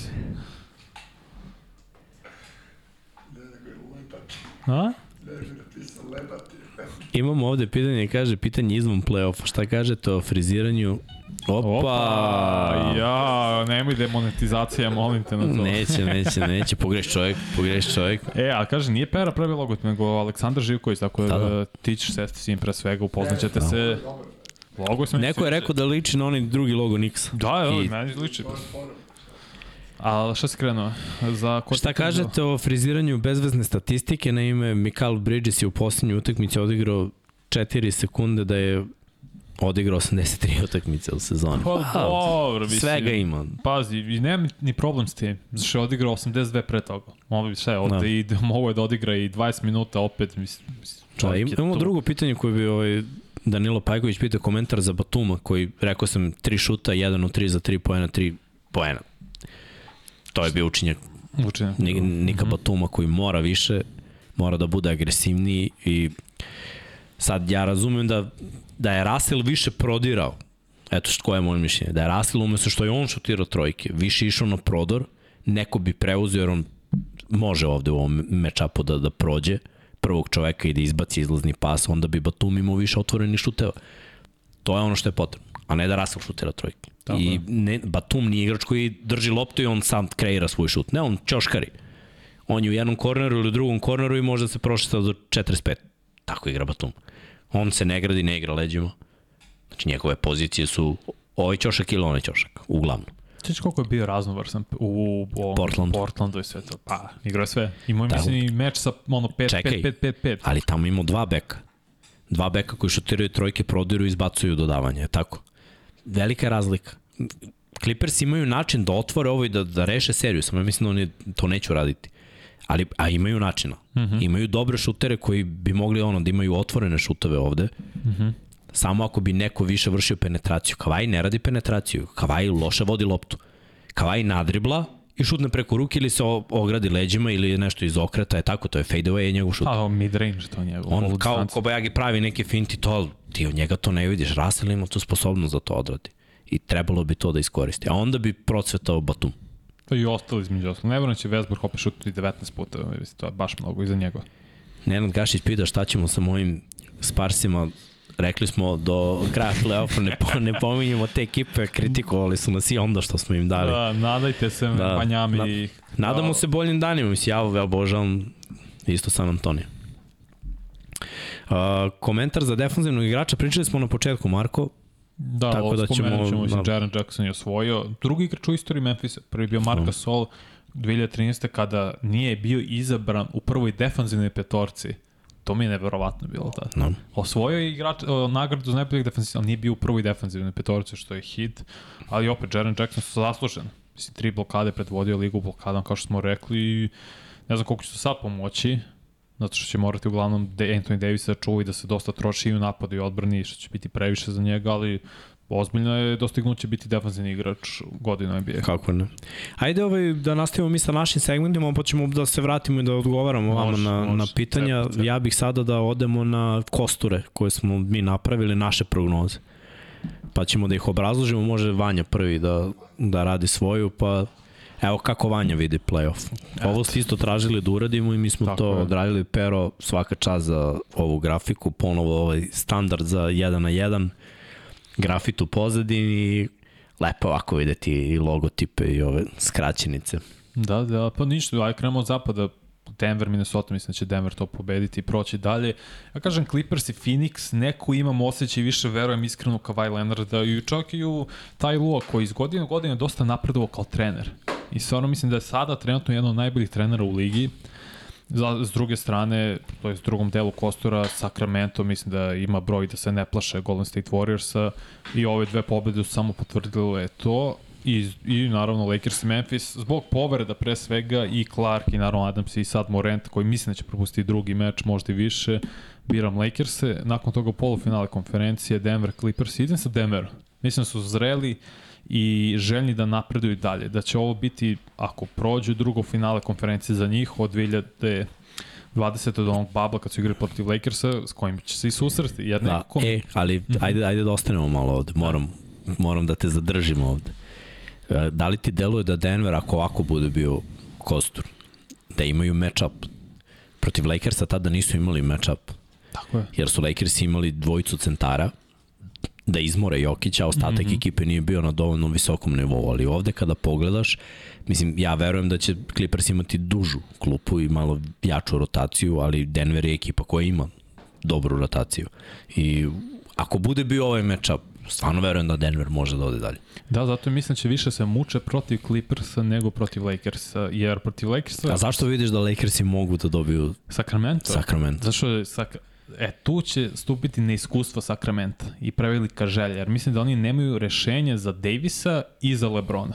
A? Imamo ovde pitanje, kaže, pitanje izvom play-offa. Šta kažete o friziranju Opa! Opa! Ja, nemoj demonetizacija, molim te na to. Neće, neće, neće, pogreš čovjek, pogreš čovjek. E, a kaže, nije Pera pravi logot, nego Aleksandar Živković, tako da, da. ti ćeš sesti s njim pre svega, upoznaćete da. se. Logo sam Neko je rekao da liči na onaj drugi logo Nixa. Da, da, I... meni liči. A šta si krenuo? Za ko šta kažete o friziranju bezvezne statistike? Na ime Mikael Bridges je u poslednjoj utakmici odigrao 4 sekunde da je odigrao 83 utakmice u sezoni. Pa wow, dobro, mislim. Svega ima. Pazi, i nema ni problem s tim. Zašto je odigrao 82 pre toga. Mogu bi sve, ovde da. i mogu je da odigra i 20 minuta opet. Mislim, da, im, imamo tu. drugo pitanje koje bi ovaj, Danilo Pajković pitao komentar za Batuma, koji rekao sam 3 šuta, 1 od 3 za 3 poena, 3 poena. To je bio učinjak Učinjak. Nika mhm. Batuma koji mora više, mora da bude agresivniji i sad ja razumem da, da je Russell više prodirao. Eto što je moje mišljenje. Da je Russell umesto što je on šutirao trojke, više išao na prodor, neko bi preuzeo jer on može ovde u ovom mečapu da, da prođe prvog čoveka i da izbaci izlazni pas, onda bi Batum imao više otvorenih šuteva. To je ono što je potrebno, a ne da Russell šutira trojke. Tako I ne, Batum nije igrač koji drži loptu i on sam kreira svoj šut. Ne, on čoškari. On je u jednom korneru ili u drugom korneru i može da se prošeta do 45. Tako igra Batum. On se ne gradi, ne igra leđima. Znači njegove pozicije su ovaj ćošak ili onaj ćošak, uglavnom. Sveći koliko je bio raznovrsan u, u Portlandu. Portlandu i sve to. Pa, igrao je sve. Imao je mislim i meč sa ono 5-5-5-5-5. Ali tamo imao dva beka. Dva beka koji šutiraju trojke, prodiru i izbacuju dodavanje, tako? Velika razlika. Clippers imaju način da otvore ovo i da, da reše seriju, samo ja mislim da oni to neću raditi. Ali, a imaju načina. Uh mhm. -huh. Imaju dobre šutere koji bi mogli ono da imaju otvorene šutove ovde. Uh mhm. -huh. Samo ako bi neko više vršio penetraciju. Kavaj ne radi penetraciju. Kavaj loše vodi loptu. Kavaj nadribla i šutne preko ruke ili se ogradi leđima ili nešto iz okreta, je tako, to je fade away je njegov šut. A, mid range to njegov. On kao Kobayagi pravi neki finti to, ti od njega to ne vidiš. Russell ima tu sposobnost da to odradi. I trebalo bi to da iskoristi. A onda bi procvetao Batum. To i ostalo između ostalo. Nevrano će Vesburg opet šutiti 19 puta, to je baš mnogo iza njega. Nenad Gašić pita šta ćemo sa mojim Sparsima rekli smo do kraja play-offa ne, po, ne pominjemo te ekipe, kritikovali su nas i onda što smo im dali. Da, nadajte se da, Panjami. Na, nadamo da. se boljim danima, mislim, ja obožavam isto San Antonio. Uh, komentar za defanzivnog igrača, pričali smo na početku, Marko, Da, Tako da ćemo, ćemo mislim, da. Jaren Jackson je osvojio. Drugi igrač u istoriji Memphisa, prvi bio Marka Sol 2013. kada nije bio izabran u prvoj defanzivnoj petorci To mi je neverovatno bilo tada. No. Osvojio je igrač, o, nagradu za najboljeg defensivnog, ali nije bio u prvoj defensivnoj petorci, što je hit. Ali opet, Jaren Jackson su zaslužen. Mislim, tri blokade predvodio ligu blokadom, kao što smo rekli. Ne znam koliko će sad pomoći, zato što će morati uglavnom Anthony Davis da čuvi da se dosta troši i u napadu i odbrani, što će biti previše za njega, ali ozbiljno je dostignuće biti defanzivni igrač godinu NBA. Kako ne. Ajde ovaj, da nastavimo mi sa našim segmentima, pa ćemo da se vratimo i da odgovaramo vama na, može. na pitanja. Cep. Ja bih sada da odemo na kosture koje smo mi napravili, naše prognoze. Pa ćemo da ih obrazložimo, može Vanja prvi da, da radi svoju, pa Evo kako Vanja vidi playoff. Ovo ste isto tražili da uradimo i mi smo Tako to je. odradili, pero svaka čast za ovu grafiku, ponovo ovaj standard za 1 na 1, grafit u pozadini, lepo ovako videti i logotipe i ove skraćenice. Da, da, pa ništa, aj krenemo od zapada, Denver, Minnesota, mislim da će Denver to pobediti i proći dalje. Ja kažem Clippers i Phoenix, neko imam osjećaj više verujem iskreno kao Kawhi Leonarda i čak i u Taj Lua koji iz godine u godine dosta napredovao kao trener. I stvarno mislim da je sada trenutno jedan od najboljih trenera u ligi. Za, s druge strane, to je s drugom delu Kostora, Sacramento mislim da ima broj da se ne plaše Golden State Warriorsa. I ove dve pobede su samo potvrdile to. I, i naravno Lakers i Memphis. Zbog povreda pre svega i Clark i naravno Adams i sad Morant koji mislim da će propustiti drugi meč, možda i više biram Lakers-e, nakon toga polufinale konferencije Denver Clippers. Idem sa Denverom. Mislim da su zreli i željni da napreduju dalje. Da će ovo biti, ako prođu drugo finale konferencije za njih od 2000 20. do onog babla kad su igrali protiv Lakersa s kojim će se i susreti. Jer da, nekom... e, ali mm -hmm. ajde, ajde da ostanemo malo ovde. Moram, moram da te zadržimo ovde. E, da li ti deluje da Denver, ako ovako bude bio kostur, da imaju match-up protiv Lakersa tada nisu imali match-up. Tako je. Jer su Lakers imali dvojicu centara, da izmore Jokića, ostatak mm -hmm. ekipe nije bio na dovoljno visokom nivou, ali ovde kada pogledaš, mislim, ja verujem da će Clippers imati dužu klupu i malo jaču rotaciju, ali Denver je ekipa koja ima dobru rotaciju. I ako bude bio ovaj matchup, stvarno verujem da Denver može da ode dalje. Da, zato mislim da će više se muče protiv Clippersa nego protiv Lakersa, jer protiv Lakersa... A zašto vidiš da Lakersi mogu da dobiju Sacramento? Sacramento. Zašto je Sac E, tu će stupiti neiskustvo Sakramenta i prevelika želja, jer mislim da oni nemaju rešenje za Davisa i za Lebrona.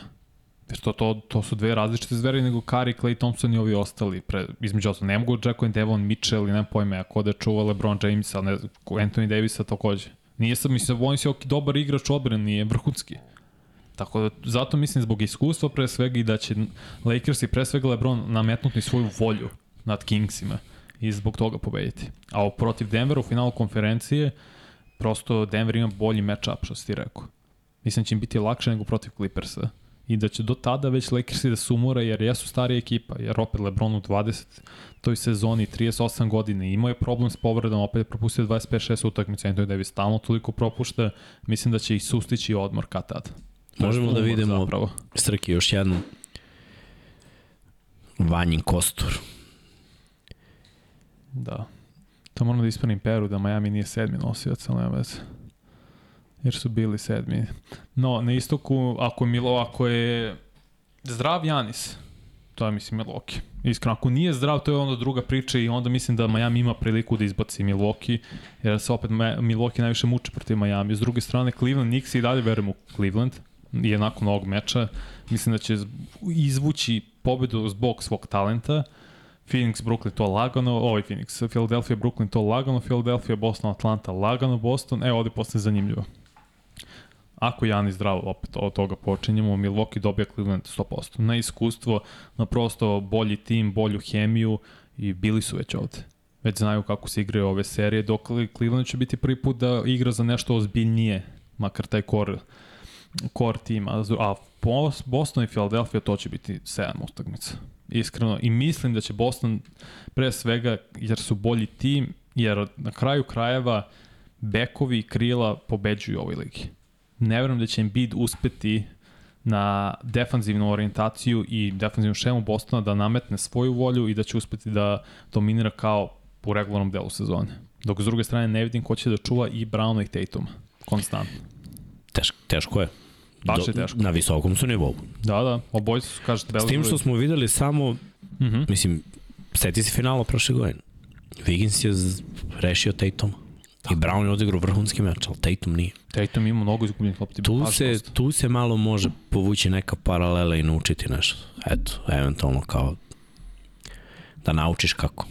Jer to, to, to su dve različite zveri nego Kari, Clay Thompson i ovi ostali. Pre, između ostalo, ne mogu Jacko Devon Mitchell i nema pojme, ako da čuva LeBron James, ali ne, Anthony Davisa takođe. Nije sam, mislim, on si ok, dobar igrač odbrane, nije vrhunski. Tako da, zato mislim zbog iskustva pre svega i da će Lakers i pre svega LeBron nametnuti svoju volju nad Kingsima i zbog toga pobediti. A protiv Denvera u finalu konferencije, prosto Denver ima bolji match-up, što si ti rekao. Mislim da će im biti lakše nego protiv Clippersa. I da će do tada već Lakersi da sumora, jer jesu starija ekipa, jer opet LeBron u 20 toj sezoni, 38 godine, imao je problem s povredom, opet je propustio 25-6 utakmica, Anthony Davis stalno toliko propušta, mislim da će ih sustići odmor kad tada. Možemo da vidimo, zapravo. Srki, još jednu Vanjin Kostur Da. To moram da ispranim Peru, da Miami nije sedmi nosilac, ali nema veze. Jer su bili sedmi. No, na istoku, ako je Milo, ako je zdrav Janis, to je mislim Milwaukee. Iskreno, ako nije zdrav, to je onda druga priča i onda mislim da Miami ima priliku da izbaci Milwaukee, jer se opet Milwaukee najviše muče protiv Miami. S druge strane, Cleveland, Knicks i dalje verujem u Cleveland, je nakon ovog meča. Mislim da će izvući pobedu zbog svog talenta. Phoenix, Brooklyn to lagano, ovaj Phoenix, Philadelphia, Brooklyn to lagano, Philadelphia, Boston, Atlanta lagano, Boston, e, ovde postane zanimljivo. Ako Jani zdravo, opet od toga počinjemo, Milwaukee dobija Cleveland 100%. Na iskustvo, na prosto bolji tim, bolju hemiju i bili su već ovde. Već znaju kako se igraju ove serije, dok Cleveland će biti prvi put da igra za nešto ozbiljnije, makar taj core, core tim, a Boston i Philadelphia to će biti 7 utakmica iskreno. I mislim da će Boston pre svega, jer su bolji tim, jer na kraju krajeva bekovi i krila pobeđuju u ovoj ligi. Ne verujem da će Embiid uspeti na defanzivnu orijentaciju i defanzivnu šemu Bostona da nametne svoju volju i da će uspeti da dominira kao u regularnom delu sezone. Dok s druge strane ne vidim ko će da čuva i Browna i Tatuma. Konstantno. Teško, teško je. Baš je teško. Na visokom su nivou. Da, da, obojci su, kažete, beli. S tim što smo videli samo, uh mhm. -huh. mislim, seti se finala prošle godine. Wiggins je rešio Tatum. I Brown je odigrao vrhunski meč, ali Tatum nije. Tatum ima mnogo izgubljenih lopti. Tu se, tu se malo može povući neka paralela i naučiti nešto. Eto, eventualno kao da naučiš kako.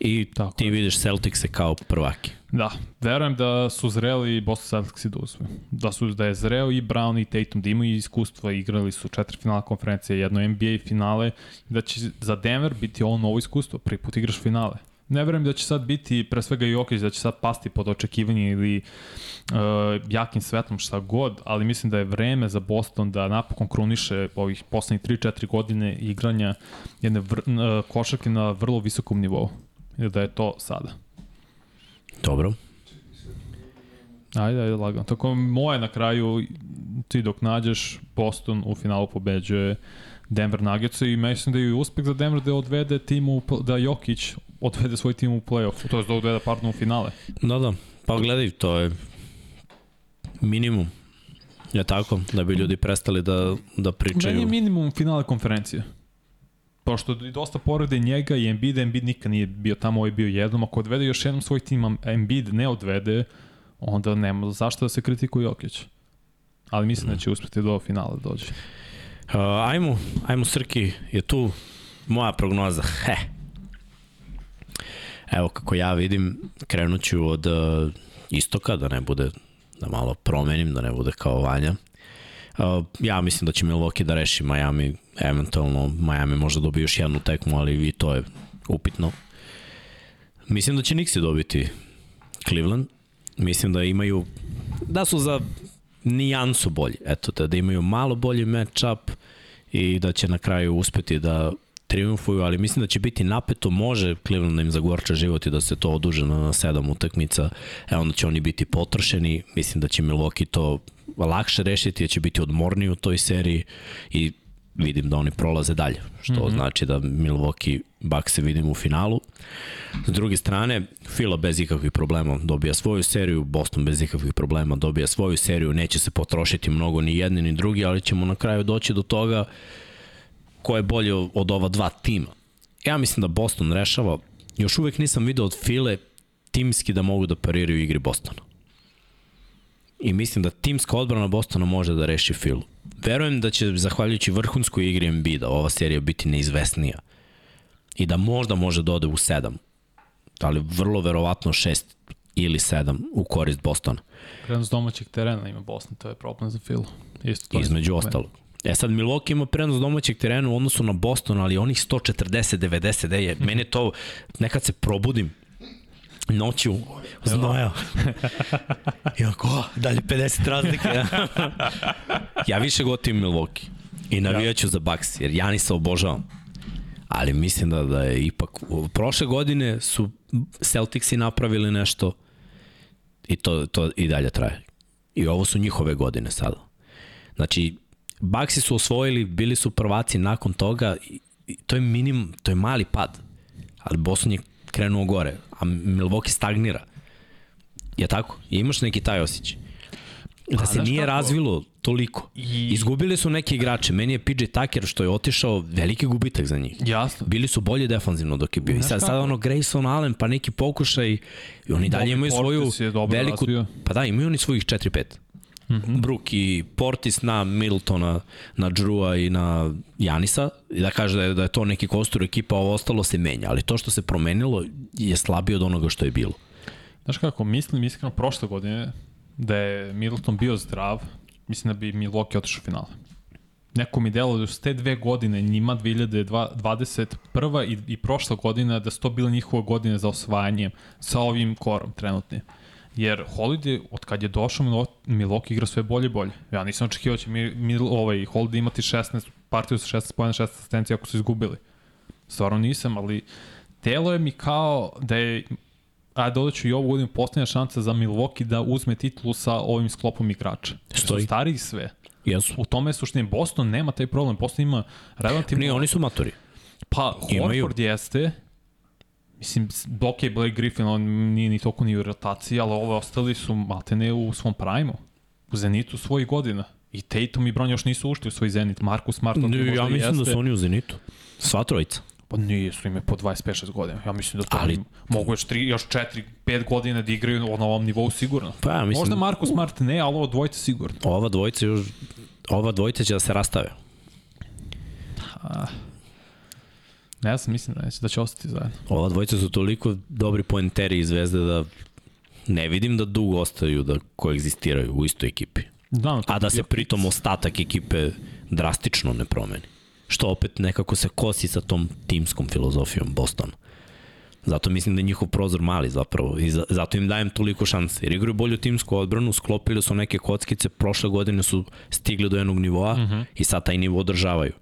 I Tako ti je. vidiš Celticse kao prvaki. Da, verujem da su zreli Boston Celticsi da usvoju. Da, su, da je zreo i Brown i Tatum, da imaju iskustva, igrali su četiri finala konferencije, jedno NBA finale, da će za Denver biti ovo novo iskustvo, prvi put igraš finale. Ne verujem da će sad biti, pre svega Jokić, da će sad pasti pod očekivanje ili uh, jakim svetlom šta god, ali mislim da je vreme za Boston da napokon kruniše ovih poslednjih 3-4 godine igranja jedne vr, uh, košarke na vrlo visokom nivou. Da je to sada. Dobro. Ajde, ajde, lagano. Tako moje na kraju, ti dok nađeš, Boston u finalu pobeđuje Denver Nuggets i mislim da je uspeh za Denver da odvede timu, da Jokić odvede svoj tim u play-off, to je da odvede partner u finale. Da, da. Pa gledaj, to je minimum. Je tako? Da bi ljudi prestali da, da pričaju. Meni je minimum finale konferencije. Pošto i dosta porede njega i Embiid, Embiid nikad nije bio tamo, ovaj bio jednom. Ako odvede još jednom svoj tim, Embiid ne odvede, onda nema zašto da se kritikuje Jokić. Ali mislim da će uspeti do finala da dođe. Uh, ajmo, ajmo Srki, je tu moja prognoza. He. Evo kako ja vidim, krenut ću od uh, istoka, da ne bude, da malo promenim, da ne bude kao Vanja. Uh, ja mislim da će Milwaukee da reši Miami, eventualno Miami možda dobije još jednu tekmu, ali i to je upitno. Mislim da će Nixi dobiti Cleveland. Mislim da imaju, da su za nijansu bolji. Eto, da, da imaju malo bolji match-up i da će na kraju uspeti da triumfuju, ali mislim da će biti napeto, može Cleveland da im zagorča život i da se to oduže na sedam utakmica, e onda će oni biti potrošeni, mislim da će Milwaukee to lakše rešiti, da će biti odmorniji u toj seriji i vidim da oni prolaze dalje, što mm -hmm. znači da Milwaukee Bucks se vidim u finalu. S druge strane, Fila bez ikakvih problema dobija svoju seriju, Boston bez ikakvih problema dobija svoju seriju, neće se potrošiti mnogo ni jedni ni drugi, ali ćemo na kraju doći do toga ko je bolje od ova dva tima. Ja mislim da Boston rešava, još uvek nisam video od File timski da mogu da pariraju igri Bostona. I mislim da timska odbrana Bostona može da reši Filu. Verujem da će, zahvaljujući vrhunskoj igri Embiida, ova serija biti neizvesnija. I da možda može da ode u 7. Ali vrlo verovatno 6 ili 7 u korist Bostona. Prenos domaćeg terena ima Boston, to je problem za Filu. Isto to Između ostalog. E sad Milwaukee ima prenos domaćeg terena u odnosu na Boston, ali onih 140-90 da je, mene to, nekad se probudim, noću znoja. I ako, dalje 50 razlike. ja više gotivim Milwaukee. I navijaću za Bucks, jer ja nisam obožavam. Ali mislim da, da je ipak... Prošle godine su Celticsi napravili nešto i to, to i dalje traje. I ovo su njihove godine sada. Znači, Baxi su osvojili, bili su prvaci nakon toga i to je minimum, to je mali pad. Ali Boston je krenuo gore, a Milwaukee stagnira. Je tako? I imaš neki taj osjećaj. Da se nije razvilo toliko. I... Izgubili su neki igrače. Meni je PJ Tucker što je otišao veliki gubitak za njih. Jasno. Bili su bolje defanzivno dok je bio. I sad, sad ono Grayson Allen pa neki pokušaj i oni dalje imaju svoju veliku... Razvio. Pa da, imaju oni svojih 4-5. Mm -hmm. Brook i Portis na Middletona, na Drua i na Janisa i da kaže da je, da je to neki kostur ekipa, ovo ostalo se menja, ali to što se promenilo je slabije od onoga što je bilo. Znaš kako, mislim iskreno prošle godine da je Middleton bio zdrav, mislim da bi Milwaukee otišao u finale. Neko mi delo da su te dve godine njima 2021. i, i prošla godina da su to bile njihove godine za osvajanje sa ovim korom trenutnim. Jer Holiday, od kad je došao Milwaukee igra sve bolje i bolje. Ja nisam očekivao da će mi, mi, ovaj, Holiday imati 16 partiju sa 16 pojena, 16 asistencija ako su izgubili. Stvarno nisam, ali telo je mi kao da je a dodaću i ovu godinu posljednja šansa za Milwaukee da uzme titulu sa ovim sklopom igrača. Stoji. Su stari sve. Jesu. U tome je suštine. Boston nema taj problem. Boston ima relativno... Nije, oni su matori. Pa, Imaju. Horford jeste, Mislim, ok, Blake Griffin, on nije ni toliko ni u rotaciji, ali ove ostali su maltene u svom prajmu. U Zenitu svojih godina. I Tatum i Brown još nisu ušli u svoj Zenit. Marcus Smart... Ne, ja mislim jeste. da su oni u Zenitu. Sva trojica. Pa nije su ime po 25-6 godina. Ja mislim da to Ali... mogu još, 3, još 4-5 godina da igraju na ovom nivou sigurno. Pa ja mislim... Možda Marcus Smart ne, ali ovo dvojica sigurno. Ova dvojica još... Ova dvojica će da se rastave. Ah. Ne, ja sam mislim da, neće, da će ostati zajedno. Ova dvojica su toliko dobri pointeri i zvezde da ne vidim da dugo ostaju da koegzistiraju u istoj ekipi. Da, A da se pritom ostatak ekipe drastično ne promeni. Što opet nekako se kosi sa tom timskom filozofijom Bostona. Zato mislim da je njihov prozor mali zapravo i zato im dajem toliko šanse. Jer igraju bolju timsku odbranu, sklopili su neke kockice, prošle godine su stigli do jednog nivoa uh -huh. i sad taj nivo održavaju.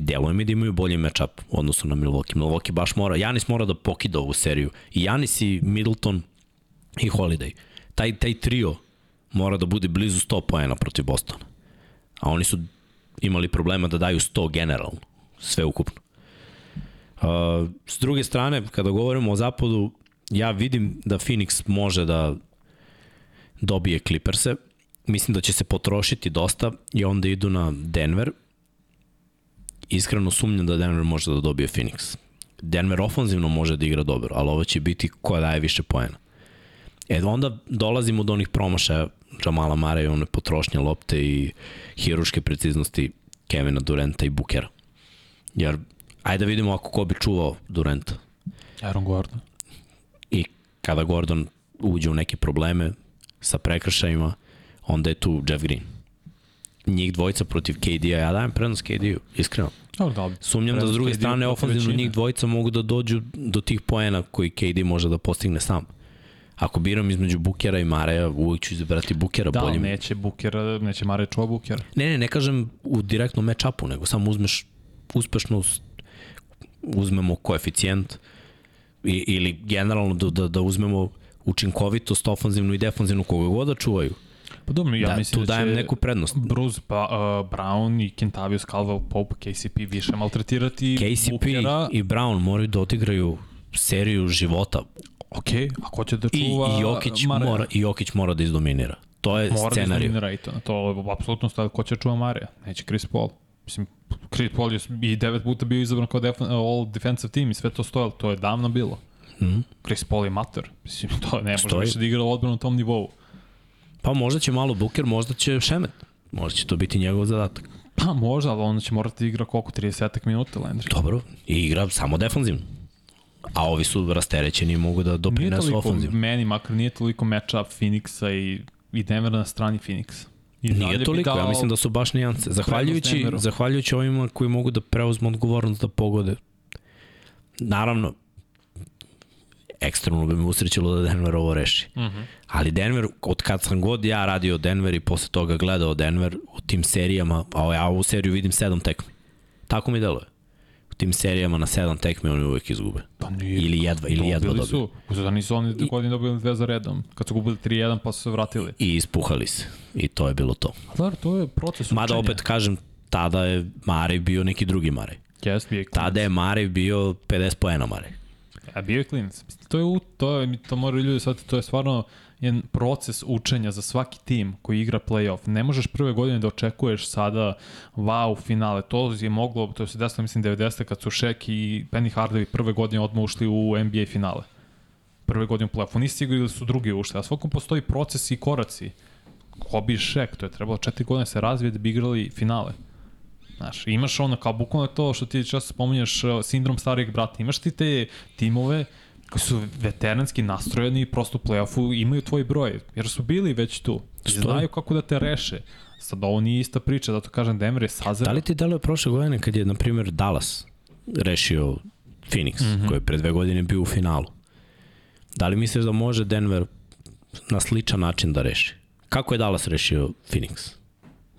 Deluje mi da imaju bolji matchup u odnosu na Milwaukee. Milwaukee baš mora, Janis mora da pokida ovu seriju. I Janis i Middleton i Holiday. Taj, taj trio mora da bude blizu 100 poena protiv Bostona. A oni su imali problema da daju 100 generalno, sve ukupno. Uh, s druge strane, kada govorimo o zapadu, ja vidim da Phoenix može da dobije Clippers-e. Mislim da će se potrošiti dosta i onda idu na Denver. Iskreno sumnjam da Denver može da dobije Phoenix. Denver ofanzivno može da igra dobro, ali ovo će biti ko daje više poena. E onda dolazimo do onih promašaja Jamala Mare i one potrošnje lopte i hiruške preciznosti Kevina Durenta i Bukera. Jer Ajde da vidimo ako ko bi čuvao Durenta. Aaron Gordon. I kada Gordon uđe u neke probleme sa prekršajima, onda je tu Jeff Green. Njih dvojica protiv KD-a, ja dajem prednost KD-u, iskreno. Oh, da, Sumnjam da s druge strane ofenzivno njih dvojica mogu da dođu do tih poena koji KD može da postigne sam. Ako biram između Bukera i Mareja, uvijek ću izabrati Bukera. Da, boljim. neće Bukera, neće Mare čuva Bukera. Ne, ne, ne kažem u direktnom match-upu, nego samo uzmeš uspešnost uzmemo koeficijent i, ili generalno da, da, da uzmemo učinkovitost ofanzivnu i defanzivnu koga god da čuvaju. Pa dobro, ja da, mislim tu da dajem neku prednost. Bruce ba, uh, Brown i Kentavius Caldwell Pope KCP više maltretirati KCP Bukera. i Brown moraju da odigraju seriju života. Ok, a ko će da čuva I, i Jokić Mare? mora i Jokić mora da izdominira. To je mora scenarij. Mora da izdominira i to. To je apsolutno stav ko će da čuva Marija. Neće Chris Paul. Mislim, Chris Paul je i devet puta bio izabran kao def all defensive team i sve to stoje, to je davno bilo. Mm. Chris Paul je mater. Mislim, to ne može Stoji. više da igra odbranu na tom nivou. Pa možda će malo Booker, možda će Šemet. Možda će to biti njegov zadatak. Pa možda, ali onda će morati da igra koliko, 30 minuta Landry. Dobro, i igra samo defanzivno. A ovi su rasterećeni i mogu da doprinesu ofenzivno. Meni makar nije toliko matchup Phoenixa i, i Denvera na strani Phoenixa. I Nije toliko, ja mislim da su baš nijance. Zahvaljujući, zahvaljujući ovima koji mogu da preuzmu odgovornost da pogode. Naravno, ekstremno bi me usrećilo da Denver ovo reši. Mhm. -huh. Ali Denver, od kad sam god ja radio Denver i posle toga gledao Denver u tim serijama, a ja ovu seriju vidim sedam tekmi. Tako mi deluje tim serijama na sedam tekme oni uvek izgube. Pa nije. Ili jedva, ili jedva dobili. su. Da nisu oni I, godine dobili dve za redom. Kad su gubili 3-1 pa su se vratili. I ispuhali se. I to je bilo to. Dar, to je proces učenja. Mada opet kažem, tada je Marej bio neki drugi Marej. Yes, Tada je Marej bio 50 poena Marej. A bio je klinac. To je, to je, to moraju ljudi shvatiti, to je stvarno jedan proces učenja za svaki tim koji igra playoff. Ne možeš prve godine da očekuješ sada wow finale. To je moglo, to se desilo mislim 90. kad su Shaq i Penny Hardaway prve godine odmah ušli u NBA finale. Prve godine u playoffu. Nisi igrali su drugi ušli. A svakom postoji proces i koraci. Kobe i Shaq, to je trebalo četiri godine se razvije da bi igrali finale. Znaš, imaš ono kao bukvalno to što ti često spominješ sindrom starijeg brata. Imaš ti te timove koji su veteranski nastrojeni i prosto u play-offu imaju tvoj broj, jer su bili već tu. I znaju kako da te reše. Sad ovo nije ista priča, zato kažem Denver je sazreo. Da li ti deluje prošle godine kad je, na primjer, Dallas rešio Phoenix, mm -hmm. koji je pre dve godine bio u finalu? Da li misliš da može Denver na sličan način da reši? Kako je Dallas rešio Phoenix?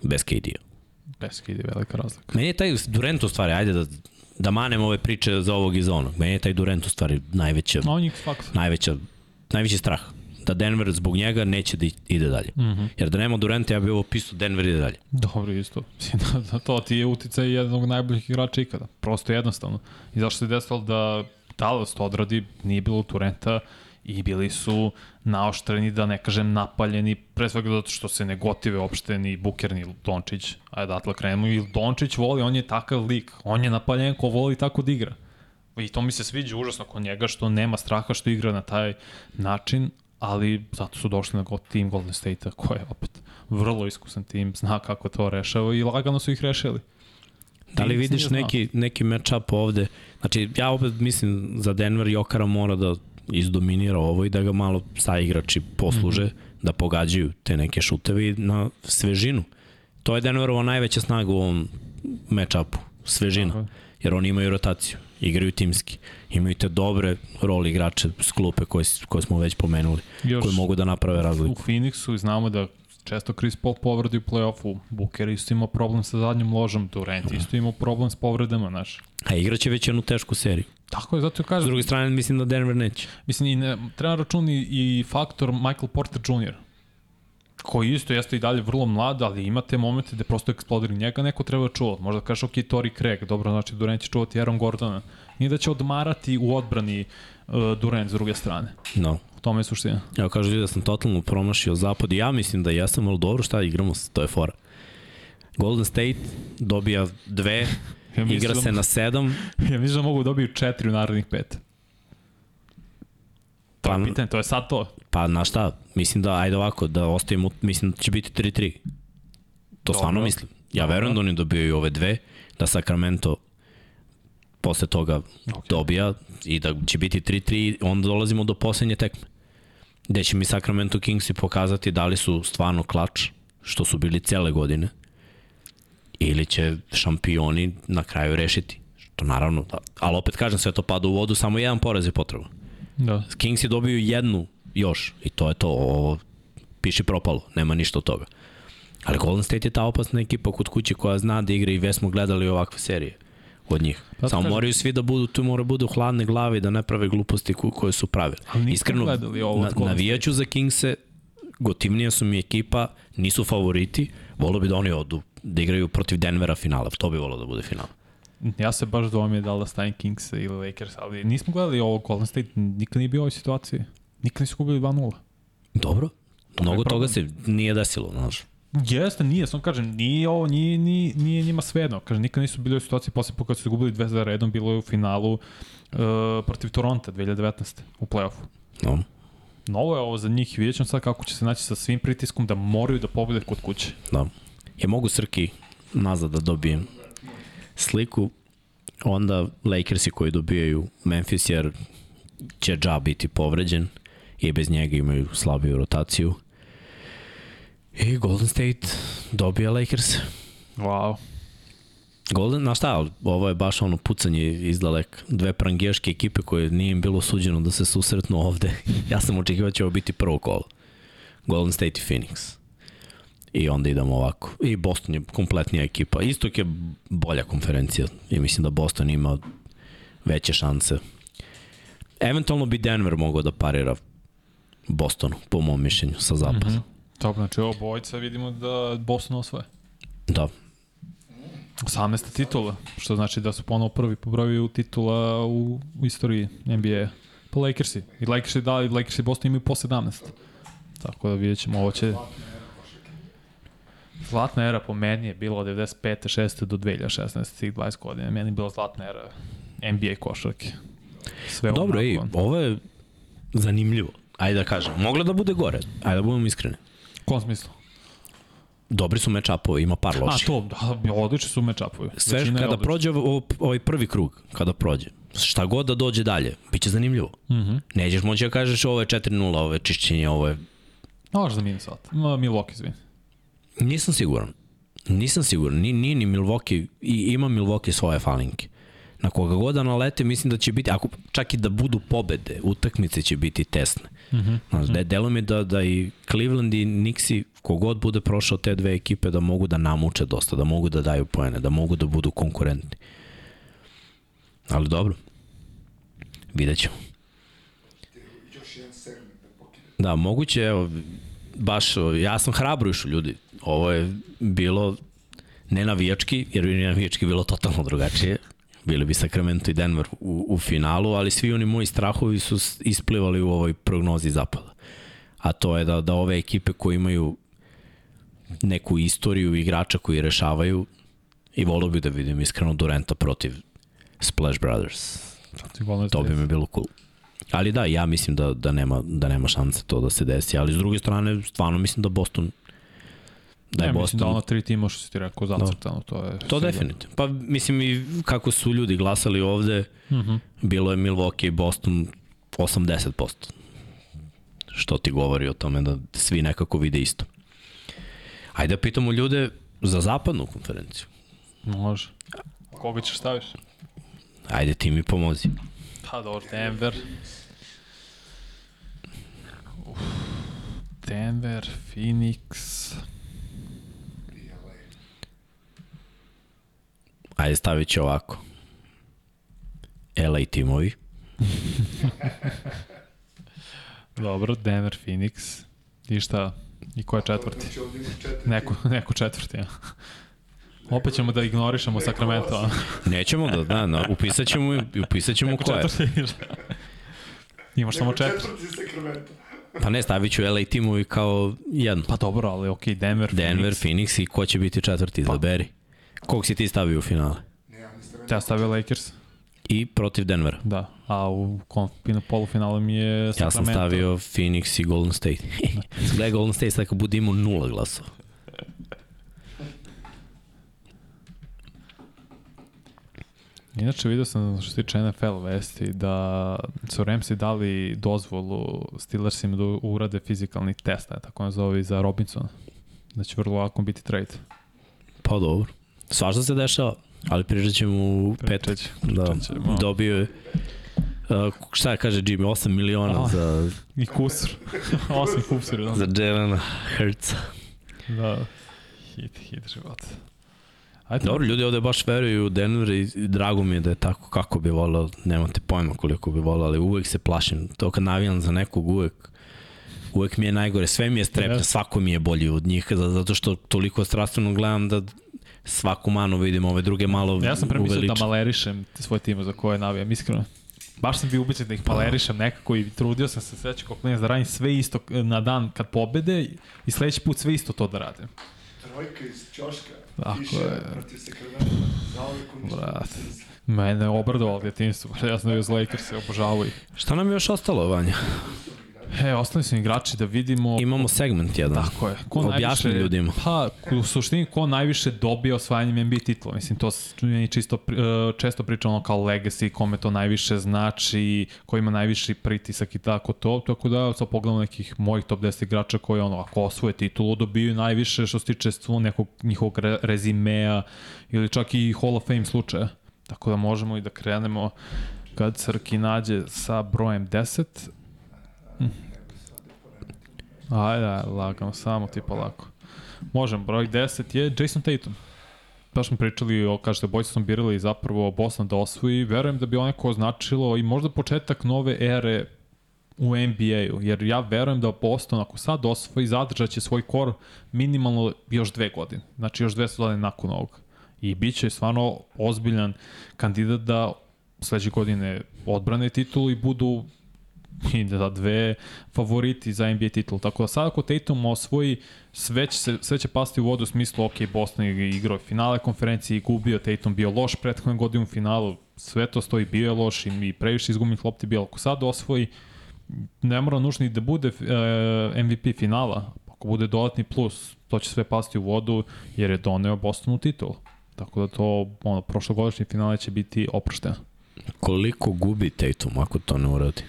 Bez KD-a. Bez KD, velika razlika. Meni je taj Durant u stvari, ajde da da manem ove priče za ovog i za onog. Meni je taj Durant u stvari najveća, On je najveća, najveći strah. Da Denver zbog njega neće da ide dalje. Mm -hmm. Jer da nema Duranta, ja bih ovo pisao Denver ide dalje. Dobro, isto. Da, da to ti je uticaj jednog najboljih igrača ikada. Prosto jednostavno. I zašto se desilo da Dallas to odradi, nije bilo Duranta, i bili su naoštreni, da ne kažem napaljeni, pre svega zato što se ne gotive uopšte ni Buker ni Dončić, ajde datle krenemo, i Dončić voli, on je takav lik, on je napaljen ko voli tako da igra. I to mi se sviđa užasno kod njega što nema straha što igra na taj način, ali zato su došli na tim Golden State-a koji je opet vrlo iskusan tim, zna kako to rešava i lagano su ih rešili. Da li vidiš neki, neki match-up ovde? Znači, ja opet mislim za Denver Jokara mora da izdominira ovo i da ga malo sa igrači posluže, mm -hmm. da pogađaju te neke šutevi na svežinu. To je Denverova najveća snaga u ovom matchupu, svežina. Aha. Jer oni imaju rotaciju, igraju timski. Imaju te dobre roli igrače s klupe koje, koje smo već pomenuli, Još koji mogu da naprave razliku. U Phoenixu znamo da često Chris Paul povredi u play-offu, Booker isto ima problem sa zadnjom ložom, Durant isto ima problem s povredama, znaš. A igraće već jednu tešku seriju. Tako je, zato kažem. S druge strane, mislim da Denver neće. Mislim, i ne, treba računi i faktor Michael Porter Jr koji isto jeste i dalje vrlo mlad, ali ima te momente gde prosto eksplodira njega, neko treba da čuva. Možda kažeš, ok, Tori Craig, dobro, znači Durant će čuvati Aaron Gordona. Nije da će odmarati u odbrani uh, Durant s druge strane. No. U tome je suština. Ja kažu da sam totalno promašio zapad i ja mislim da jesam, ali dobro šta igramo, to je fora. Golden State dobija dve, ja mislim, igra se na sedam. Ja mislim da mogu da dobiju četiri u narednih pet. To pa, je pitanje, to je sad to. Pa, na šta, mislim da, ajde ovako, da ostavimo, mislim da će biti 3-3. To Dobro. stvarno mislim. Ja Dobro. verujem da oni dobijaju ove dve, da Sacramento posle toga okay. dobija i da će biti 3-3, onda dolazimo do poslednje tekme. Gde će mi Sacramento Kingsi pokazati da li su stvarno klač, što su bili cele godine, ili će šampioni na kraju rešiti. Što naravno, da, ali opet kažem, sve to pada u vodu, samo jedan poraz je potreban. Da. Kingsi dobiju jednu još i to je to, ovo piši propalo, nema ništa od toga. Ali Golden State je ta opasna ekipa kod kuće koja zna da igra i već smo gledali ovakve serije od njih. Pa Samo kažem. moraju svi da budu, tu mora budu hladne glave i da ne prave gluposti koje su pravili. Iskreno, ovo na, navijaću za Kingse, gotivnija su mi ekipa, nisu favoriti, volio bi da oni odu, da igraju protiv Denvera finala, to bi volio da bude final. Ja se baš dvomio da li da stavim Kings ili Lakers, ali nismo gledali ovo Golden State, nikad nije bio u ovoj situaciji. Nikad nisu gubili 2-0. Dobro. Mnogo toga se nije desilo, znaš. Jeste, nije, sam kažem, nije ovo, nije, nije, nije njima svejedno. Kažem, nikad nisu bili u situaciji posle po kada su gubili dve za redom, bilo je u finalu uh, protiv Toronta 2019. u play-offu. No. Novo je ovo za njih i vidjet ćemo sad kako će se naći sa svim pritiskom da moraju da pobede kod kuće. Da. Je mogu Srki nazad da dobijem sliku, onda Lakersi koji dobijaju Memphis jer će Ja biti povređen i bez njega imaju slabiju rotaciju. I Golden State dobija Lakers. Wow. Golden, na šta, ovo je baš ono pucanje iz dalek. Dve prangijaške ekipe koje nije im bilo suđeno da se susretnu ovde. ja sam očekivao da će ovo biti prvo kolo. Golden State i Phoenix. I onda idemo ovako. I Boston je kompletnija ekipa. Istok je bolja konferencija. I mislim da Boston ima veće šanse. Eventualno bi Denver mogao da parira Bostonu, po mom mišljenju, sa zapada. Mm -hmm. Dobro, znači ovo bojca vidimo da Boston osvoje. Da. 18. titula, što znači da su ponovo prvi po broju titula u, u istoriji NBA. Pa Lakersi. I Lakersi da, i Lakersi Boston imaju po 17. Tako da vidjet ćemo, ovo će... Zlatna era po meni je bila od 95. 6. do 2016. tih 20 godina. Meni je bila zlatna era NBA košarke. Sve Dobro, ej, ovo je zanimljivo. Ajde da kažem. Moglo da bude gore. Ajde da budemo iskreni. U kom smislu? Dobri su match-upovi, ima par loših. A to, da, odlični su match-upovi. Sve Većina kada prođe ovaj prvi krug, kada prođe, šta god da dođe dalje, bit će zanimljivo. Mm -hmm. Nećeš moći da kažeš ovo je 4-0, ovo je čišćenje, ovo je... Možeš za Minnesota. Milwaukee, izvini. Nisam siguran. Nisam siguran. Nije, nije ni Milwaukee, i ima Milwaukee svoje falinke na koga god da nalete, mislim da će biti, ako čak i da budu pobede, utakmice će biti tesne. Mm -hmm. Znaš, da, delo mi da, da i Cleveland i Nixi, kogod bude prošao te dve ekipe, da mogu da namuče dosta, da mogu da daju poene, da mogu da budu konkurentni. Ali dobro, vidjet ćemo. Da, moguće, evo, baš, ja sam hrabro išao ljudi. Ovo je bilo ne navijački, jer bi navijački bilo totalno drugačije bili bi Sacramento i Denver u, u finalu, ali svi oni moji strahovi su isplivali u ovoj prognozi zapada. A to je da, da ove ekipe koje imaju neku istoriju igrača koji rešavaju i volio bi da vidim iskreno Durenta protiv Splash Brothers. To bi mi bilo cool. Ali da, ja mislim da, da, nema, da nema šanse to da se desi, ali s druge strane, stvarno mislim da Boston Da je ne, Boston... mislim da ono tri tima što si ti rekao zacrtano, da. to je... To definitivno. Pa mislim i kako su ljudi glasali ovde, uh mhm. -huh. bilo je Milwaukee i Boston 80%. Što ti govori o tome da svi nekako vide isto. Ajde da pitamo ljude za zapadnu konferenciju. Može. Koga ćeš staviš? Ajde ti mi pomozi. Pa dobro, Denver. Uf. Denver, Phoenix. Ajde stavit će ovako. LA timovi. Dobro, Denver, Phoenix. I šta? I ko je četvrti? Neko, neko četvrti, ja. Opet ćemo da ignorišemo Sacramento. Nećemo da, da, da upisat ćemo, upisat ćemo ko je. Imaš samo četiri. Četvrti Sacramento. Pa ne, stavit ću LA timovi kao jedno. Pa dobro, ali ok, Denver, Denver, Phoenix. Phoenix i ko će biti četvrti, izaberi. Kog si ti stavio u finale? Ja stavio Lakers. I protiv Denvera. Da, a u polufinalu mi je Sacramento. Ja sam stavio Phoenix i Golden State. Gledaj Golden State, sad kad bude imao nula glasova. Inače vidio sam što se tiče NFL vesti da su Ramsey dali dozvolu Steelersima da urade fizikalni test, tako nazove, za Robinsona. Da će vrlo lako biti trade. Pa dobro. Svašta se dešava, ali pričat ćemo u petak. Da, dobio je Uh, šta kaže Jimmy, 8 miliona A. za, I kusur. Osim kusur, da. za Jalen Hurtsa. Da. Hit, hit život. Ajde. Dobro, ljudi ovde baš veruju u Denver i drago mi je da je tako kako bi volao, nemate pojma koliko bi volao, ali uvek se plašim. To kad navijam za nekog uvek, uvek mi je najgore, sve mi je strepno, svako mi je bolji od njih, za- zato što toliko strastveno gledam da svaku manu vidim, ove druge malo Ja sam premislio da malerišem svoj tim za koje navijam, iskreno. Baš sam bio ubeđen da ih malerišem nekako i trudio sam se sveći kao klinac da radim sve isto na dan kad pobede i sledeći put sve isto to da radim. Trojka iz Ćoška. Tako je. protiv uništeno. Brat. Mene je obradovalo djetinstvo, ja sam bio iz Lakers, obožavao ih. Šta nam je još ostalo, Vanja? E, ostali su igrači da vidimo... Imamo segment jedan. Tako je. Ko Objasni najviše, ljudima. Pa, u suštini, ko najviše dobija osvajanjem NBA titula. Mislim, to mi čisto, e, često pričamo kao legacy, kome to najviše znači, ko ima najviši pritisak i tako to. Tako da, sad pogledamo nekih mojih top 10 igrača koji, ono, ako osvoje titulu, dobiju najviše što se tiče nekog njihovog re, rezimea ili čak i Hall of Fame slučaja. Tako da možemo i da krenemo kad Srki nađe sa brojem 10. Ajde, ajde, lagano, samo ti polako. Možem, broj 10 je Jason Tatum. Baš smo pričali o, kažete, bojci smo birali zapravo Boston da osvoji. Verujem da bi onako označilo i možda početak nove ere u NBA-u, jer ja verujem da Boston ako sad osvoji, zadržat će svoj kor minimalno još dve godine. Znači još dve sezone nakon ovog. I bit će stvarno ozbiljan kandidat da sledeće godine odbrane titulu i budu i da dve favoriti za NBA titul. Tako da sad ako Tatum osvoji, sve će, se, sve će pasti u vodu u smislu, ok, Boston je igrao finale konferencije i gubio, Tatum bio loš prethodne godine u finalu, sve to stoji, bio je loš i i previše izgubljenih lopti bilo. Ako sad osvoji, ne mora nužno i da bude e, MVP finala, ako bude dodatni plus, to će sve pasti u vodu jer je doneo Bostonu titul. Tako da to, ono, prošlogodišnji finale će biti oprošteno. Koliko gubi Tatum ako to ne uradi?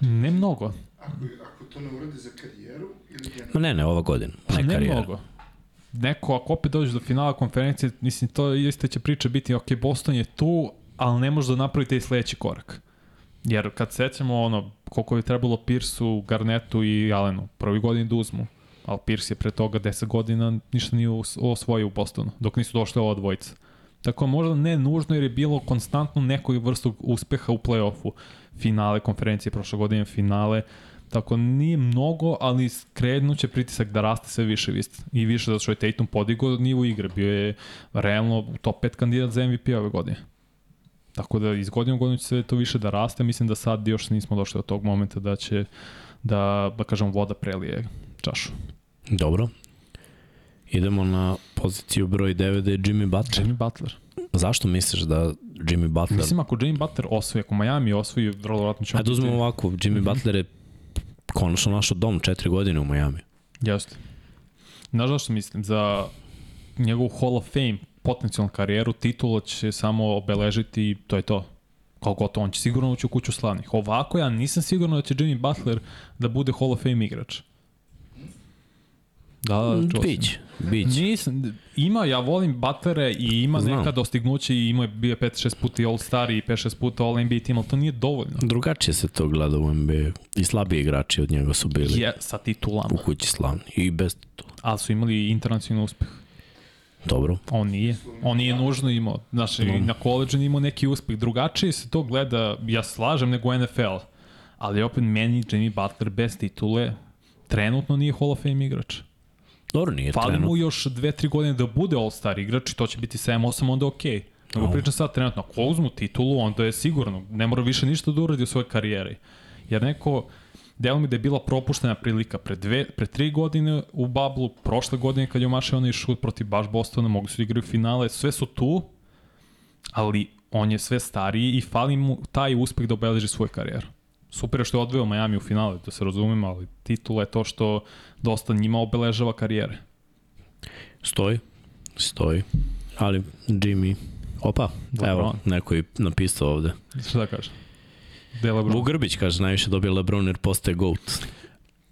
Ne mnogo. Ako, ako to ne uradi za karijeru ili generalno? Ma ne, ne, ova godina. Pa Ne, ne karijera. mnogo. Neko, ako opet dođe do finala konferencije, mislim, to iste će priča biti, ok, Boston je tu, ali ne može da napravi taj sledeći korak. Jer kad sećamo ono, koliko je trebalo Pirsu, Garnetu i Allenu, prvi godin da uzmu, ali Pierce je pre toga 10 godina ništa nije os- osvojio u Bostonu, dok nisu došle ova dvojica. Tako možda ne nužno jer je bilo konstantno nekoj vrstu uspeha u play-offu. Finale konferencije prošle godine, finale. Tako nije mnogo, ali krenuće pritisak da raste sve više vist- i više zato što je Tatum podigao nivo igre. Bio je realno top 5 kandidat za MVP ove godine. Tako da iz godine u godinu će sve to više da raste. Mislim da sad još nismo došli do tog momenta da će da, da kažem, voda prelije čašu. Dobro. Idemo na poziciju broj 9 da je Jimmy Butler. Jimmy Butler. Zašto misliš da Jimmy Butler... Mislim, ako Jimmy Butler osvoji, ako Miami osvoji, vrlo vjerojatno će on Ajde uzmemo ovako, Jimmy Butler je konačno našao dom četiri godine u Miami. Jeste. Znaš zašto mislim? Za njegovu Hall of Fame potencijalnu karijeru titula će samo obeležiti i to je to. Kao gotovo, on će sigurno ući u kuću slavnih. Ovako ja nisam siguran da će Jimmy Butler da bude Hall of Fame igrač. Da, da, čuo sam. Bić, bić. Nisam, ima, ja volim Butlere i ima Znam. neka dostignuće i ima je bio 5-6 puta i All-Star i 5-6 puta All-NBA tim, ali to nije dovoljno. Drugačije se to gleda u NBA. I slabiji igrači od njega su bili Je, sa titulama, u kući slavni. I bez titula. ali su imali internacionalni uspeh. Dobro. On nije. On nije nužno imao. Znaš, no. na koleđu nije imao neki uspeh. Drugačije se to gleda, ja slažem, nego NFL. Ali opet meni Jimmy Butler bez titule trenutno nije Hall of Fame igrač. Dobro, nije Fali trenutno. mu još 2-3 godine da bude All-Star igrač i to će biti 7-8, onda okej. Okay. Nego No. pričam sad trenutno, ako uzmu titulu, onda je sigurno, ne mora više ništa da uradi u svojoj karijeri. Jer neko, delo mi da je bila propuštena prilika pre, dve, pre tri godine u Bablu, prošle godine kad je omašao onaj šut protiv baš Bostona, mogli su da igraju finale, sve su tu, ali on je sve stariji i fali mu taj uspeh da obeleži svoju karijeru. Super je što je odveo Miami u finale, da se razumemo, ali titula je to što dosta njima obeležava karijere. Stoji. Stoji. Ali Jimmy... Opa, Lebron. evo, neko je napisao ovde. Šta da kažem? Gde je LeBron? Vuk Grbić kaže, najviše dobio Lebron jer postaje GOAT.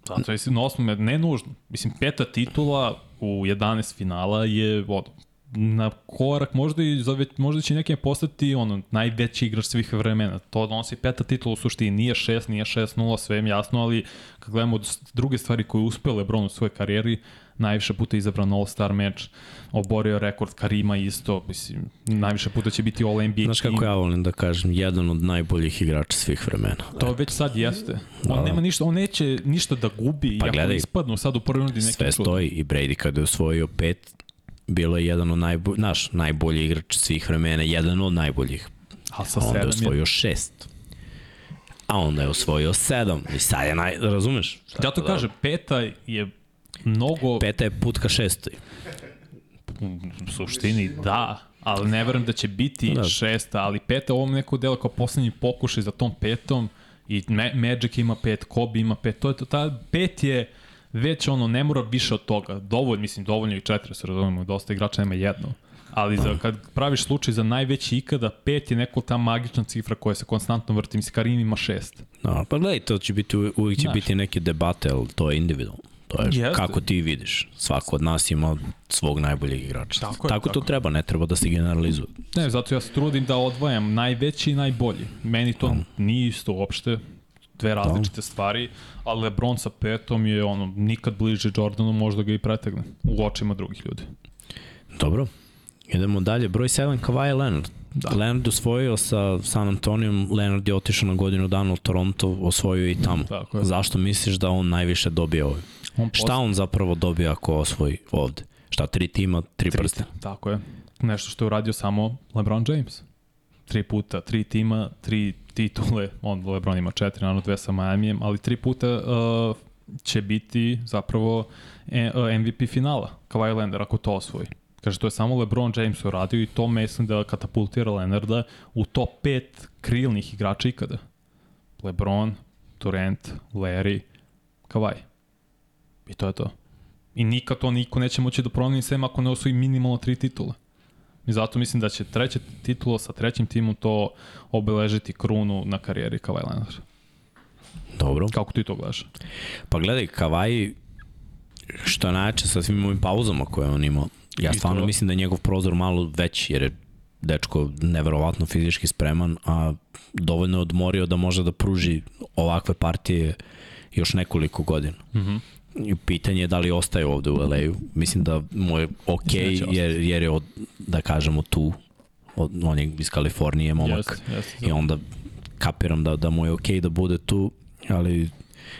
Zato je na osmome, ne nužno. Mislim, peta titula u 11 finala je ono, na korak, možda, i možda će nekim postati ono, najveći igrač svih vremena. To donosi peta titula u suštini, nije 6, nije 6-0, sve im jasno, ali kad gledamo druge stvari koje je uspeo Lebron u svojoj karijeri, najviše puta je izabran All-Star meč, oborio rekord Karima isto, mislim, najviše puta će biti All-NBA Znaš kako ja volim da kažem, jedan od najboljih igrača svih vremena. To već sad jeste. On Da. nema ništa, on neće ništa da gubi, Pa gledaj, ispadnu sad u prvoj rundi nekim Sve stoji i Brady kada je osvojio pet, bilo je jedan od najboljih, naš, najbolji igrač svih vremena, jedan od najboljih. A sa onda je sedam je... osvojio šest. A onda je osvojio sedam. I sad je naj... Razumeš? Ja to kažem, peta je mnogo... Peta je put ka šestoj. U suštini da, ali ne verujem da će biti Da. da. šesta, ali peta u ovom neko delo kao poslednji pokušaj za tom petom i Ma Magic ima pet, Kobe ima pet, to je to, ta pet je već ono, ne mora više od toga, dovoljno, mislim, dovoljno i četiri, se razumemo, dosta igrača nema jedno. Ali za, kad praviš slučaj za najveći ikada, pet je neko ta magična cifra koja se konstantno vrti, mislim, Karim ima šest. No, pa gledaj, to će biti, uvijek će Znaš. biti neke debate, ali to je individualno. To je Jeste. kako ti vidiš. Svako od nas ima svog najboljeg igrača. Tako je, tako to tako. treba, ne treba da se generalizuje. Ne, zato ja se trudim da odvajam najveći i najbolji. Meni to nije isto uopšte, dve različite stvari, ali LeBron sa petom je ono, nikad bliže Jordanu, možda ga i pretegne u očima drugih ljudi. Dobro. Idemo dalje. Broj 7, Kawhi Leonard. Da. Leonard osvojio sa San Antonijom, Leonard je otišao na godinu dana u Toronto, osvojio i tamo. Tako je. Zašto misliš da on najviše dobije ovdje? On Šta on zapravo dobija ako osvoji ovde? Šta, tri tima, tri, Tri- prsta? Tako je. Nešto što je uradio samo LeBron James. Tri puta, tri tima, tri titule, on LeBron ima četiri, naravno dve sa Miamijem, ali tri puta uh, će biti zapravo e, uh, MVP finala, Kawhi Leonard, ako to osvoji. Kaže, to je samo LeBron James uradio i to mislim da katapultira Leonarda u top 5 krilnih igrača ikada. LeBron, Durant, Larry, Kawhi. I to je to. I nikad to niko neće moći da promeni sem ako ne osvoji minimalno tri titule. I zato mislim da će treća titula sa trećim timom to obeležiti krunu na karijeri Kawhi Leonard. Dobro. Kako ti to gledaš? Pa gledaj, Kawhi, što najjače sa svim ovim pauzama koje on imao, ja stvarno mislim da je njegov prozor malo veći, jer je dečko neverovatno fizički spreman, a dovoljno je odmorio da može da pruži ovakve partije još nekoliko godina. Mm -hmm. I pitanje je da li ostaje ovde u LA-u. Mislim da mu je Mislim da jer, jer je, od, da kažemo, tu. Od, on je iz Kalifornije, momak. Jeste, jeste. I onda kapiram da, da mu je okej da bude tu, ali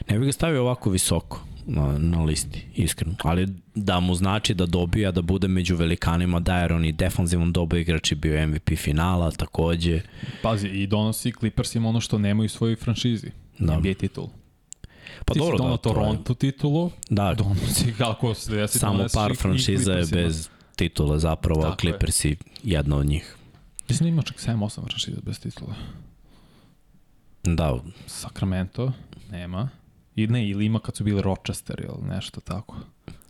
ne bih ga stavio ovako visoko na, na listi, iskreno. Ali da mu znači da dobija, da bude među velikanima, da jer on i defanzivan dobo igrač je bio MVP finala, takođe. Pazi, i donosi Clippersima ono što nemaju u svojoj franšizi. Da. Da. NBA titulu. Pa Ti dobro, si da, donao je, Toronto titulu, da, donosi kako se desi. samo par franšiza je bez titula zapravo, a Tako je. Clippers je jedna od njih. Mislim da ima čak 7-8 franšiza bez titula. Da, Sacramento, nema. I ne, ili ima kad su bili Rochester ili nešto tako.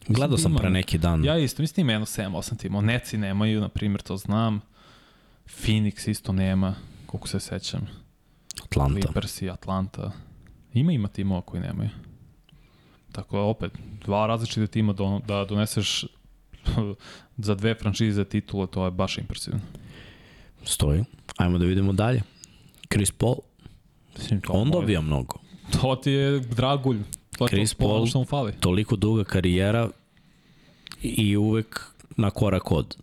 gledao da sam ima pre neki dan. Ja isto, mislim da ima jedno 7-8 tima. Neci nemaju, na primjer, to znam. Phoenix isto nema. koliko se sećam. Atlanta. Clippers i Atlanta. Ima ima timova koji nemaju. Tako da opet, dva različite tima da, da doneseš za dve franšize titule, to je baš impresivno. Stoji. Ajmo da vidimo dalje. Chris Paul, Mislim, to on dobija mnogo. To ti je dragulj. To je Chris to Paul, što mu fali. Toliko duga karijera i uvek na korak od.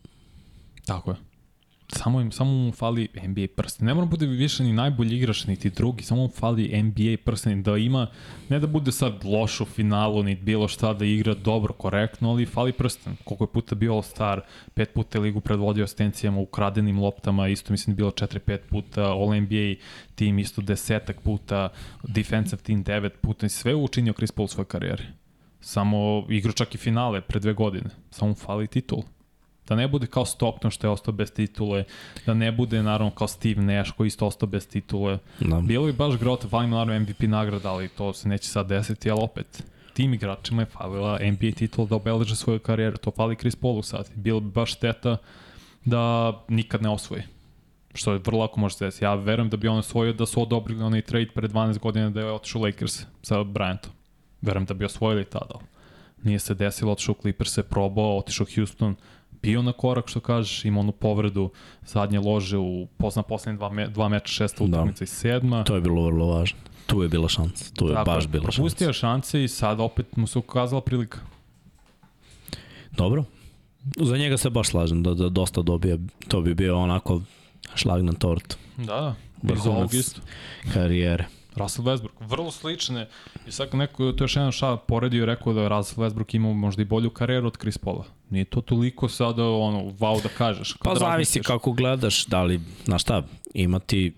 Tako je. Samo, im, samo mu fali NBA prsten. Ne mora bude više ni najbolji igrač, niti drugi, samo mu fali NBA prsten da ima, ne da bude sad loš u finalu, ni bilo šta da igra dobro, korektno, ali fali prsten. Koliko je puta bio All-Star, pet puta ligu predvodio asistencijama, ukradenim loptama, isto mislim da bilo 4-5 puta, All-NBA tim isto desetak puta, defensive team 9 puta, sve je učinio Chris Paul u svojoj karijeri. Samo igrao čak i finale pre dve godine. Samo fali titul. Da ne bude kao Stockton što je ostao bez titule, da ne bude naravno kao Steve Nash koji isto ostao bez titule. Da. Bilo bi baš grota, fali mu naravno MVP nagrada, ali to se neće sad desiti, ali opet, tim igračima je falila NBA titul da obeleže svoju karijeru, to fali Chris Paulu sad. Bilo bi baš šteta da nikad ne osvoji. Što je vrlo lako može se desiti. Ja verujem da bi on osvojio da su odobrili onaj trade pre 12 godina da je otišao Lakers sa Bryantom. Verujem da bi osvojili tada. Nije se desilo, otišao Clippers, se probao, otišao Houston, bio na korak, što kažeš, ima onu povredu, zadnje lože u pozna poslednje dva, me, dva meča, šesta Da. utakmica i sedma. To je bilo vrlo važno. Tu je bila šansa. Tu je Tako baš bila šansa. Propustio je šanse i sad opet mu se ukazala prilika. Dobro. Za njega se baš slažem da, da dosta dobije. To bi bio onako šlag na tortu Da, da. Iz ovog isto. karijere. Russell Westbrook, vrlo slične. I sad neko, to je još jedan šal poredio i rekao da je Russell Westbrook imao možda i bolju karijeru od Chris Paula. Nije to toliko sada ono, wow da kažeš. Pa Kad zavisi kako gledaš, da li, znaš šta, imati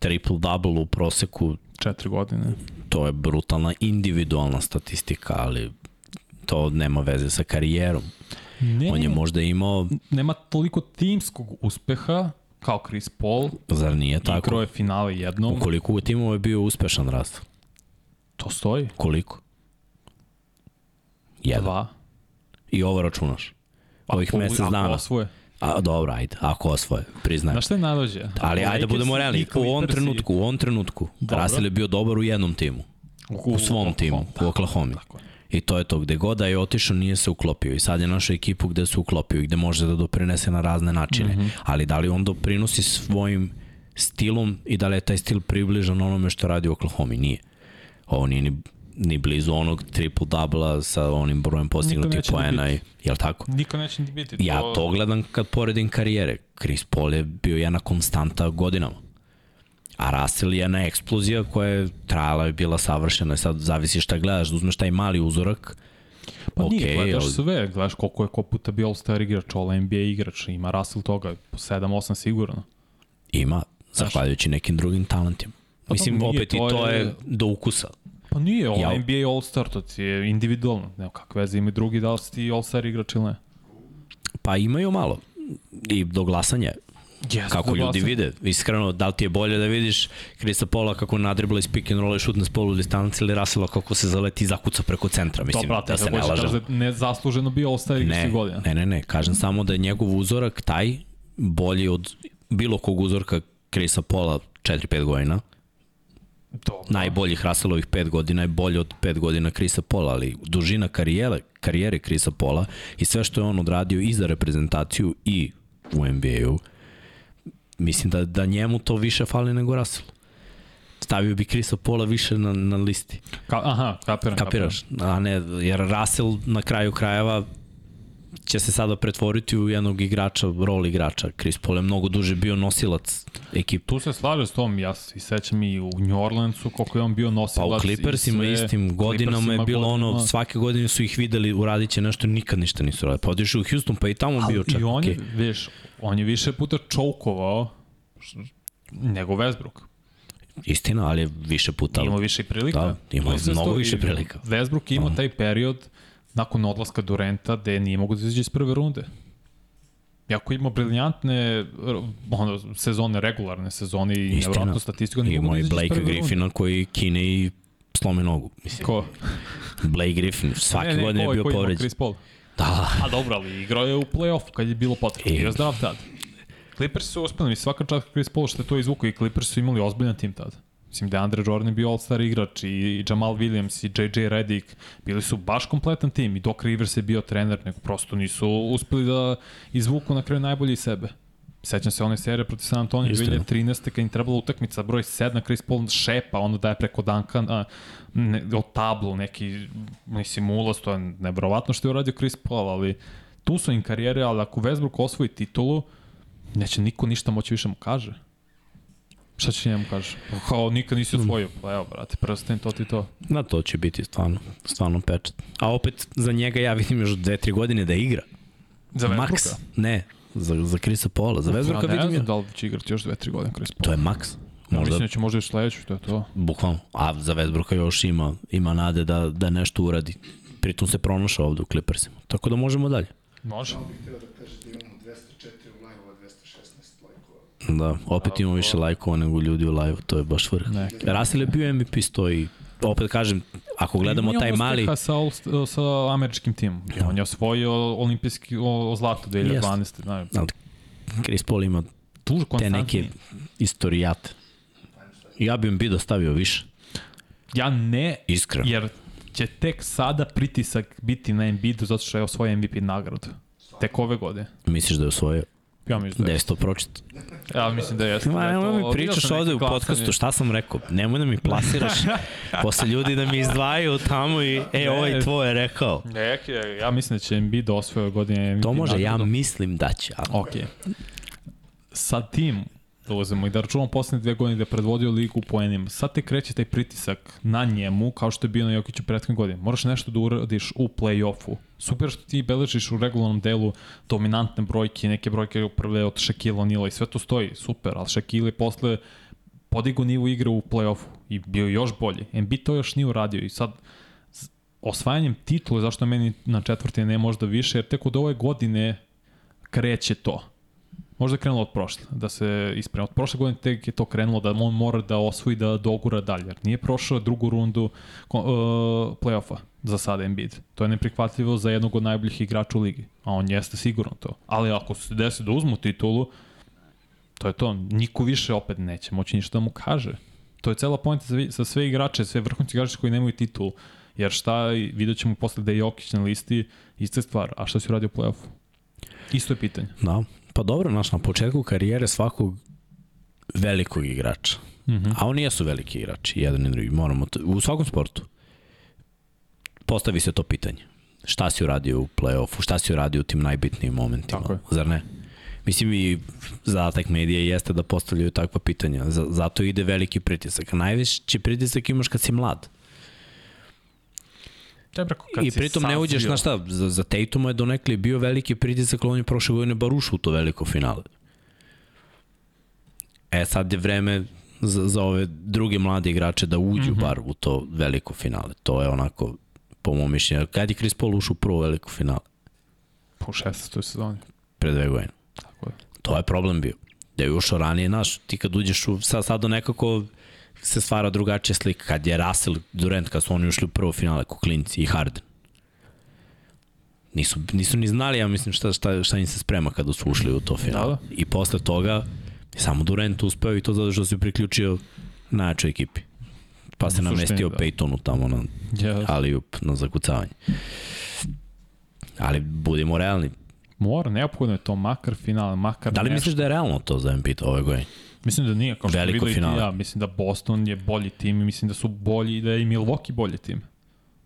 triple-double u proseku, Četiri godine. to je brutalna individualna statistika, ali to nema veze sa karijerom. Ne, On je možda imao, nema toliko timskog uspeha kao Chris Paul. zar nije Tako. Igrao je finale jednom. U koliko u timova je bio uspešan rast? To stoji. Koliko? Jedan. Dva. I ovo računaš. Ovih Ako- mesec ako dana. Osvoje. A, dobro, ajde, ako osvoje, priznajem. Znaš šta je najdođe? Ali ajde da budemo realni, u ovom trenutku, u ovom trenutku. Russell je bio dobar u jednom timu, u svom timu, u Oklahoma. Tako je. I to je to, gde god da je otišao nije se uklopio i sad je našao ekipu gde se uklopio i gde može da doprinese na razne načine. Mm -hmm. Ali da li on doprinosi svojim stilom i da li je taj stil približan onome što radi u Oklahoma? Nije. Ovo nije ni, ni blizu onog triple-dubla sa onim brojem postignutih poena. i- Jel tako? Niko neće ni biti. Ja to gledam kad poredim karijere. Chris Paul je bio jedna konstanta godinama. A Russell je jedna eksplozija koja je trajala i bila savršena. Sad zavisi šta gledaš, da uzmeš taj mali uzorak. Pa nije, Okej, gledaš ali- sve, gledaš koliko je ko puta bio All-Star igrač, All-NBA igrač, ima Russell toga, po 7-8 sigurno. Ima, zahvaljujući nekim drugim talentima. Pa Mislim, nije, opet i to to je- je do ukusa. Pa nije, All Ja- NBA All-Star, to ti je individualno, nema kakve veze, ima drugi da li si ti All-Star igrač ili ne. Pa imaju malo. I do glasanja. Yes, Kako ljudi vide. Iskreno, da li ti je bolje da vidiš Krista Pola kako nadribla iz pick and roll i šutne s polu distanci ili Russella kako se zaleti i zakuca preko centra. Mislim, Dobro, da se ne lažemo. Da ne zasluženo bio igrač Ne, godina. ne, ne, ne, kažem samo da je njegov uzorak taj bolji od bilo kog uzorka Krisa Pola 4-5 godina. Dobro. Najboljih Russellovih 5 godina je bolje od 5 godina Krisa Pola, ali dužina karijere, karijere Krisa Pola i sve što je on odradio i za reprezentaciju i u NBA-u, mislim da, da njemu to više fali nego Russellu. Stavio bi Krisa Pola više na, na listi. Ka, aha, kapiram. Kapiraš? A ne, jer Russell na kraju krajeva će se sada pretvoriti u jednog igrača, rol igrača. Chris Paul je mnogo duže bio nosilac ekipe. Tu se slaže s tom, ja se sećam i u New Orleansu koliko je on bio Pa nosilac. u Clippersima sve. istim godinama je bilo ono, godinama. svake godine su ih videli, uradit će nešto, nikad ništa nisu radili. Pa u Houston, pa i tamo bio čak. I on je, okay. viš, on je više puta čoukovao nego Westbrook. Istina, ali je više puta. Imao više prilika. Da, imao je mnogo više prilika. Westbrook imao Da. taj period nakon odlaska Durenta gde nije mogo da izađe iz prve runde. Iako ima briljantne ono, sezone, regularne sezone i nevratnu statistiku, Imao da i Blake. Griffina koji kine i slomi nogu. Mislim, Ko? Blake Griffin svake ne, ne, godine je bio ima povređen. Chris Paul. Da, A dobro, ali igrao je u play-offu kad je bilo potrebno. I- Bio je zdrav tad. Clippers su mislim, svaka čast Chris Paul što je to izvuku i Clippers su imali ozbiljan tim tada. Mislim, DeAndre Jordan je bio all-star igrač i, i Jamal Williams i JJ Redick. Bili su baš kompletan tim i Doc Rivers je bio trener, nego prosto nisu uspeli da izvuku na kraju najbolji sebe. Sećam se one serije protiv San Antonio Istina. 2013. kad im trebala utakmica broj 7, Chris Paul šepa, ono daje preko Duncana, ne, od tablu neki, mislim, ulaz, to je nevrovatno što je uradio Chris Paul, ali tu su im karijere, ali ako Westbrook osvoji titulu, neće niko ništa moći više mu kaže. Šta će njemu kaže? Kao nikad nisi osvojio. Pa evo, brate, prsten, to ti to. Na to će biti stvarno, stvarno pečat. A opet za njega ja vidim još dve, tri godine da igra. Za Max. Ne, za, za Krisa Pola. Za Westbrooka ja, ne vidim znam ja. da li će igrati još 2-3 godine Chris Paul. To je Max. Ja Možda, mislim da će možda još sledeću, to je to. bukvalno. A za Westbrooka još ima, ima nade da, da nešto uradi. Pritom se pronašao ovde u Clippersima. Tako da možemo dalje. Može. Samo bih htio da kaže da imamo 204 u live-ova, 216 lajkova. Da, opet imamo više lajkova nego ljudi u live, to je baš vrh. Russell je bio MVP stoji. Opet kažem, ako gledamo Ima taj mali... uspeha Sa, all- sa američkim timom. Ja. On je osvojio olimpijski o, o zlato 2012. Znači, Ali Chris Paul ima tu te neke istorijate. Ja bi im bi dostavio više, Ja ne, iskreno. jer će tek sada pritisak biti na Embiidu zato što je osvojio MVP nagradu. Tek ove godine. Misliš da je osvojio? Ja mislim da Da je. je to pročito. Ja mislim da jeste. Ma, da nemoj mi pričaš ovde u podcastu, šta sam rekao? Nemoj da mi plasiraš posle ljudi da mi izdvajaju tamo i, e, Ne. ovaj tvoj je rekao. Neke, ja mislim da će Embiid da osvoje godine MVP To može, ja mislim da će. Ali... Ok. Sa tim da uzemo i da računamo poslednje dve godine da je predvodio ligu u poenima. Sad te kreće taj pritisak na njemu, kao što je bio na Jokiću prethodne godine. Moraš nešto da uradiš u play-offu. Super što ti beležiš u regularnom delu dominantne brojke, neke brojke prve od Shaquille O'Neal i sve to stoji, super, ali Shaquille je posle podigo nivu igre u play-offu i bio još bolji. Embiid to još nije uradio i sad osvajanjem titule, zašto meni na četvrti ne možda više, jer tek od ove godine kreće to. Možda je krenulo od prošle, da se isprema. Od prošle godine tek je to krenulo da on mora da osvoji da dogura dalje. Jer nije prošao drugu rundu uh, play-offa za sada Embiid. To je neprihvatljivo za jednog od najboljih igrača u ligi. A on jeste sigurno to. Ali ako se desi da uzmu titulu, to je to. Niko više opet neće moći ništa da mu kaže. To je cela pojenta za sve igrače, sve vrhunci igrače koji nemaju titulu. Jer šta, vidjet ćemo posle da je Jokić na listi, ista stvar. A šta si uradio u play-offu? Isto je pitanje. Da. Pa dobro, znaš, na početku karijere svakog velikog igrača, Mm -hmm. a oni jesu veliki igrači, jedan i drugi, moramo, to, u svakom sportu, postavi se to pitanje. Šta si uradio u play-offu, šta si uradio u tim najbitnijim momentima, Tako je. zar ne? Mislim i zadatak medija jeste da postavljaju takva pitanja, zato ide veliki pritisak. Najveći pritisak imaš kad si mlad. Tebra, kad I pritom ne uđeš, znaš šta, za, za Tatuma je donekli bio veliki pritisak, on je prošle godine bar ušao u to veliko finale. E sad je vreme za, za ove druge mlade igrače da uđu mm -hmm. bar u to veliko finale. To je onako, po mom mišljenju, kad je Chris Paul ušao u prvo veliko finale? U 16. sezoni. Pre dve godine. Tako je. To je problem bio. Da je ušao ranije, znaš, ti kad uđeš u, sad, sad nekako se stvara drugačija slika. Kad je Russell Durant, kad su oni ušli u prvo finale, ko klinci i Harden. Nisu, nisu ni znali, ja mislim, šta, šta, šta im se sprema kada su ušli u to finale. Da, da. I posle toga je samo Durant uspeo i to zato što se priključio najjačoj ekipi. Pa se namestio da. Peytonu tamo na Yes. alley na zakucavanje. Ali budimo realni. Mora, neophodno je to, makar final, makar Da li nešto. misliš da je realno to za Embiid ove godine? Mislim da nije, kao što Veliko vidio i finale. ja. Mislim da Boston je bolji tim i mislim da su bolji i da je i Milwaukee bolji tim.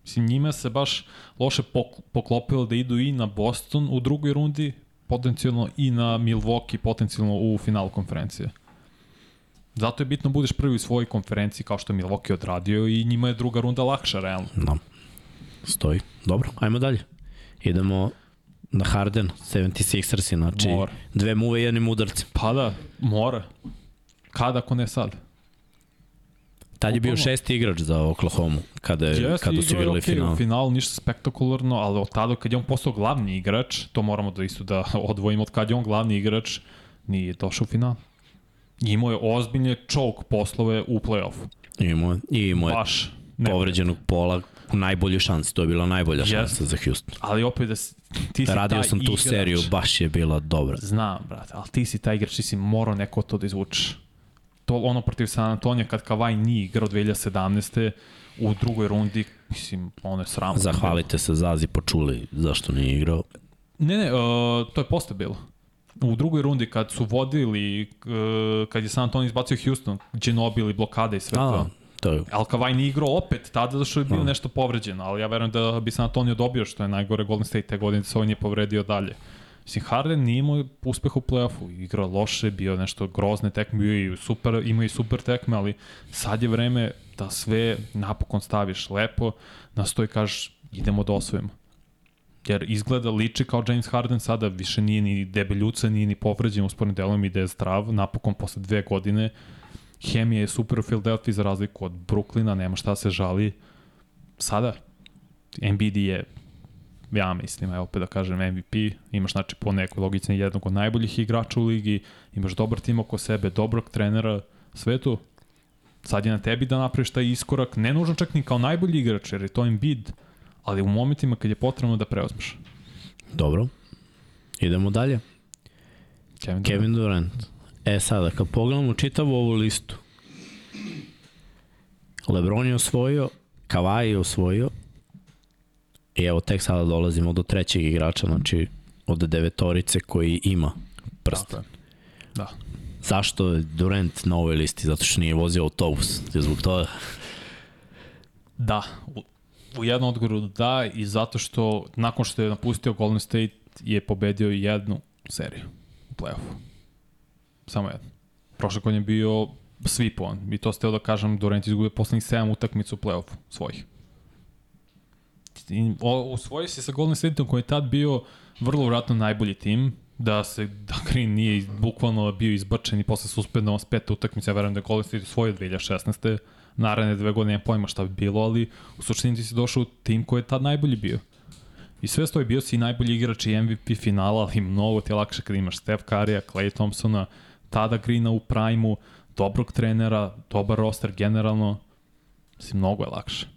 Mislim, njima se baš loše pok- poklopilo da idu i na Boston u drugoj rundi, potencijalno i na Milwaukee, potencijalno u finalu konferencije. Zato je bitno budeš prvi u svojoj konferenciji kao što je Milwaukee odradio i njima je druga runda lakša, realno. No. Stoji. Dobro, ajmo dalje. Idemo na Harden, 76ersi, znači Mora. dve muve i jednim udarcem. Pa da, mora. Kada ako ne sad? Tad je bio šesti igrač za Oklahoma kada, je, kada su igrali okej, final. U finalu ništa spektakularno, ali od tada kad je on postao glavni igrač, to moramo da isto da odvojimo od kad je on glavni igrač, nije došao u final. Imao je ozbiljne choke poslove u play-offu. Imao je, imao je Baš. Povređenog pola u najboljoj šansi, to je bila najbolja Yes. šansa za Houston. Ali opet da si, ti si Radio sam tu igrač. seriju, baš je bila dobra. Znam, brate, ali ti si taj igrač, ti si morao neko to da izvučeš. To ono protiv San Antonija kad Kavaj nije igrao 2017. u drugoj rundi, mislim, ono je sramno. Zahvalite se Zazi počuli zašto nije igrao. Ne, ne, uh, to je posle bilo. U drugoj rundi kad su vodili, uh, kad je San Antonio izbacio Houston, Ginobili, blokada i sve A, to. to je Al Kavaj nije igrao opet tada zato što je bio Da. nešto povređen, ali ja verujem da bi San Antonio dobio što je najgore Golden State te godine da se ovaj nije povredio dalje. Mislim, Harden nije imao uspeh u play-offu, igrao loše, bio nešto grozne tekme, bio i super, imao i super tekme, ali sad je vreme da sve napokon staviš lepo, na sto i kažeš idemo da osvojimo. Jer izgleda, liči kao James Harden sada, više nije ni debeljuca, nije ni povređen uspornim delom i da je zdrav, napokon posle dve godine Hemija je super u Philadelphia za razliku od Brooklyna, nema šta se žali. Sada, Embiid je, ja mislim, evo opet da kažem MVP, imaš znači po nekoj logici jednog od najboljih igrača u ligi, imaš dobar tim oko sebe, dobrog trenera, sve tu. Sad je na tebi da napraviš taj iskorak, ne nužno čak ni kao najbolji igrač, jer je to Embiid, ali u momentima kad je potrebno da preozmeš. dobro. Idemo dalje. Kevin, Durant. Kevin Durant. E sada, kad pogledamo čitavu ovu listu, Lebron je osvojio, Kawhi je osvojio i evo tek sada dolazimo do trećeg igrača, znači od devetorice koji ima prst. Da. Zašto je Durant na ovoj listi? Zato što nije vozio autobus. Zbog toga. Da, u, u jednom odgovoru da i zato što nakon što je napustio Golden State je pobedio jednu seriju u play-offu. Samo jednu. Prošle godine je bio sweep on. I to ste da kažem, Durant izgubio poslednjih 7 utakmica u play-offu svojih. Osvojio se sa Golden Stateom koji je tad bio vrlo vratno najbolji tim, da se da Green nije bukvalno bio izbačen i posle suspendovan s pete utakmice, ja verujem da je Golden State osvojio 2016. Naravne dve godine nema pojma šta bi bilo, ali u suštini ti si došao u tim koji je tad najbolji bio. I sve stoji, bio si i najbolji igrač i MVP finala, ali mnogo ti je lakše kad imaš Steph Currya, Clay Thompsona, tada Greena u prajmu, dobrog trenera, dobar roster generalno, mislim, mnogo je lakše.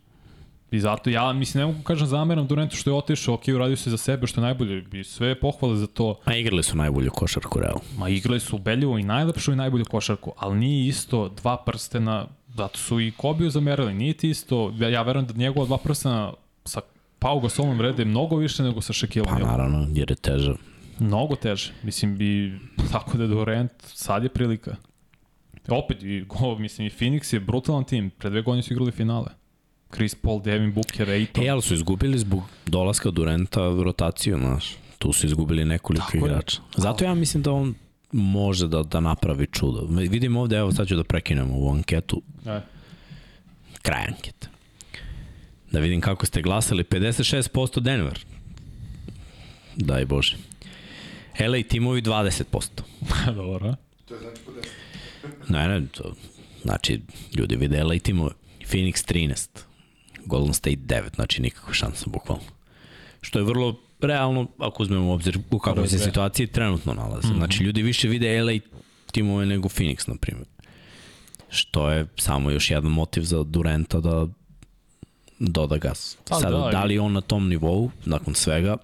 I zato ja, mislim, ne mogu kažem zameram Durantu što je otišao, ok, uradio se za sebe što je najbolje i sve pohvale za to. A igrali su najbolju košarku, realno. Ma igrali su ubedljivo i najlepšu i najbolju košarku, ali nije isto dva prstena, zato su i Kobiju zamerali, nije ti isto, ja, ja verujem da njegova dva prstena sa Pau Gasolom vrede mnogo više nego sa Shaquille Pa naravno, jer je teže. Mnogo teže. Mislim, bi, tako da Durant, sad je prilika. Opet, i, go, mislim, i Phoenix je brutalan tim. Pre dve godine su igrali finale. Chris Paul, Devin Booker, Aiton. E, ali su izgubili zbog dolaska Durenta rotaciju, znaš. Tu su izgubili nekoliko Tako je. igrača. Zato ja mislim da on može da, da napravi čudo. Vidim ovde, evo sad ću da prekinem ovu anketu, E, kraj ankete. Da vidim kako ste glasali. 56% Denver. Daj Bože. LA timovi 20%. dobro. To je znači po 10. Ne, ne, to, znači, ljudi vide LA timove. Phoenix 13, Golden State 9, znači nikakva šansa, bukvalno. Što je vrlo realno, ako uzmemo u obzir u kakvoj se situaciji trenutno nalaze. Mm -hmm. Znači, ljudi više vide LA timove nego Phoenix, na primjer. Što je samo još jedan motiv za Durenta da doda gas. Pa Sada, da, da, li on na tom nivou, nakon svega,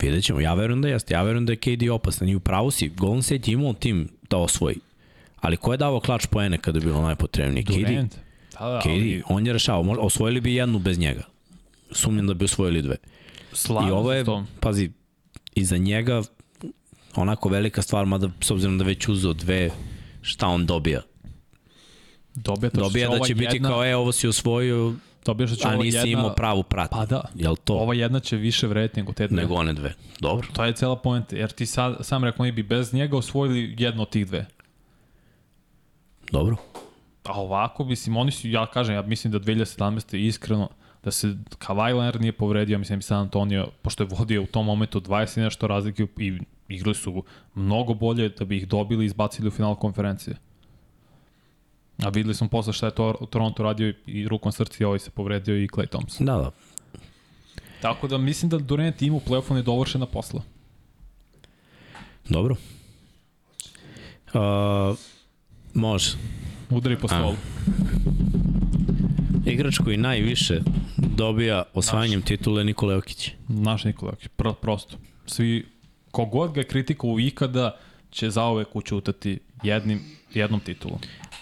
vidjet ćemo. Ja verujem da jeste. Ja verujem da je KD opasan. I u pravu si, Golden State imao tim da osvoji. Ali ko je davao klač poene kada je bilo najpotrebnije? KD. Da, da, KD, ali on je rešao. Možda, osvojili bi jednu bez njega. Sumnjam da bi osvojili dve. slažem I ovo je, pazi, iza njega onako velika stvar, mada s obzirom da već uzeo dve, šta on dobija? Dobija, to Dobija da će biti kao, e, ovo si osvojio, Dobija što će a nisi jedna, imao pravu pratnju. Pa da. Jel to? Ova jedna će više vrediti nego te dve. Nego one dve. Dobro. To je cela poenta, jer ti sad, sam rekao, oni bi bez njega osvojili jedno od tih dve. Dobro. A ovako, mislim, oni su, ja kažem, ja mislim da 2017. iskreno, da se Kawhi Leonard nije povredio, mislim San Antonio, pošto je vodio u tom momentu 20 i nešto razlike i igrali su mnogo bolje da bi ih dobili i izbacili u final konferencije. A videli smo posle šta je to Toronto radio i rukom srca i ovaj se povredio i Clay Thompson. Da, da. Tako da mislim da Durant ima u play-offu nedovršena posla. Dobro. Uh, može. Udari po stolu. Igrač koji najviše dobija osvajanjem titule Nikola Jokić. Naš Nikola Jokić, Pro, prosto. Svi, kogod ga kritikovao ikada, će zaovek učutati jednim, jednom titulom.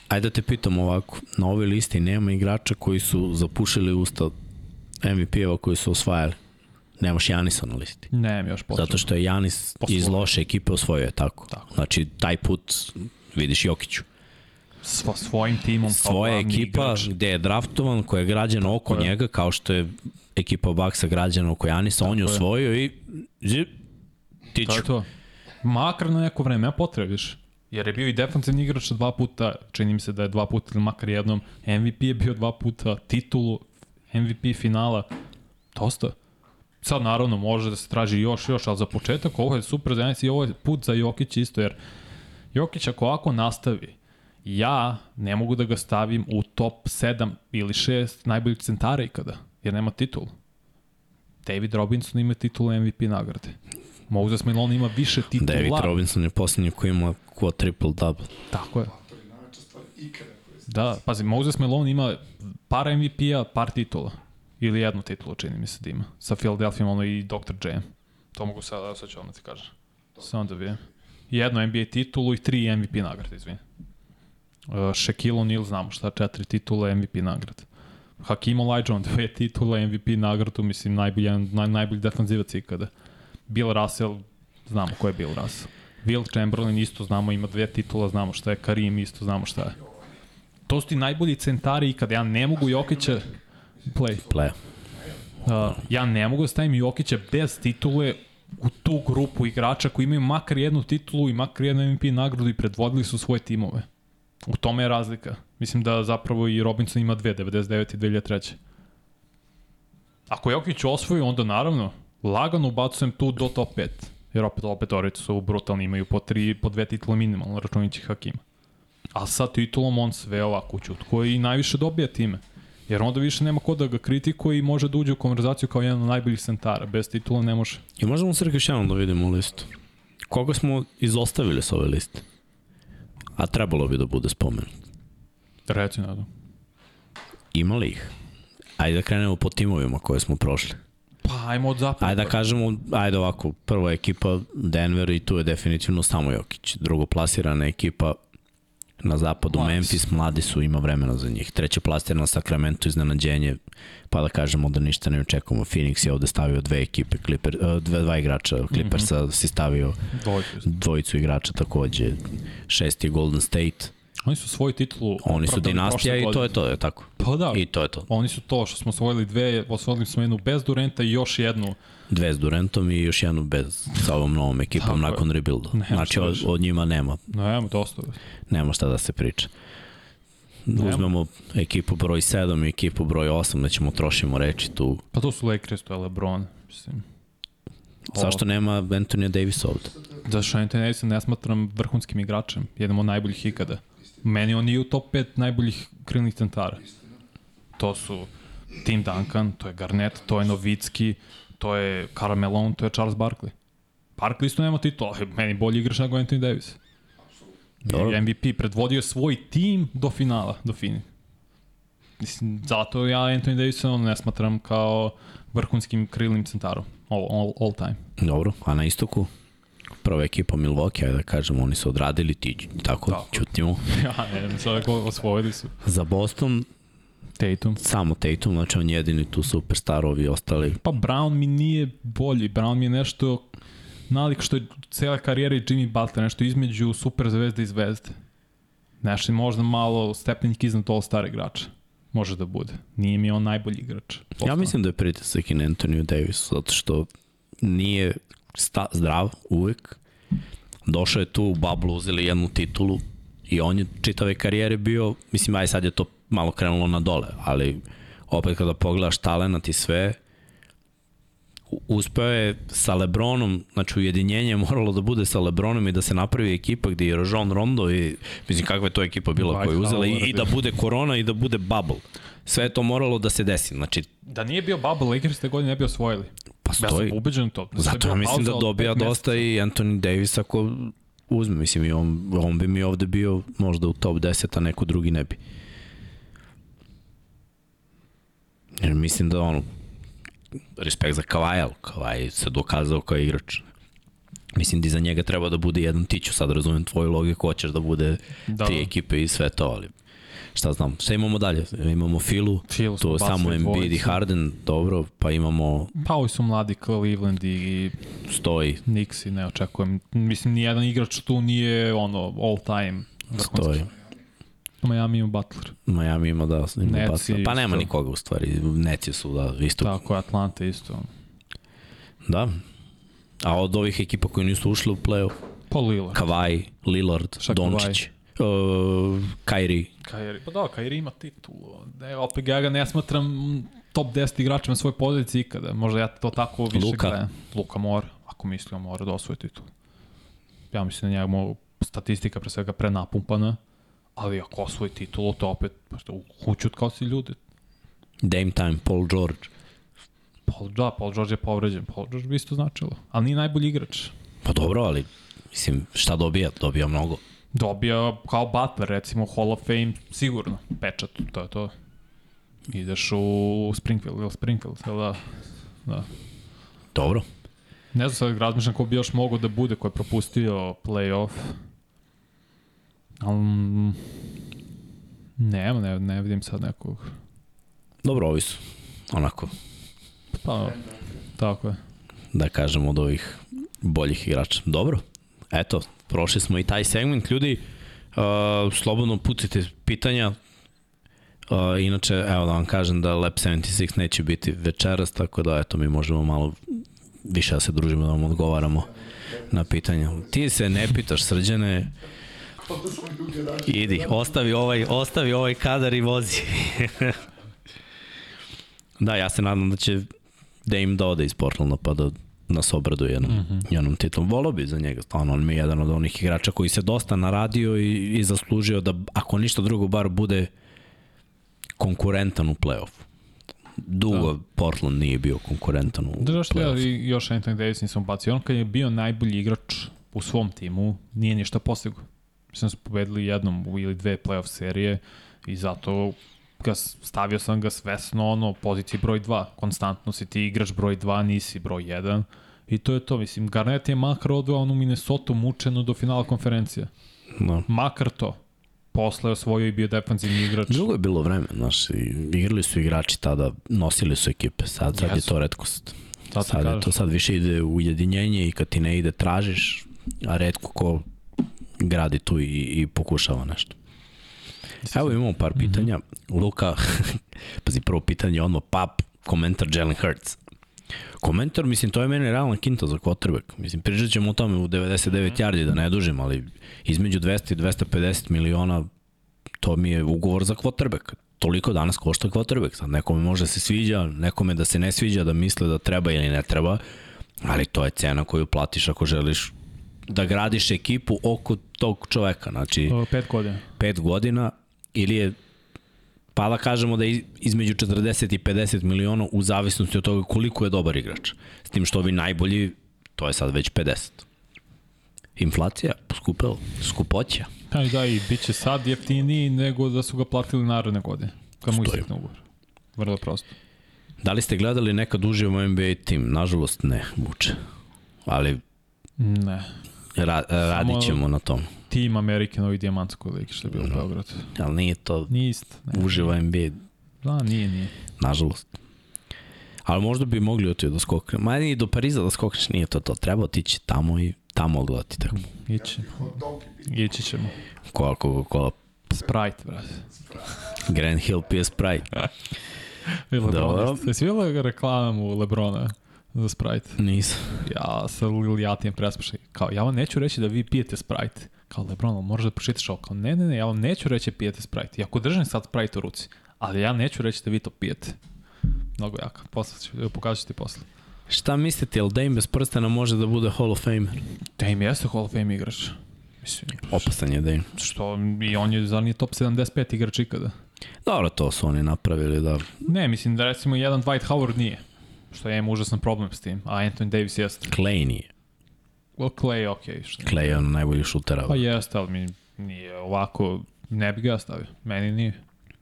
Ajde da te pitam ovako, na ovoj listi nema igrača koji su zapušili usta MVP-eva koji su osvajali. Nemaš Janisa na listi. Ne, još potrebno. Zato što je Janis Osvojio. iz loše ekipe osvojio je tako. Tako. Znači, taj put vidiš Jokiću. Svo, svojim timom kao Svoja ekipa igrač. gde je draftovan, koja je građana oko je. njega, kao što je ekipa Baksa građana oko Janisa, on je osvojio i zip, ti To ću. je to. Makar na neko vreme, ja potrebe više. Jer je bio i defensivni igrač dva puta, čini mi se da je dva puta ili makar jednom. MVP je bio dva puta, titulu, MVP finala. Dosta. Sad naravno može da se traži još, još, ali za početak ovo je super za Janis i ovo je put za Jokić isto, jer Jokić ako ovako nastavi, ja ne mogu da ga stavim u top 7 ili 6 najboljih centara ikada, jer nema titulu. David Robinson ima titulu MVP nagrade. Moses Malone ima više titula. David Robinson je posljednji koji ima quad triple double. Tako je. Da, pazi, Moses Malone ima par MVP-a, par titula. Ili jednu titulu, čini mi se da ima. Sa Philadelphia ono i Dr. J. To mogu sad, sad ću ono ti kažem. Samo da vidim. Jednu NBA titulu i tri MVP nagrade, izvini. Uh, Shaquille O'Neal, znamo šta, četiri titula MVP nagrade. Hakim Olajuwon, dve titule MVP nagradu, mislim, najbolji, naj, najbolji defanzivac ikada. Bill Russell, znamo ko je Bill Russell. Will Chamberlain isto znamo, ima dve titula, znamo šta je. Karim isto znamo šta je. To su ti najbolji centari ikada. Ja ne mogu Jokića... Play. Play. Uh, ja ne mogu da stavim Jokića bez titule u tu grupu igrača koji imaju makar jednu titulu i makar jednu MVP nagradu i predvodili su svoje timove. U tome je razlika. Mislim da zapravo i Robinson ima dve, 99 i 2003. Ako Jokić osvoji, onda naravno, lagano ubacujem tu do top 5. Jer opet, opet Orici su brutalni, imaju po, tri, po dve titule minimalno, računajući Hakima. A sa titulom on sve ovako čutko i najviše dobija time. Jer onda više nema ko da ga kritikuje i može da uđe u konverzaciju kao jedan od najboljih centara. Bez titula ne može. I možemo još jednom da vidimo listu. Koga smo izostavili sa ove liste? A trebalo bi da bude spomenut. Reci nadam. Ima li ih? Ajde da krenemo po timovima koje smo prošli. Pa ajmo od zapada. Ajde da kažemo, ajde ovako, prva ekipa Denver i tu je definitivno samo Jokić. Drugo plasirana ekipa na zapadu Mladi Memphis, mladi su, ima vremena za njih. Treće plasirana Sacramento, iznenađenje, pa da kažemo da ništa ne očekujemo. Phoenix je ovde stavio dve ekipe, Clipper, uh, dve, dva igrača, Clippersa mm -hmm. si stavio Dvojke. dvojicu igrača takođe. Šesti je Golden State, Oni su svoju titulu oni su dinastija i to je to, je tako. Pa da, I to je to. oni su to što smo osvojili dve, osvojili smo jednu bez Durenta i još jednu. Dve s Durantom i još jednu bez sa ovom novom ekipom Tako je. nakon rebuilda. Nema Znači od, od njima nema evo, dosta. nema šta da se priča. Nema. Uzmemo ekipu broj 7 i ekipu broj 8, da ćemo trošimo reči tu. Pa to su Lakers, to je LeBron. Mislim. Ovo- Zašto nema Antonija Davisa ovde? Da što Anthony Davis ne smatram vrhunskim igračem, jednom od najboljih ikada. Meni on nije u top 5 najboljih krilnih centara. To su Tim Duncan, to je Garnett, to je Novicki, to je Karl Malone, to je Charles Barkley. Barkley isto nema titula, meni bolji igrač nego Anthony Davis. Dobro. MVP predvodio svoj tim do finala, do fini. Mislim, zato ja Anthony Davisa ne smatram kao vrhunskim krilnim centarom. All, all, all time. Dobro, a na istoku? Prva ekipa Milwaukee, ajde da kažemo, oni su odradili, ti tako, Tako. ćutimo. ja ne sad ako osvojili su. Za Boston, Tatum. samo Tatum, znači on jedini tu superstar, ovi ostali. Pa Brown mi nije bolji. Brown mi je nešto nalik što je cela karijera i Jimmy Butler, nešto između super zvezde i zvezde. Je možda malo stepenik iznad all star igrača. Može da bude. Nije mi on najbolji igrač. Ja Postao. mislim da je pritisak i na Antoniju Davisu, zato što nije sta, zdrav uvek. Došao je tu u bablu, uzeli jednu titulu i on je čitave karijere bio, mislim, aj sad je to malo krenulo na dole, ali opet kada pogledaš talenat i sve, uspeo je sa Lebronom, znači ujedinjenje je moralo da bude sa Lebronom i da se napravi ekipa gde je Rajon Rondo i mislim kakva je to ekipa bila koja je uzela i, i da bude korona i da bude bubble. Sve je to moralo da se desi. Znači, Da nije bio Bubble, Lakers te godine ne bi osvojili. pa Ja sam stoji. ubeđen to. Da Zato ja mislim da dobija dosta i Anthony Davis ako uzme, mislim i on, on bi mi ovde bio možda u top 10, a neko drugi ne bi. Jer mislim da ono, respekt za Kavaja, ali Kavaj se dokazao kao igrač. Mislim da iza njega treba da bude jedan tiću, sad razumem tvoju logiku, hoćeš da bude Da, tri ekipe i sve to, ali šta znam, šta imamo dalje? Imamo Filu, Filu to je samo Embiid i. Harden, dobro, pa imamo Pa ovi su mladi Cleveland i, Stoji, Knicks i ne očekujem. Mislim, nijedan igrač tu nije ono all time. vrhunski. Stoji. Miami ima Butler. Miami ima da, ima Nets Butler. Pa nema isto. nikoga u stvari, Neci su da, isto. Tako Atlanta isto. Da. A od ovih ekipa koji nisu ušli u play-off, Pa Lillard. Kavaj, Lillard, Šta Dončić, uh, Kyrie, Kairi, pa da, Kairi ima titulu. Ne, opet ja ga ne smatram top 10 igračima svoje pozicije ikada. Možda ja to tako više Luka. gledam. Luka mora, ako mislim, mora da osvoji titulu. Ja mislim da njega mo- statistika pre svega prenapumpana, ali ako osvoji titulu, to opet možda u kuću kao si ljudi. Dame Time, Paul George. Paul, da, Paul George je povređen. Paul George bi isto značilo. Ali nije najbolji igrač. Pa dobro, ali mislim, šta dobija? Dobija mnogo. Dobija kao Butler, recimo Hall of Fame, sigurno. Pečat, to je to. Ideš u Springfield, ili Springfield, jel da? Da. Dobro. Ne znam, sad razmišljam ko bi još mogao da bude, ko je propustio playoff. Um, nema, ne, ne vidim sad nekog. Dobro, ovi su onako, Pa, tako je. da kažem, od ovih boljih igrača. Dobro, eto, prošli smo i taj segment. Ljudi, uh, slobodno pucite pitanja. Uh, inače, evo da vam kažem da Lab 76 neće biti večeras, tako da eto mi možemo malo više da se družimo, da vam odgovaramo na pitanja. Ti se ne pitaš, srđane, idi, ostavi ovaj, ostavi ovaj kadar i vozi. da, ja se nadam da će da im da ode iz Portlanda pa da nas obraduje jednom, mm -hmm. jednom titlom. Volao bi za njega, stvarno, on mi je jedan od onih igrača koji se dosta naradio i, i zaslužio da, ako ništa drugo, bar bude konkurentan u play-offu. Dugo da. Portland nije bio konkurentan u Da, play-offu. i još Anthony Davis nisam bacio. On kad je bio najbolji igrač u svom timu, nije ništa postigao. Mislim da su pobedili jednom ili dve playoff serije i zato ga stavio sam ga svesno ono poziciji broj 2. Konstantno si ti igrač broj 2, nisi broj 1. I to je to, mislim, Garnett je makar odveo onu Minnesota mučenu do finala konferencije. Da. Makar to. Posle je osvojio i bio defanzivni igrač. Drugo je bilo vreme, znaš, igrali su igrači tada, nosili su ekipe, sad, sad je Jesu. to redkost. Zato sad je to sad više ide u ujedinjenje i kad ti ne ide tražiš, a redko ko gradi tu i, i pokušava nešto. Evo imamo par pitanja. Luka, pazi, prvo pitanje, ono, pap, komentar Jalen Hurts. Komentar, mislim, to je meni realna kinta za quarterback. Mislim, pričat ćemo o tome u 99 yardi, da ne dužim, ali između 200 i 250 miliona to mi je ugovor za quarterback. Toliko danas košta quarterback. Sad nekome može se sviđa, nekome da se ne sviđa, da misle da treba ili ne treba, ali to je cena koju platiš ako želiš da gradiš ekipu oko tog čoveka. Znači, O, Pet godina. pet godina ili je pa da kažemo da je između 40 i 50 miliona u zavisnosti od toga koliko je dobar igrač. S tim što ovi najbolji, to je sad već 50. Inflacija, poskupela, skupoća. Pa i da, i bit će sad jeftiniji nego da su ga platili naredne godine. Kad mu istekne ugovor. Vrlo prosto. Da li ste gledali nekad uživo NBA tim? Nažalost ne, Vuče. Ali Ne. Ra, radit ćemo na tom. Tim American ovih dijamantskoj ligi što je bilo u Beogradu. Ali nije to Nije isto. Ne. uživo NBA, Da, nije, nije. nažalost. Ali možda bi mogli otići da skokne. Ma ni do Pariza da skokneš nije to to. Treba otići tamo i tamo odgledati tako. Ići. I Ići ćemo. Kola, Coca-Cola, Sprite, brate. Grand Hill PS Sprite. Dobro. Jesi vidjela reklamu Lebrona za Sprite? Nisam. Ja sa Lilijatijem prespašaj. Kao, ja vam neću reći da vi pijete Sprite. Kao, Lebron, ali moraš da pročitaš ovo. Kao, ne, ne, ne, ja vam neću reći da pijete Sprite. Iako držim sad Sprite u ruci. Ali ja neću reći da vi to pijete. Mnogo jaka. Posle ću, pokazat ću ti posle. Šta mislite, jel Dame bez prstena može da bude Hall of Famer? Da im jeste Hall of Fame igrač. Mislim, Opasan je Dame. što i on je, zar nije top 75 igrač ikada? Dobro, to su oni napravili, da. Ne, mislim da recimo jedan Dwight Howard nije. Što ja imam užasan problem s tim, a Anthony Davis jeste. Clay nije. Well, Clay, okej. Okay, Clay je on najbolji šutera. Pa jeste, ali mi nije ovako, ne bi ga stavio. Meni nije.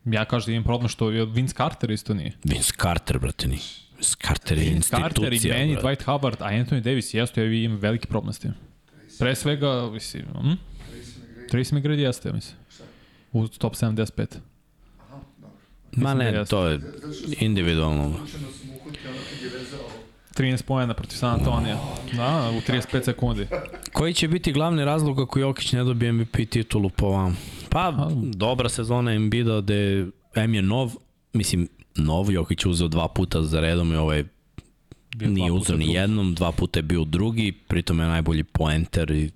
Ja kažem da imam problem što je Vince Carter isto nije. Vince Carter, brate, ni. Vince Carter je institucija, Carter i meni, brate. Dwight Hubbard, a Anthony Davis, jesu, ja imam veliki problem s tim. Pre svega, mislim, hm? Tracy McGrady jeste, mislim. U top 75. Aha, dobro. Ma da ne, jeste. to je individualno. Slučajno sam uhvatio ono kad je vezao 13 pojena protiv San Antonija. Da, u 35 sekundi. Koji će biti glavni razlog ako Jokić ne dobije MVP titulu po vam? Pa, dobra sezona Embida gde M je nov, mislim, nov, Jokić je uzeo dva puta za redom i ovaj Bio nije uzeo ni jednom, dva puta je bio drugi, pritom je najbolji poenter i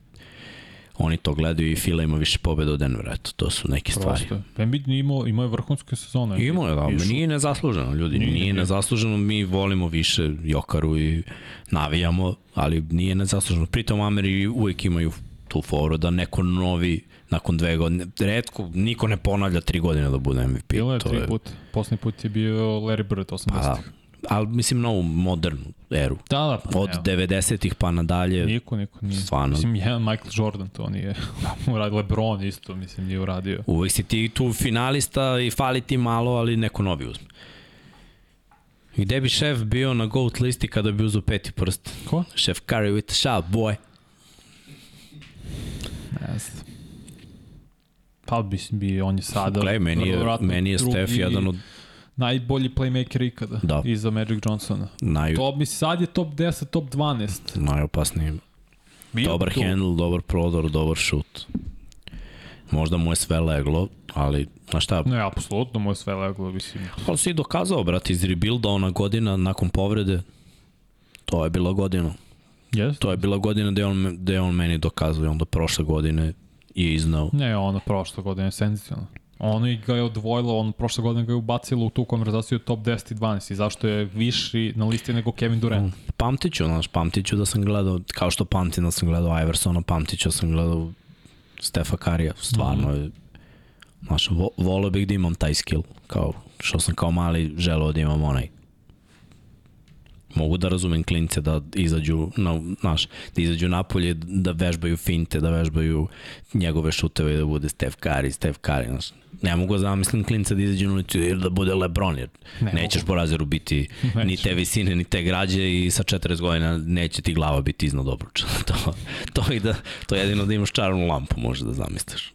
oni to gledaju i Fila ima više pobjeda od Denvera, eto, to su neke stvari. Prosto. Embiid imao, imao je vrhunske sezone. Imao je, da, I šu- nije nezasluženo, ljudi, Nije, nije, nezasluženo, mi volimo više Jokaru i navijamo, ali nije nezasluženo. Pritom Ameri uvijek imaju tu foru da neko novi nakon dve godine, redko, niko ne ponavlja tri godine da bude MVP. Bilo je tri put. Poslednji put je bio Larry Bird 80. Pa, da. Ali mislim novu modernu eru. Da, da, pa Od evo. 90-ih pa nadalje, Niko, niko nije. Stvarno. Mislim, jedan Michael Jordan to nije uradio. LeBron isto, mislim, nije uradio. uvek si ti tu finalista i fali ti malo, ali neko novi uzme. Gde bi šef bio na GOAT listi kada bi uzeo peti prst? Ko? Chef Curry with a shot, boy. Ne znam. Pa mislim bi on je sada Gle, meni je, meni je Steph jedan od najbolji playmaker ikada Da. iza Magic Johnsona. naj, To mi sad je top 10, top 12. najopasnijih. Bio Dobar tu. handle, dobar prodor, dobar šut. Možda mu je sve leglo, ali, znaš šta, Ne, apsolutno mu je sve leglo, mislim. ali si dokazao, brate, iz rebuilda ona godina nakon povrede, to je bila godina. Jeste? To je bila godina gde on, gde on meni dokazuje, onda prošle godine je iznao. Ne, ono prošle godine je senzicionalno. Ono i ga je odvojilo, on prošle godine ga je ubacilo u tu konverzaciju top 10 i 12 i zašto je viši na listi nego Kevin Durant. Pamtiću, znaš, pamtiću da sam gledao, kao što pamtim da sam gledao Iversona, pamtiću da sam gledao Stefa Karija, stvarno je, znaš, vo, volio bih da imam taj skill, kao što sam kao mali želeo da imam onaj. Mogu da razumem klince da izađu na, znaš, da izađu napolje, da vežbaju finte, da vežbaju njegove šuteve da bude Steph Curry, Steph Curry, znaš. Ne mogu da zamislim klinca da izađu na ulicu jer da bude Lebron, jer Ne nećeš po razeru biti ni Neću. te visine, ni te građe i sa 40 godina neće ti glava biti iznad obruča. to, to, i da, to jedino da imaš čarnu lampu možeš da zamisliš.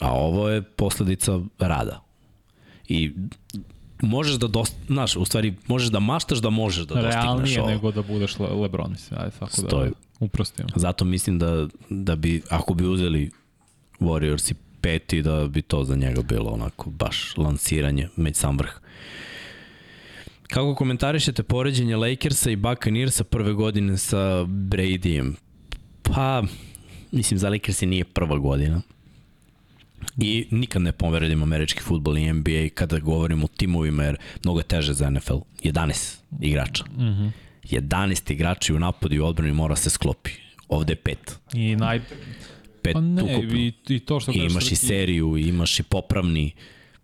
A ovo je posledica rada. I možeš da dost, znaš, u stvari možeš da maštaš da možeš da dostigneš Realnije ovo. nego da budeš Le Lebron, mislim, ajde tako Stoji. da uprostimo. Zato mislim da, da bi, ako bi uzeli Warriors i peti, da bi to za njega bilo onako baš lansiranje među sam vrh. Kako komentarišete poređenje Lakersa i Buccaneersa prve godine sa Bradyjem? Pa, mislim, za Lakersa nije prva godina. I nikad ne poveredim američki futbol i NBA kada govorimo o timovima, jer mnogo je teže za NFL. 11 igrača. Mm -hmm. 11 igrača u napadu i u odbrani mora se sklopi. Ovde je pet. I naj... Pet Pa ne, ukupno. i, i to što I imaš i seriju, i imaš i popravni.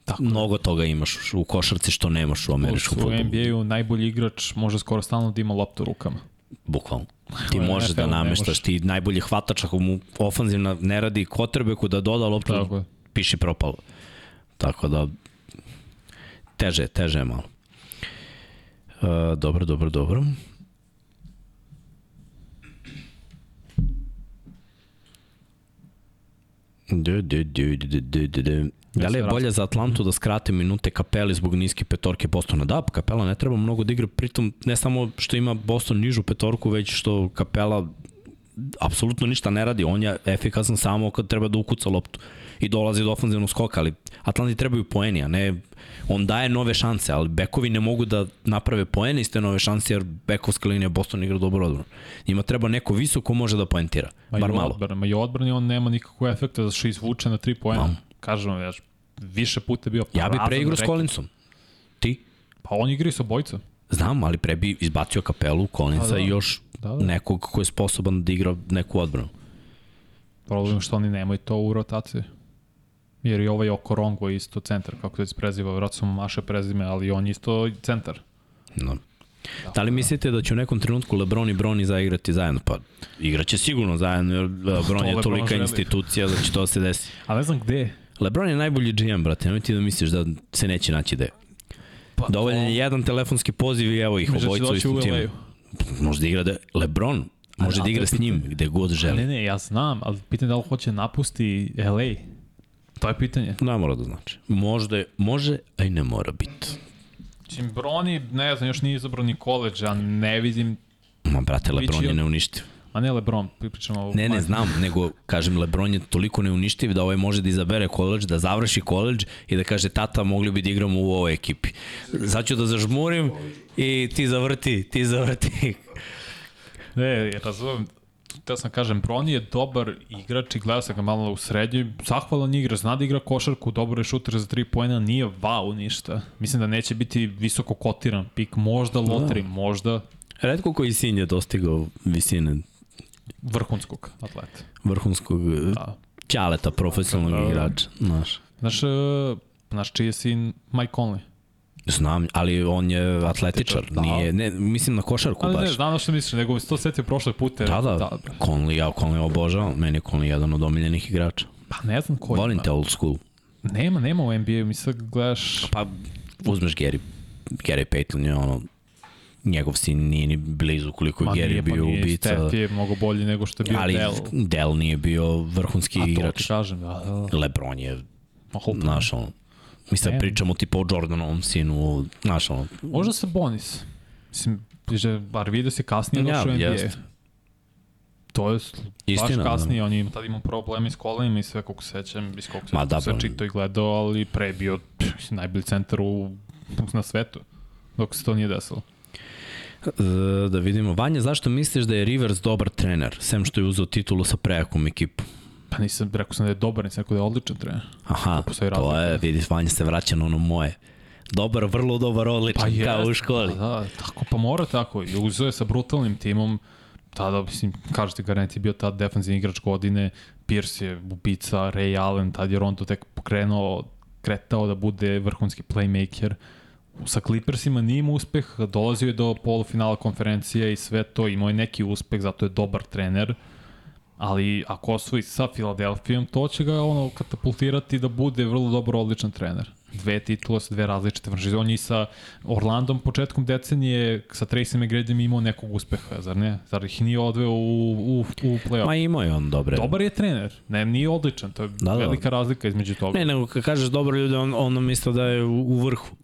Tako. Mnogo toga imaš u košarci što nemaš u američkom U futbolu. NBA-u najbolji igrač može skoro stalno da ima loptu u rukama. Bukvalno. Ti možeš da nameštaš, ti najbolji hvatač ako mu ofanzivna ne radi kotrbeku da doda loptu, Tako piši propalo. Tako da, teže, teže je malo. Uh, dobro, dobro, dobro. Du, du, du, du, du, du, du. Da li je bolje za Atlantu da skrate minute Kapeli zbog niske petorke Bostona? Da, Kapela ne treba mnogo da igra, pritom ne samo što ima Boston nižu petorku, već što Kapela apsolutno ništa ne radi. On je efikasan samo kad treba da ukuca loptu i dolazi do ofenzivnog skoka, ali Atlanti trebaju poeni, a ne on daje nove šanse, ali bekovi ne mogu da naprave poene iz te nove šanse, jer bekovska linija Boston igra dobro odbranu. Njima treba neko visoko može da poentira, Ma bar malo. Ma i odbrani on nema nikakvog efekta da što izvuče na 3 poena. Kažem vam, ja više puta je bio Ja bi preigrao s rekord. Collinsom. Ti? Pa on igra i sa obojicom. Znam, ali pre bi izbacio kapelu, Collinsa Pa da. i još Da, da. nekog ko je sposoban da igra neku odbranu. Problem je što oni nemaju to u rotaciji. Jer i ovaj Okorongo je isto centar, kako se preziva, vratno su maše prezime, ali on je isto centar. No. Da li mislite da će u nekom trenutku Lebron i Broni zaigrati zajedno? Pa igraće sigurno zajedno, jer uh, Bron je Lebron tolika želi. institucija da će to se desi. A ne znam gde, Lebron je najbolji GM, brate, nemoj ti da misliš da se neće naći da je. Pa, Dovoljan je jedan telefonski poziv i evo ih Misliš da će obojica u doći istom u timu. LA-u? Može da igra da... Lebron može da igra s njim gde god Ne, želi. ne, ja znam, ali pitanje da li hoće napusti LA. To je pitanje. Ne mora da znači. Možda je, može, a i ne mora biti. Čim Broni, ne znam, još nije izabrao ni koleđ, a ne vidim, Ma, brate, Lebron je on- neuništiv. A ne Lebron, pričamo o... Ne, ne znam, nego kažem Lebron je toliko neuništiv da ovaj može da izabere koleđ, da završi koleđ i da kaže tata mogli bi da igramo u ovoj ekipi. Sad ću da zažmurim i ti zavrti, ti zavrti. Ne, razumem. Teo sam kažem, Broni je dobar igrač i gledao sam ga malo u srednjoj. Zahvalan igra, zna da igra košarku, dobar je šuter za 3 poena, nije wow ništa. Mislim da neće biti visoko kotiran pik, možda loteri, možda Redko koji sin je dostigao visine vrhunskog atleta. vrhunskog Da. ćaleta profesionalnog Da. igrača. Znaš. Znaš, e, znaš čiji je sin Mike Conley? Znam, ali on je atletičar, Da. nije, ne, mislim na košarku Ali baš. ne, znam na što misliš, nego mi se to setio prošle pute. Da, da, Conley, ja Conley obožavam, meni je Conley jedan od omiljenih igrača. Pa ne znam koji. Volim te old school. Nema, nema u NBA-u, mi sad gledaš... Pa uzmeš Gary, Gary Payton je ono, njegov sin nije ni blizu koliko je Ma Gary pa bio nije, ubica. Steph je mnogo bolji nego što je bio ali Dell. Dell nije bio vrhunski A to igrač. ti kažem, da, da, da. Lebron je, znaš, ono, mi sad pričamo tipa o Jordanovom sinu, znaš, ono, Možda sa Bonis. Mislim, že, bar vidio se kasnije Ja, došao u NBA. jest. To je Istina, baš da. kasnije, on je tad imao probleme s kolenima i sve kako se sećam, iz koliko se Ma da, sve pa- čitao i gledao, ali pre je bio pff, najbolji centar u, na svetu, dok se to nije desilo. E, da vidimo. Vanja, zašto misliš da je Rivers dobar trener, sem što je uzeo titulu sa prejakom ekipom? Pa nisam, rekao sam da je dobar, nisam rekao da je odličan trener. Aha, to razlika. je, vidi, Vanja se vraća na ono moje. Dobar, vrlo dobar, odličan, pa kao u jest, školi. Pa da, tako, pa mora tako. I uzeo je sa brutalnim timom, tada, mislim, kažete, Garant je bio tad defensivni igrač godine, Pierce je ubica, Ray Allen, tad je Rondo tek pokrenuo, kretao da bude vrhunski playmaker. Sa Clippersima nije imao uspeh, dolazio je do polufinala konferencije i sve to, imao je neki uspeh, zato je dobar trener. Ali ako osvoji sa Filadelfijom, to će ga ono katapultirati da bude vrlo dobar, odličan trener. Dve titule sa dve različite franšize. On je i sa Orlandom početkom decenije, sa Tracy McGradyom imao nekog uspeha, zar ne? Zar ih nije odveo u, u, u play-off? Ma imao je on dobre. Dobar je trener, ne, nije odličan, to je Da, da. velika razlika između toga. Ne, nego kad kažeš dobar ljudi, on, on misle da je u, u vrhu.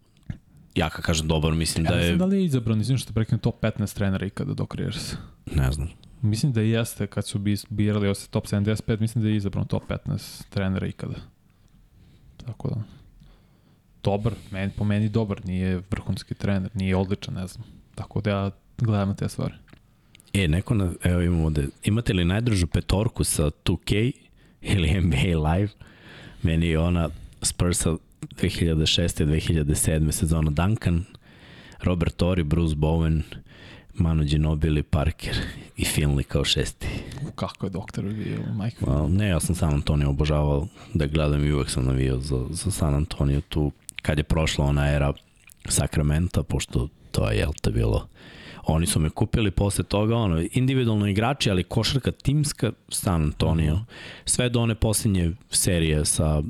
Ja kad kažem dobar, mislim Ja da je, znam da li je izabran, izvim što prekne top 15 trenera ikada do Careers. ne znam. Mislim da jeste kad su bi- birali ovo top 75, mislim da je izabran top 15 trenera ikada. Tako da. Dobar, meni, po meni dobar, nije vrhunski trener, nije odličan, ne znam. Tako da ja gledam na te stvari. E, neko, na, evo imamo ovde, imate li najdržu petorku sa 2K ili NBA Live? Meni je ona Spursa 2006. 2007. sezona Duncan, Robert Torrey, Bruce Bowen, Manu Ginobili, Parker i Finley kao šesti. U, kako je doktor bio, Mike. Well, ne, ja sam San Antonio obožavao da gledam i uvek sam navio za, za San Antonio tu kad je prošla ona era Sakramenta, pošto to je, jel te bilo oni su me kupili posle toga, ono, individualno igrači, ali košarka timska, San Antonio, sve do one posljednje serije sa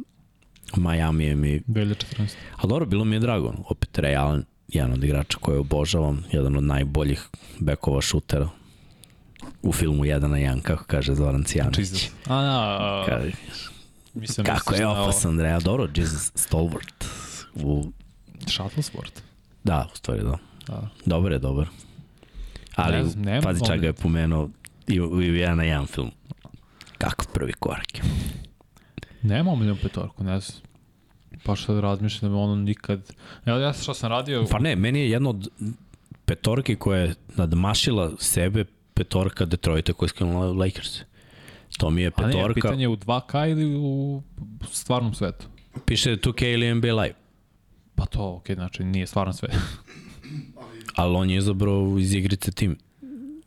Majamijem i 2014. Ali dobro, bilo mi je drago. Opet Ray Allen, jedan od igrača koje obožavam, jedan od najboljih bekova šutera u filmu 1 na 1, kako kaže Zoran Cijanović. Jesus. A, a, a, mislim, kako je opasan Ray, dobro, Jesus Stolvart. U, Shuttlesport. da, u stvari da. Da. Dobar je, dobar. Ali, Ne znam, pazi čak ga je pomenuo i u, i u 1 na 1 film. Kako prvi korak je. Nema omiljenu petorku, ne znam. Pa što razmišljam, ono nikad... Evo ja što sam radio... Pa ne, meni je jedno od petorki koja je nadmašila sebe petorka Detroita koja je skinula Lakers. To mi je A ne, petorka, pitanje je u 2K ili u stvarnom svetu? piše 2K ili NBA Live, Pa to, okej, znači nije stvarno sve. ali on je izabrao iz igrice tim.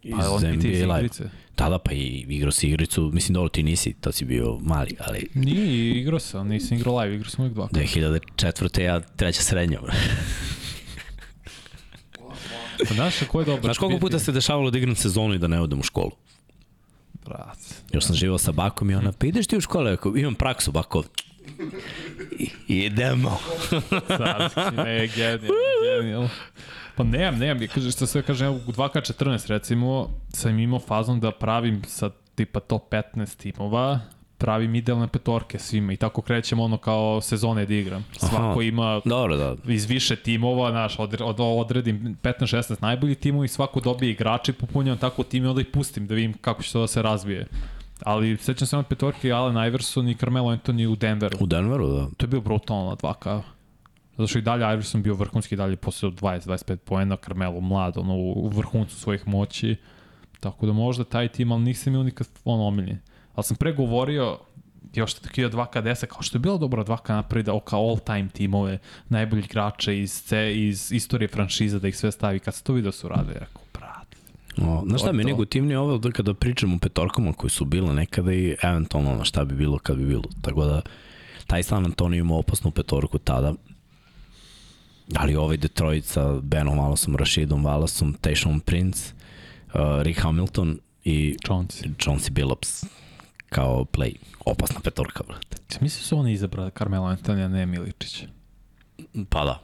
Iz Pa on NBA iz Live. Da, da, pa i igrao si igricu, mislim dobro ti nisi, to si bio mali, ali Nije, igrao sam, nisam igrao live, igrao sam uvijek 2K. 2004. ja treća srednja. Pa znaš ko je dobro? Znaš koliko puta se dešavalo da igram sezonu i da ne odem u školu? Brat. Još sam živao sa bakom i ona, pa ideš ti u školu? Ako imam praksu, bako, Idemo. Carski, ne, genijal, genijal. Pa nemam, nemam, ja kaže, što sve kažem, u 2K14 recimo, sam imao fazon da pravim sa tipa top 15 timova, pravim idealne petorke svima i tako krećemo ono kao sezone da igram. Svako Aha. ima Dobro, da. iz više timova, znaš, od, od, odredim 15-16 najboljih timova i svako dobije igrače, popunjam tako tim i onda ih pustim da vidim kako će to da se razvije. Ali sećam se na petorke Allen Iverson i Carmelo Anthony u Denveru. U Denveru, da. To je bio brutalno na 2K. Zato što i dalje Iverson bio vrhunski, dalje posle 20-25 poena, Carmelo mlad, ono, u vrhuncu svojih moći. Tako da možda taj tim, ali nisam imao nikad ono omiljen. Ali sam pregovorio još tako je 2K10, kao što je bilo dobro 2K napravi da kao all time timove, najbolji igrače iz, C, iz istorije franšiza, da ih sve stavi. Kad se to vidio su rade, rekao, brate. O, znaš šta, meni je gotivnije ovo da kada pričam o petorkama koje su bile nekada i eventualno ono šta bi bilo kad bi bilo. Tako da, taj San Antonio ima opasnu petorku tada. Ali ovaj Detroit sa Benom Wallaceom, Rashidom Wallaceom, Tayshaun Prince, uh, Rick Hamilton i Jones. Chauncey Billups kao play. Opasna petorka, brate. Mislim su oni izabrali Carmelo Antonija, ne Miličić. Pa da.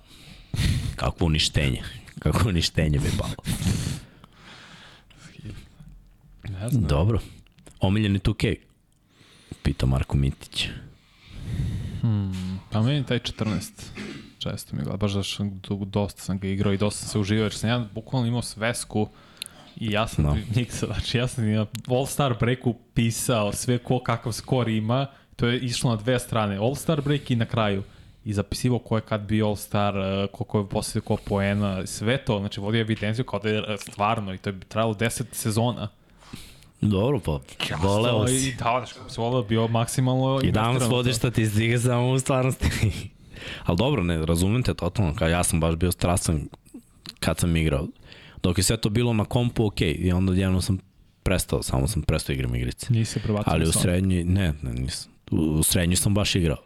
Kako uništenje. Kako uništenje bi palo. Ne znam. Dobro. Omiljeni 2K? Pita Marko Mitić. Hmm, pa meni taj 14 često mi gleda, baš da što du- dosta sam ga igrao i dosta sam se uživao, jer sam ja bukvalno imao svesku i ja sam Da. no. Niksa, znači ja sam na All Star Breaku pisao sve ko kakav skor ima, to je išlo na dve strane, All Star Break i na kraju i zapisivao ko je kad bio All Star, eh, koliko je posle ko poena, sve to, znači vodio evidenciju kao da je eh, stvarno i to je trajalo 10 sezona. Dobro, pa voleo I si. da, kako se voleo, bio maksimalno I danas to. vodiš statistike samo u stvarnosti. Ali dobro, ne, razumem te totalno, kao ja sam baš bio strasan kad sam igrao. Dok je sve to bilo na kompu, ok, i onda jedno sam prestao, samo sam prestao igram igrice. Nisi se prebacio Ali u srednji, ne, ne, nisam. U, u srednji sam baš igrao.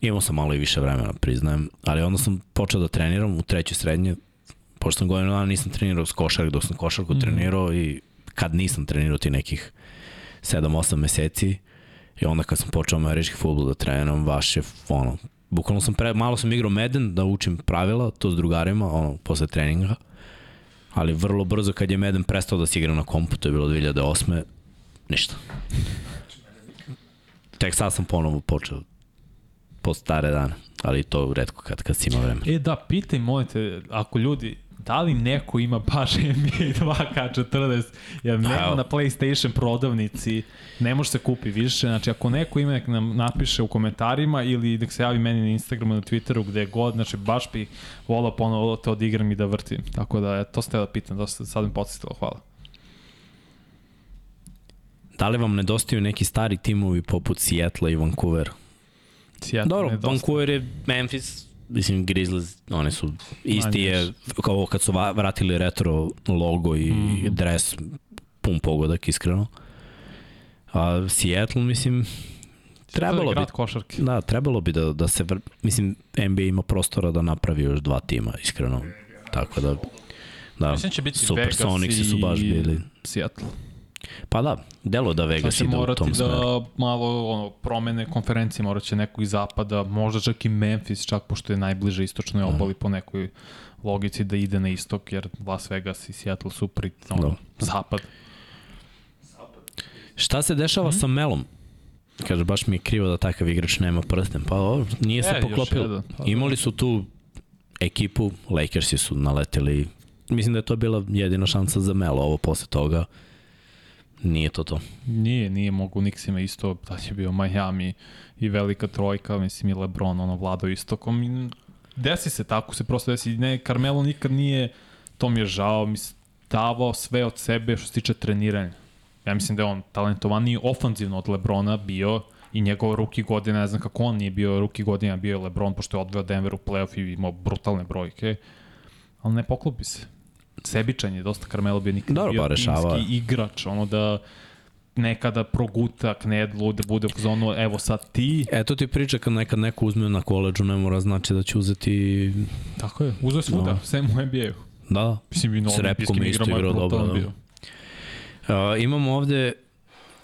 Imao sam malo i više vremena, priznajem, ali onda sam počeo da treniram u trećoj srednje, pošto sam godinu dana nisam trenirao s košark, dok sam košarku mm. trenirao i kad nisam trenirao ti nekih 7-8 meseci, i onda kad sam počeo američki futbol da treniram, baš je, ono, bukvalno sam pre, malo sam igrao Madden da učim pravila, to s drugarima, ono, posle treninga, ali vrlo brzo kad je Madden prestao da se igra na kompu, to je bilo 2008. Ništa. Tek sad sam ponovo počeo po stare dane, ali to redko kad, kad si ima vremena. E da, pitaj, molite, ako ljudi, da li neko ima baš NBA 2K14, jer nema na PlayStation prodavnici, ne može se kupi više, znači ako neko ima nek nam napiše u komentarima ili nek se javi meni na Instagramu, na Twitteru, gde god, znači baš bi volao ponovo to da igram i da vrtim, tako da to ste da pitam, dosta sad mi podsjetilo, hvala. Da li vam nedostaju neki stari timovi poput Seattle i Vancouver? Seattle Dobro. Vancouver je Memphis, mislim Grizzlies, oni su isti je, kao kad su vratili retro logo i mm dres, pun pogodak, iskreno. A Seattle, mislim, trebalo bi, košarke. da, trebalo bi da, da se, vr... mislim, NBA ima prostora da napravi još dva tima, iskreno. Tako da, da, Mislim da će biti Super Vegas Sonicsi su baš i bili. Seattle. Pa da, delo da Vegas će ide u tom da smeru. malo ono, promene konferencije, morat će neko iz zapada, možda čak i Memphis, čak pošto je najbliže istočnoj Mhm. obali po nekoj logici da ide na istok, jer Las Vegas i Seattle su pri ono, Da. zapad. Šta se dešava Mhm. sa Melom? Kaže, baš mi je krivo da takav igrač nema prsten. Pa ovo, nije se E, poklopilo. pa da. Imali su tu ekipu, Lakersi su naleteli. Mislim da je to bila jedina šansa za Melo. Ovo posle toga nije to to. Nije, nije mogu Nixima isto, da je bio Miami i velika trojka, mislim i Lebron, ono, vladao istokom. I desi se tako, se prosto desi. Ne, Carmelo nikad nije, to mi je žao, mislim, davao sve od sebe što se tiče treniranja. Ja mislim da je on talentovaniji ofanzivno od Lebrona bio i njegov ruki godina, ne znam kako on nije bio ruki godina, bio je Lebron, pošto je odveo Denver u playoff i imao brutalne brojke, ali ne poklopi se. Sebičan je, dosta Carmelo bio nikad Dobro, bio pa rešava. igrač, ono da nekada proguta knedlu, da bude u zonu, evo sad ti, Eto ti priča kad nekad neko uzme na koleđu, ne mora znači da će uzeti... tako je, uzeo je svuda, No. sve u NBA-u. Da, Mislim, i na S repkom olimpijskim isto igrama je igrao dobro, da. bio. Uh, imamo ovde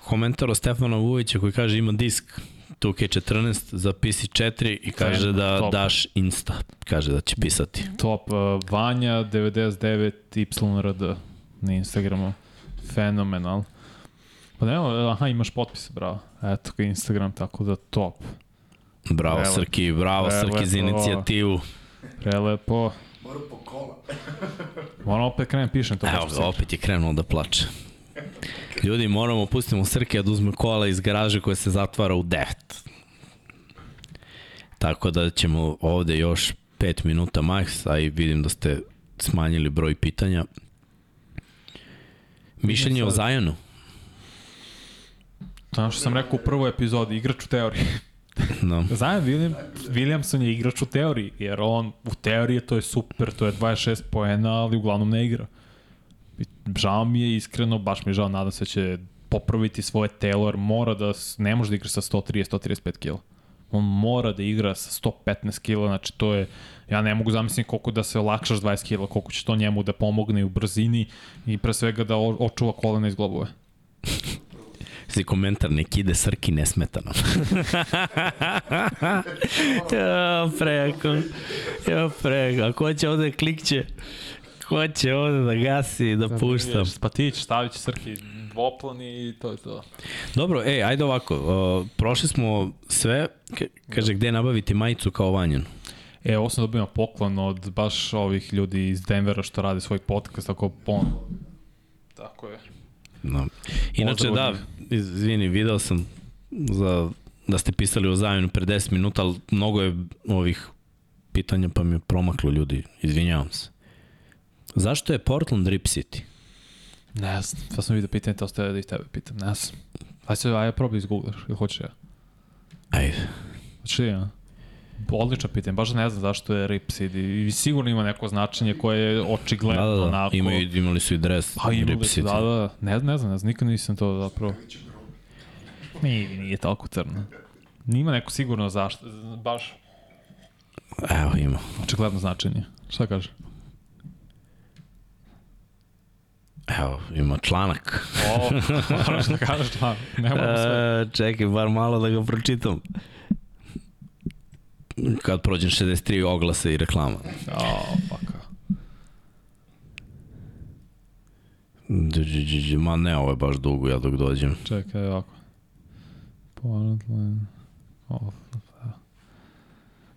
komentar od Stefana Vujića koji kaže ima disk 2K14 za PC4 i kaže Fenomen, da top. daš Insta. Kaže da će pisati. Top, uh, Vanja 99 YRD na Instagramu. Fenomenal. Pa nema, aha, imaš potpis, bravo. Eto ga Instagram, tako da top. Bravo Evo. Srki, bravo Evo Srki za inicijativu. Prelepo. Moram po kola. Moram opet krenem pišem to. Evo sad. opet je krenuo da plače. Ljudi, moramo pustimo Srke da uzme kola iz garaže koja se zatvara u 9. Tako da ćemo ovde još 5 minuta max, a i vidim da ste smanjili broj pitanja. Mišljenje o. Zajanu? To je ono što sam rekao u prvoj epizodi, igrač u teoriji. No. Zajem William, Williamson je igrač u teoriji, jer on u teoriji to je super, to je 26 poena, ali uglavnom ne igra. Žao mi je iskreno, baš mi je žao, nadam se da će popraviti svoje telo, jer mora da, ne može da igra sa 130-135 kg. On mora da igra sa 115 kg, znači to je, ja ne mogu zamisliti koliko da se olakšaš 20 kg, koliko će to njemu da pomogne u brzini i pre svega da očuva kolena iz globove. Si komentar, nek ide Srki nesmetano. ja, preko. Ja, preko. A ko će ovde klikće? Ko će ovde da gasi, da puštam? Spatić, stavit će Srki dvoplan i to je to. Dobro, ej, ajde ovako. Uh, prošli smo sve. Kaže, gde nabaviti majicu kao vanjen? E, ovo sam dobio poklon od baš ovih ljudi iz Denvera što rade svoj podcast, tako on... Tako je. No. Inače, da, izvini, video sam za, da ste pisali o Zajonu pre 10 minuta, ali mnogo je ovih pitanja pa mi je promaklo ljudi. Izvinjavam se. Zašto je Portland Rip City? Ne znam, sad sam vidio pitanje, to ostaje da i tebe pitam, ne znam. Aj se, aj probaj izgooglaš, ili hoćeš ja? Ajde. Hoćeš li ja? Odlično pitanje, baš ne znam zašto je Rip City. I sigurno ima neko značenje koje je očigledno Da, da, da. onako. Imaju, imali su i dres Pa Rip City. da, da, ne, ne znam, ne znam, nikad nisam to zapravo. Nije, nije toliko crno. Nima neko sigurno zašto, baš Evo, ima. očigledno značenje. Šta kaže? Evo, ima članak. O, moraš da kažeš da, ne moram sve. E, čekaj, bar malo da ga pročitam. Kad prođem 63 oglase i reklama. O, pa đ, Ma ne, ovo je baš dugo, ja dok dođem. Čekaj, ovako. Portland. Oh,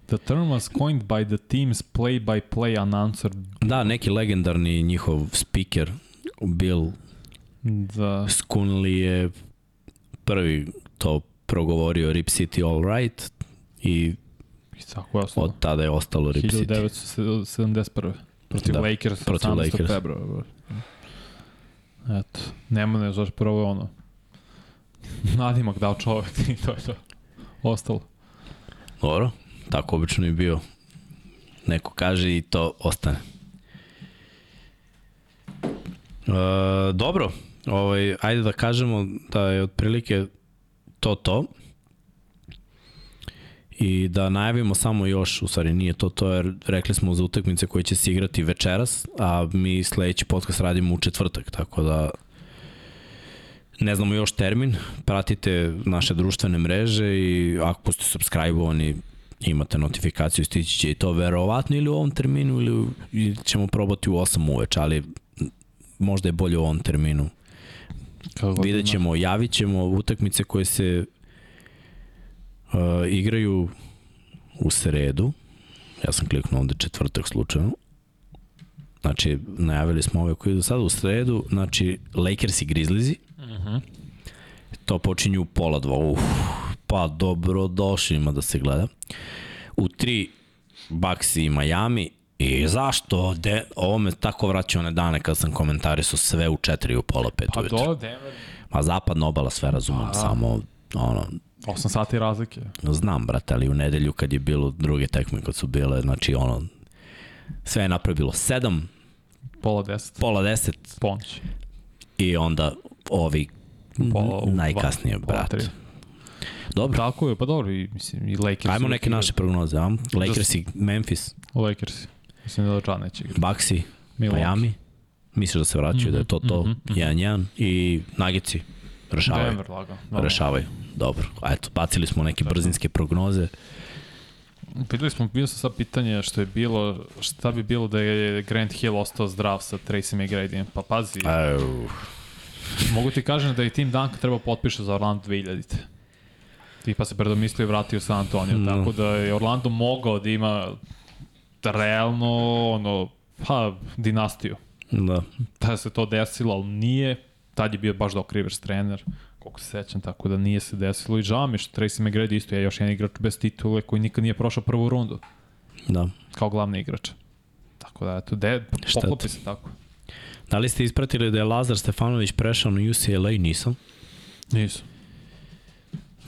The term was coined by the team's play-by-play announcer Da, neki legendarni njihov speaker, Bill the Skunley je prvi to progovorio Rip City All Right i i tako je od tada je ostalo Rip City. 1971. Protiv Da, da, Lakers protiv 18. Lakers. februara. Eto, nema ne znaš prvo je ono. Nadimak dao čovek i to je to. Ostalo. Dobro, tako obično je bio. Neko kaže i to ostane. E, dobro, ovaj, ajde da kažemo da je otprilike to to. I da najavimo samo još, u stvari nije to to, jer rekli smo za utakmice koje će se igrati večeras, a mi sledeći podcast radimo u četvrtak, tako da ne znamo još termin, pratite naše društvene mreže i ako ste subscribe-ovani imate notifikaciju, stići će i to verovatno ili u ovom terminu ili, ćemo probati u 8 uveč, ali možda je bolje u ovom terminu. Kako Vidjet ima. ćemo, javit ćemo utakmice koje se uh, igraju u sredu. Ja sam kliknuo ovde četvrtak slučajno. Znači, najavili smo ove koji idu sada u sredu. Znači, Lakers i Grizzliesi. Uh -huh. To počinju u pola dva. Uf, pa dobro došli ima da se gleda. U tri Bucks i Miami. I zašto? De, ovo me tako vraća one dane kad sam komentarisao sve u četiri u pola pet Pa ujutru. do, Denver. Ma zapadna obala sve razumem, A. samo ono, 8 sati razlike. znam brate, ali u nedelju kad je bilo druge tekme kad su bile, znači ono, sve je napravilo 7, Pola 10. pola 10 Ponoć. i onda ovi Pola najkasnije, dva, pola brate. tri. Dobro, Tako je, pa dobro, i, mislim, i Lakers. ajmo neke naše prognoze, a? Lakers i Memphis, Lakers. Mislim da Dodžan neće igrati. Milwaukee. Miami, misliš da se vraćaju, da je to to, mhm, mhm. 1-1 i Nuggetsi, Rešavaju. Denver lagano. Dobro. Rešavaju. Dobro. A eto, bacili smo neke brzinske prognoze. Pitali smo, bio sam sad pitanje što je bilo, šta bi bilo da je Grant Hill ostao zdrav sa Tracy McGradyjem. Pa pazi, Au. mogu ti kažem da je Tim Duncan trebao potpiše za Orlando 2000-te. I pa se predomislio i vratio sa Antonio, No. tako da je Orlando mogao da ima realno, ono, pa, dinastiju. Da. Da se to desilo, ali nije. Tad je bio baš Doc Rivers trener, koliko se sećam, tako da nije se desilo. I žao mi što Tracy McGrady isto je još jedan igrač bez titule koji nikad nije prošao prvu rundu Da. kao glavni igrač. Tako da, eto, de, poklopi se tako. Da li ste ispratili da je Lazar Stefanović prešao na UCLA? Nisam. Nisu.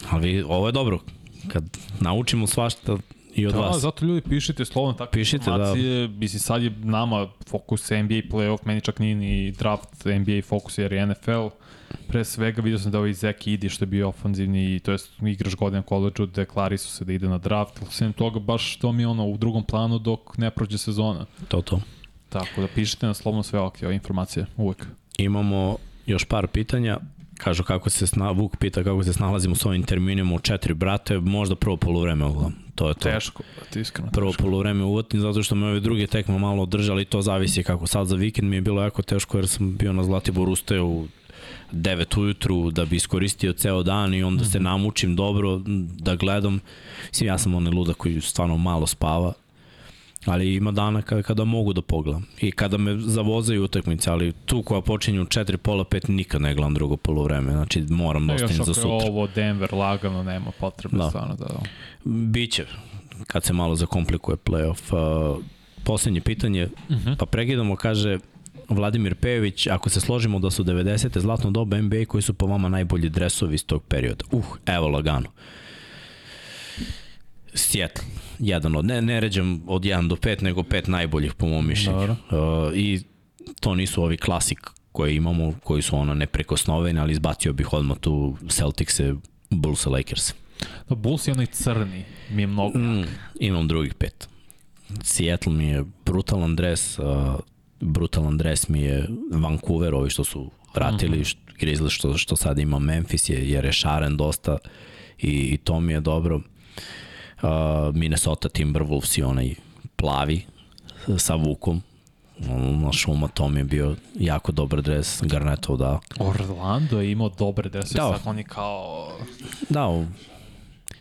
Ali ovo je dobro. Kad naučimo svašta i od Da, vas. zato ljudi pišite slovno takve Pišite, da. informacije. Da. Mislim, sad je nama fokus NBA playoff, meni čak nije ni draft NBA fokus jer je NFL. Pre svega vidio sam da ovaj Zek Idi što je bio ofanzivni, to jest igrač godina koleđu, deklari su se da ide na draft. Sem toga baš to mi je ono u drugom planu dok ne prođe sezona. To, to. Tako da pišite na slovno sve ovakve ove informacije, uvek. Imamo još par pitanja. Kažu kako se sna, Vuk pita kako se snalazimo s ovim terminima u četiri brate, možda prvo polovreme uglavnom. To je to. Teško, brate, iskreno. Prvo teško. polovreme uvotim zato što me ove druge tekme malo održali, to zavisi kako sad za vikend mi je bilo jako teško jer sam bio na Zlatiboru ustao u 9 ujutru da bi iskoristio ceo dan i onda se namučim dobro da gledam. Mislim, ja sam onaj ludak koji stvarno malo spava, ali ima dana kada, kada mogu da pogledam. I kada me zavozaju utakmice, ali tu koja počinje u 4, pola 5 nikad ne gledam drugo polovreme, znači moram da još ostavim za ako je sutra. ovo Denver lagano, nema potrebe Da. da. stvarno da... Biće, kad se malo zakomplikuje playoff. Uh, poslednje pitanje, uh Mhm. -huh. pa pregledamo, kaže Vladimir Pejović, ako se složimo da su 90. zlatno doba NBA, koji su po vama najbolji dresovi iz tog perioda? Uh, evo lagano. Seattle, jedan od, ne, ne ređam od 1 do 5, nego pet najboljih po mom mišljenju. Dobro. Uh, I to nisu ovi klasik koje imamo, koji su ono neprekosnoveni, ali izbacio bih odmah tu Celticse, Bulls, Lakers. Da, Bulls je onaj crni, mi je mnogo. Mm, imam drugih pet. Seattle mi je brutalan dres, uh, brutalan dres mi je Vancouver, ovi što su vratili, mm -hmm. Grizzly što, što sad ima Memphis je, je rešaren dosta i, i to mi je dobro. Uh, Minnesota Timberwolves i onaj plavi sa Vukom, na šuma, to mi je bio jako dobar dres, Garnetov da. Orlando je imao dobre dresove, Da. sad oni kao... Da, u,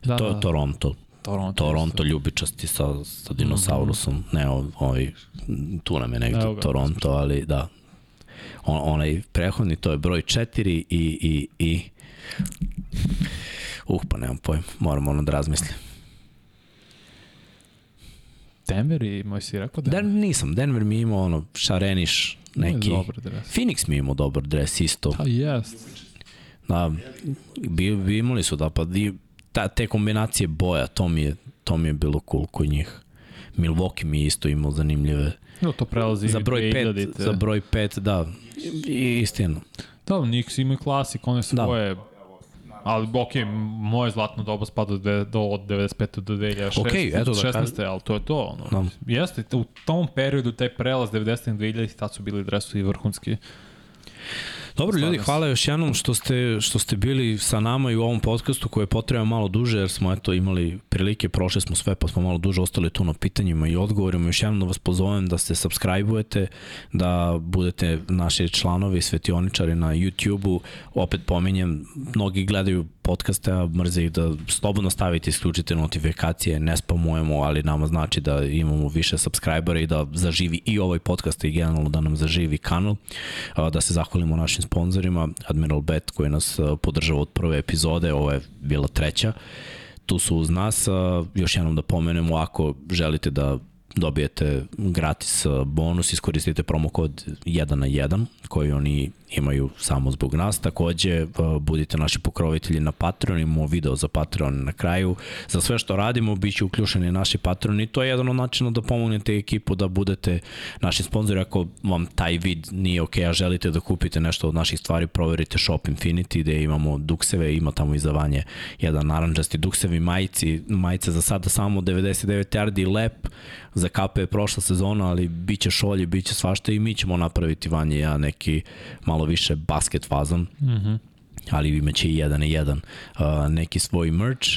Da, to, da, Toronto. Toronto. Toronto ljubičasti sa, sa dinosaurusom, ne ovaj, tu nam je negde Evo ga, Toronto, ali da. On, onaj prehodni, to je broj 4 i, i, i Uh, pa nemam pojem, moram ono da razmislim. Denver i moj si rekao Denver. Den, nisam, Denver mi je imao ono šareniš neki. Dobar dres. Phoenix mi je imao dobar dres isto. Pa jest. Da, bi, bi imali su da, pa di, ta, te kombinacije boja, to mi je, to mi je bilo cool kod njih. Milwaukee mi je isto imao zanimljive. No, to prelazi Za broj 5, 2000-te. za broj 5, da. I, istina. Da, Knicks imaju klasik, one svoje... Da. Ali, ok, moje zlatno doba spada do, do od 95. do 2016. Okej, eto da 16. kažem. ali to je to. Ono. Da. Jeste, u tom periodu, taj prelaz 90. do 2000. tad su bili dresovi vrhunski. Dobro ljudi, hvala još jednom što ste, što ste bili sa nama i u ovom podcastu koji je potrebno malo duže jer smo eto imali prilike, prošli smo sve pa smo malo duže ostali tu na pitanjima i odgovorima. Još jednom da vas pozovem da se subscribe-ujete, da budete naši članovi, svetioničari na YouTube-u. Opet pominjem, mnogi gledaju podcaste, a mrze ih da slobodno stavite, isključite notifikacije, ne spamujemo, ali nama znači da imamo više subscribera i da zaživi i ovaj podcast i generalno da nam zaživi kanal. Da se zahvalimo našim sponzorima, Admiral Bet koji nas a, podržava od prve epizode, ovo je bila treća. Tu su uz nas, još jednom da pomenemo, ako želite da dobijete gratis a, bonus, iskoristite promo kod 1 na 1 koji oni imaju samo zbog nas. Takođe, a, budite naši pokrovitelji na Patreon, imamo video za Patreon na kraju. Za sve što radimo, bit će uključeni naši Patreon i to je jedan od načina da pomognete ekipu da budete naši sponzori. Ako vam taj vid nije ok, a želite da kupite nešto od naših stvari, proverite Shop Infinity gde imamo dukseve, ima tamo izdavanje jedan naranđasti duksevi majici, majice za sada samo 99 yardi lep, za kape je prošla sezona, ali bit će šolje, bit će svašta i mi ćemo napraviti vanje ja neki malo više basket fazon. Mhm. ali imaće i jedan i jedan uh, neki svoj merch.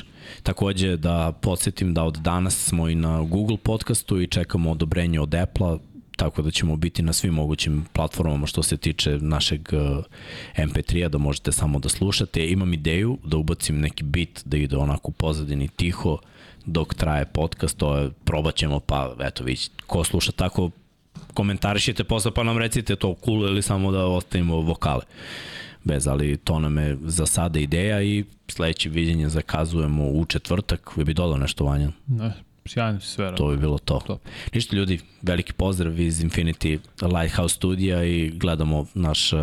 Takođe da podsjetim da od danas smo i na Google podcastu i čekamo odobrenje od Apple-a, tako da ćemo biti na svim mogućim platformama što se tiče našeg uh, MP3-a, da možete samo da slušate. Imam ideju da ubacim neki bit da ide onako u pozadini tiho dok traje podcast, to je, probat ćemo, pa eto, vi ko sluša tako, komentarišite posle pa nam recite to cool ili samo da ostavimo vokale. Bez, ali to nam je za sada ideja i sledeće viđenje zakazujemo u četvrtak. Vi bi dodao nešto, Vanja? Ne, sjajno si sve To bi bilo to. to. Ništa ljudi, veliki pozdrav iz Infinity Lighthouse studija i gledamo naš uh,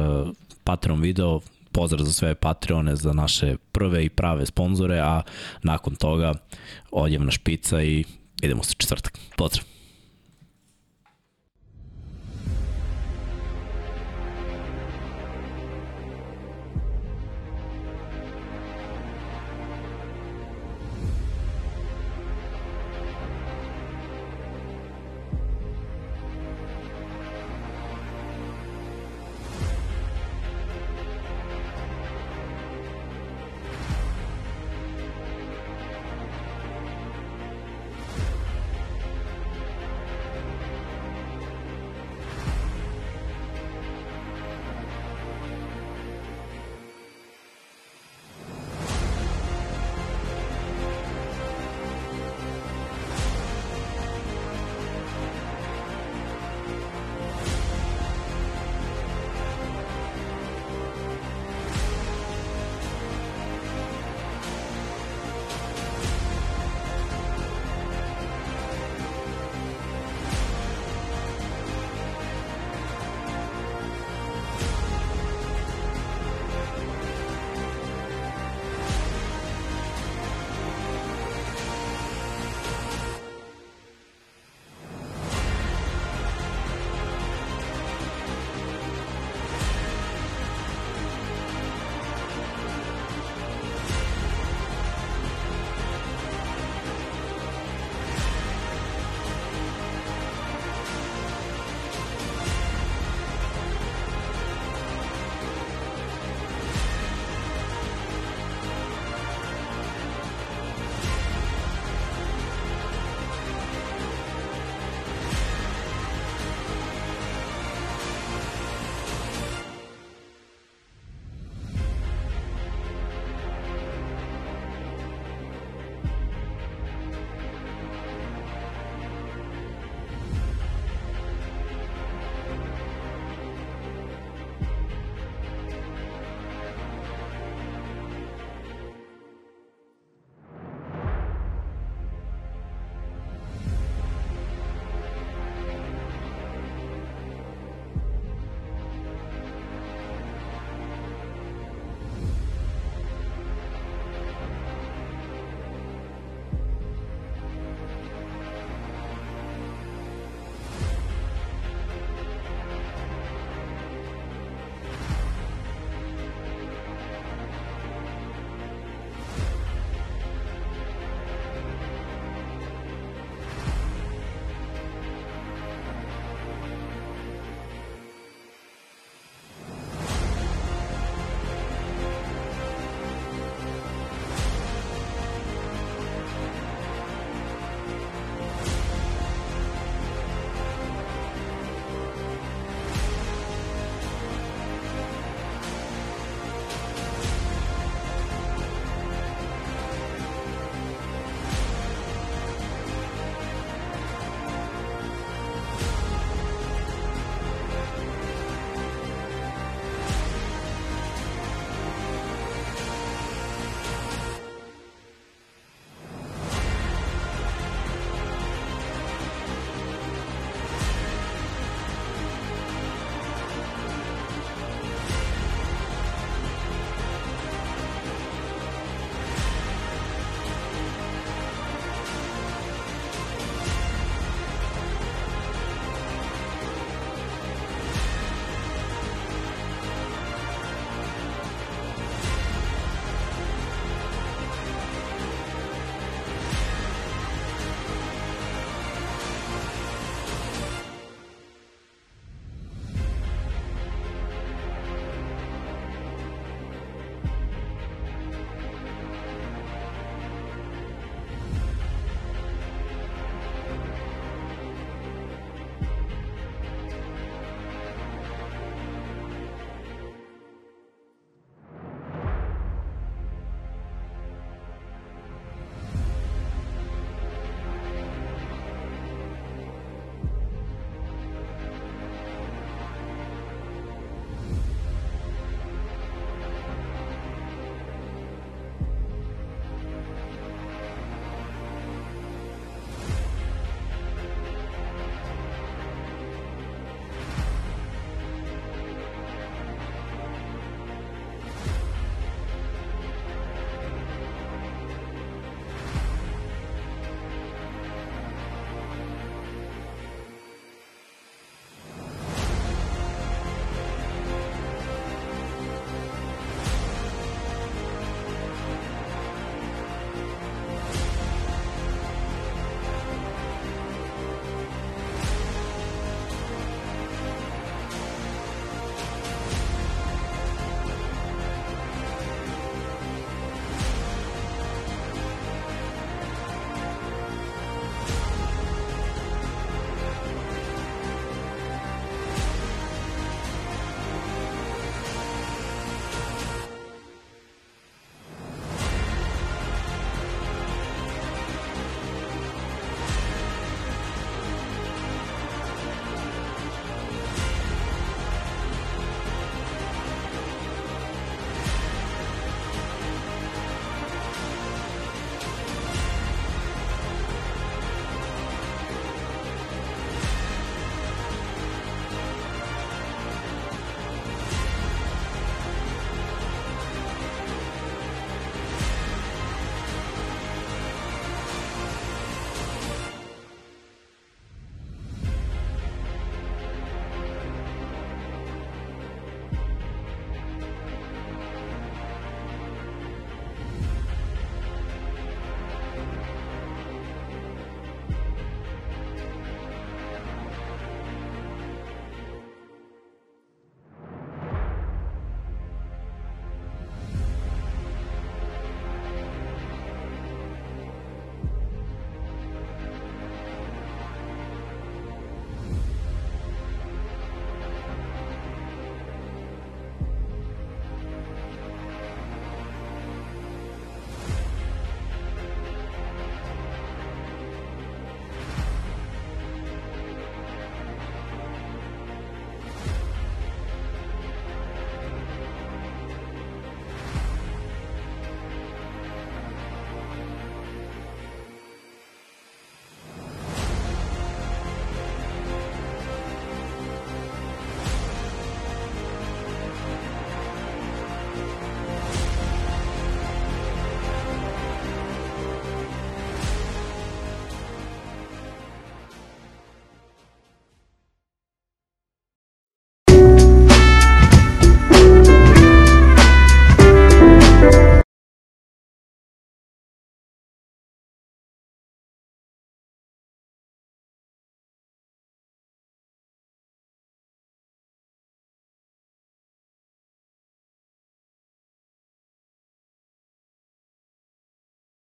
Patreon video. Pozdrav za sve Patreone, za naše prve i prave sponzore, a nakon toga odjevna špica i idemo se četvrtak. Pozdrav!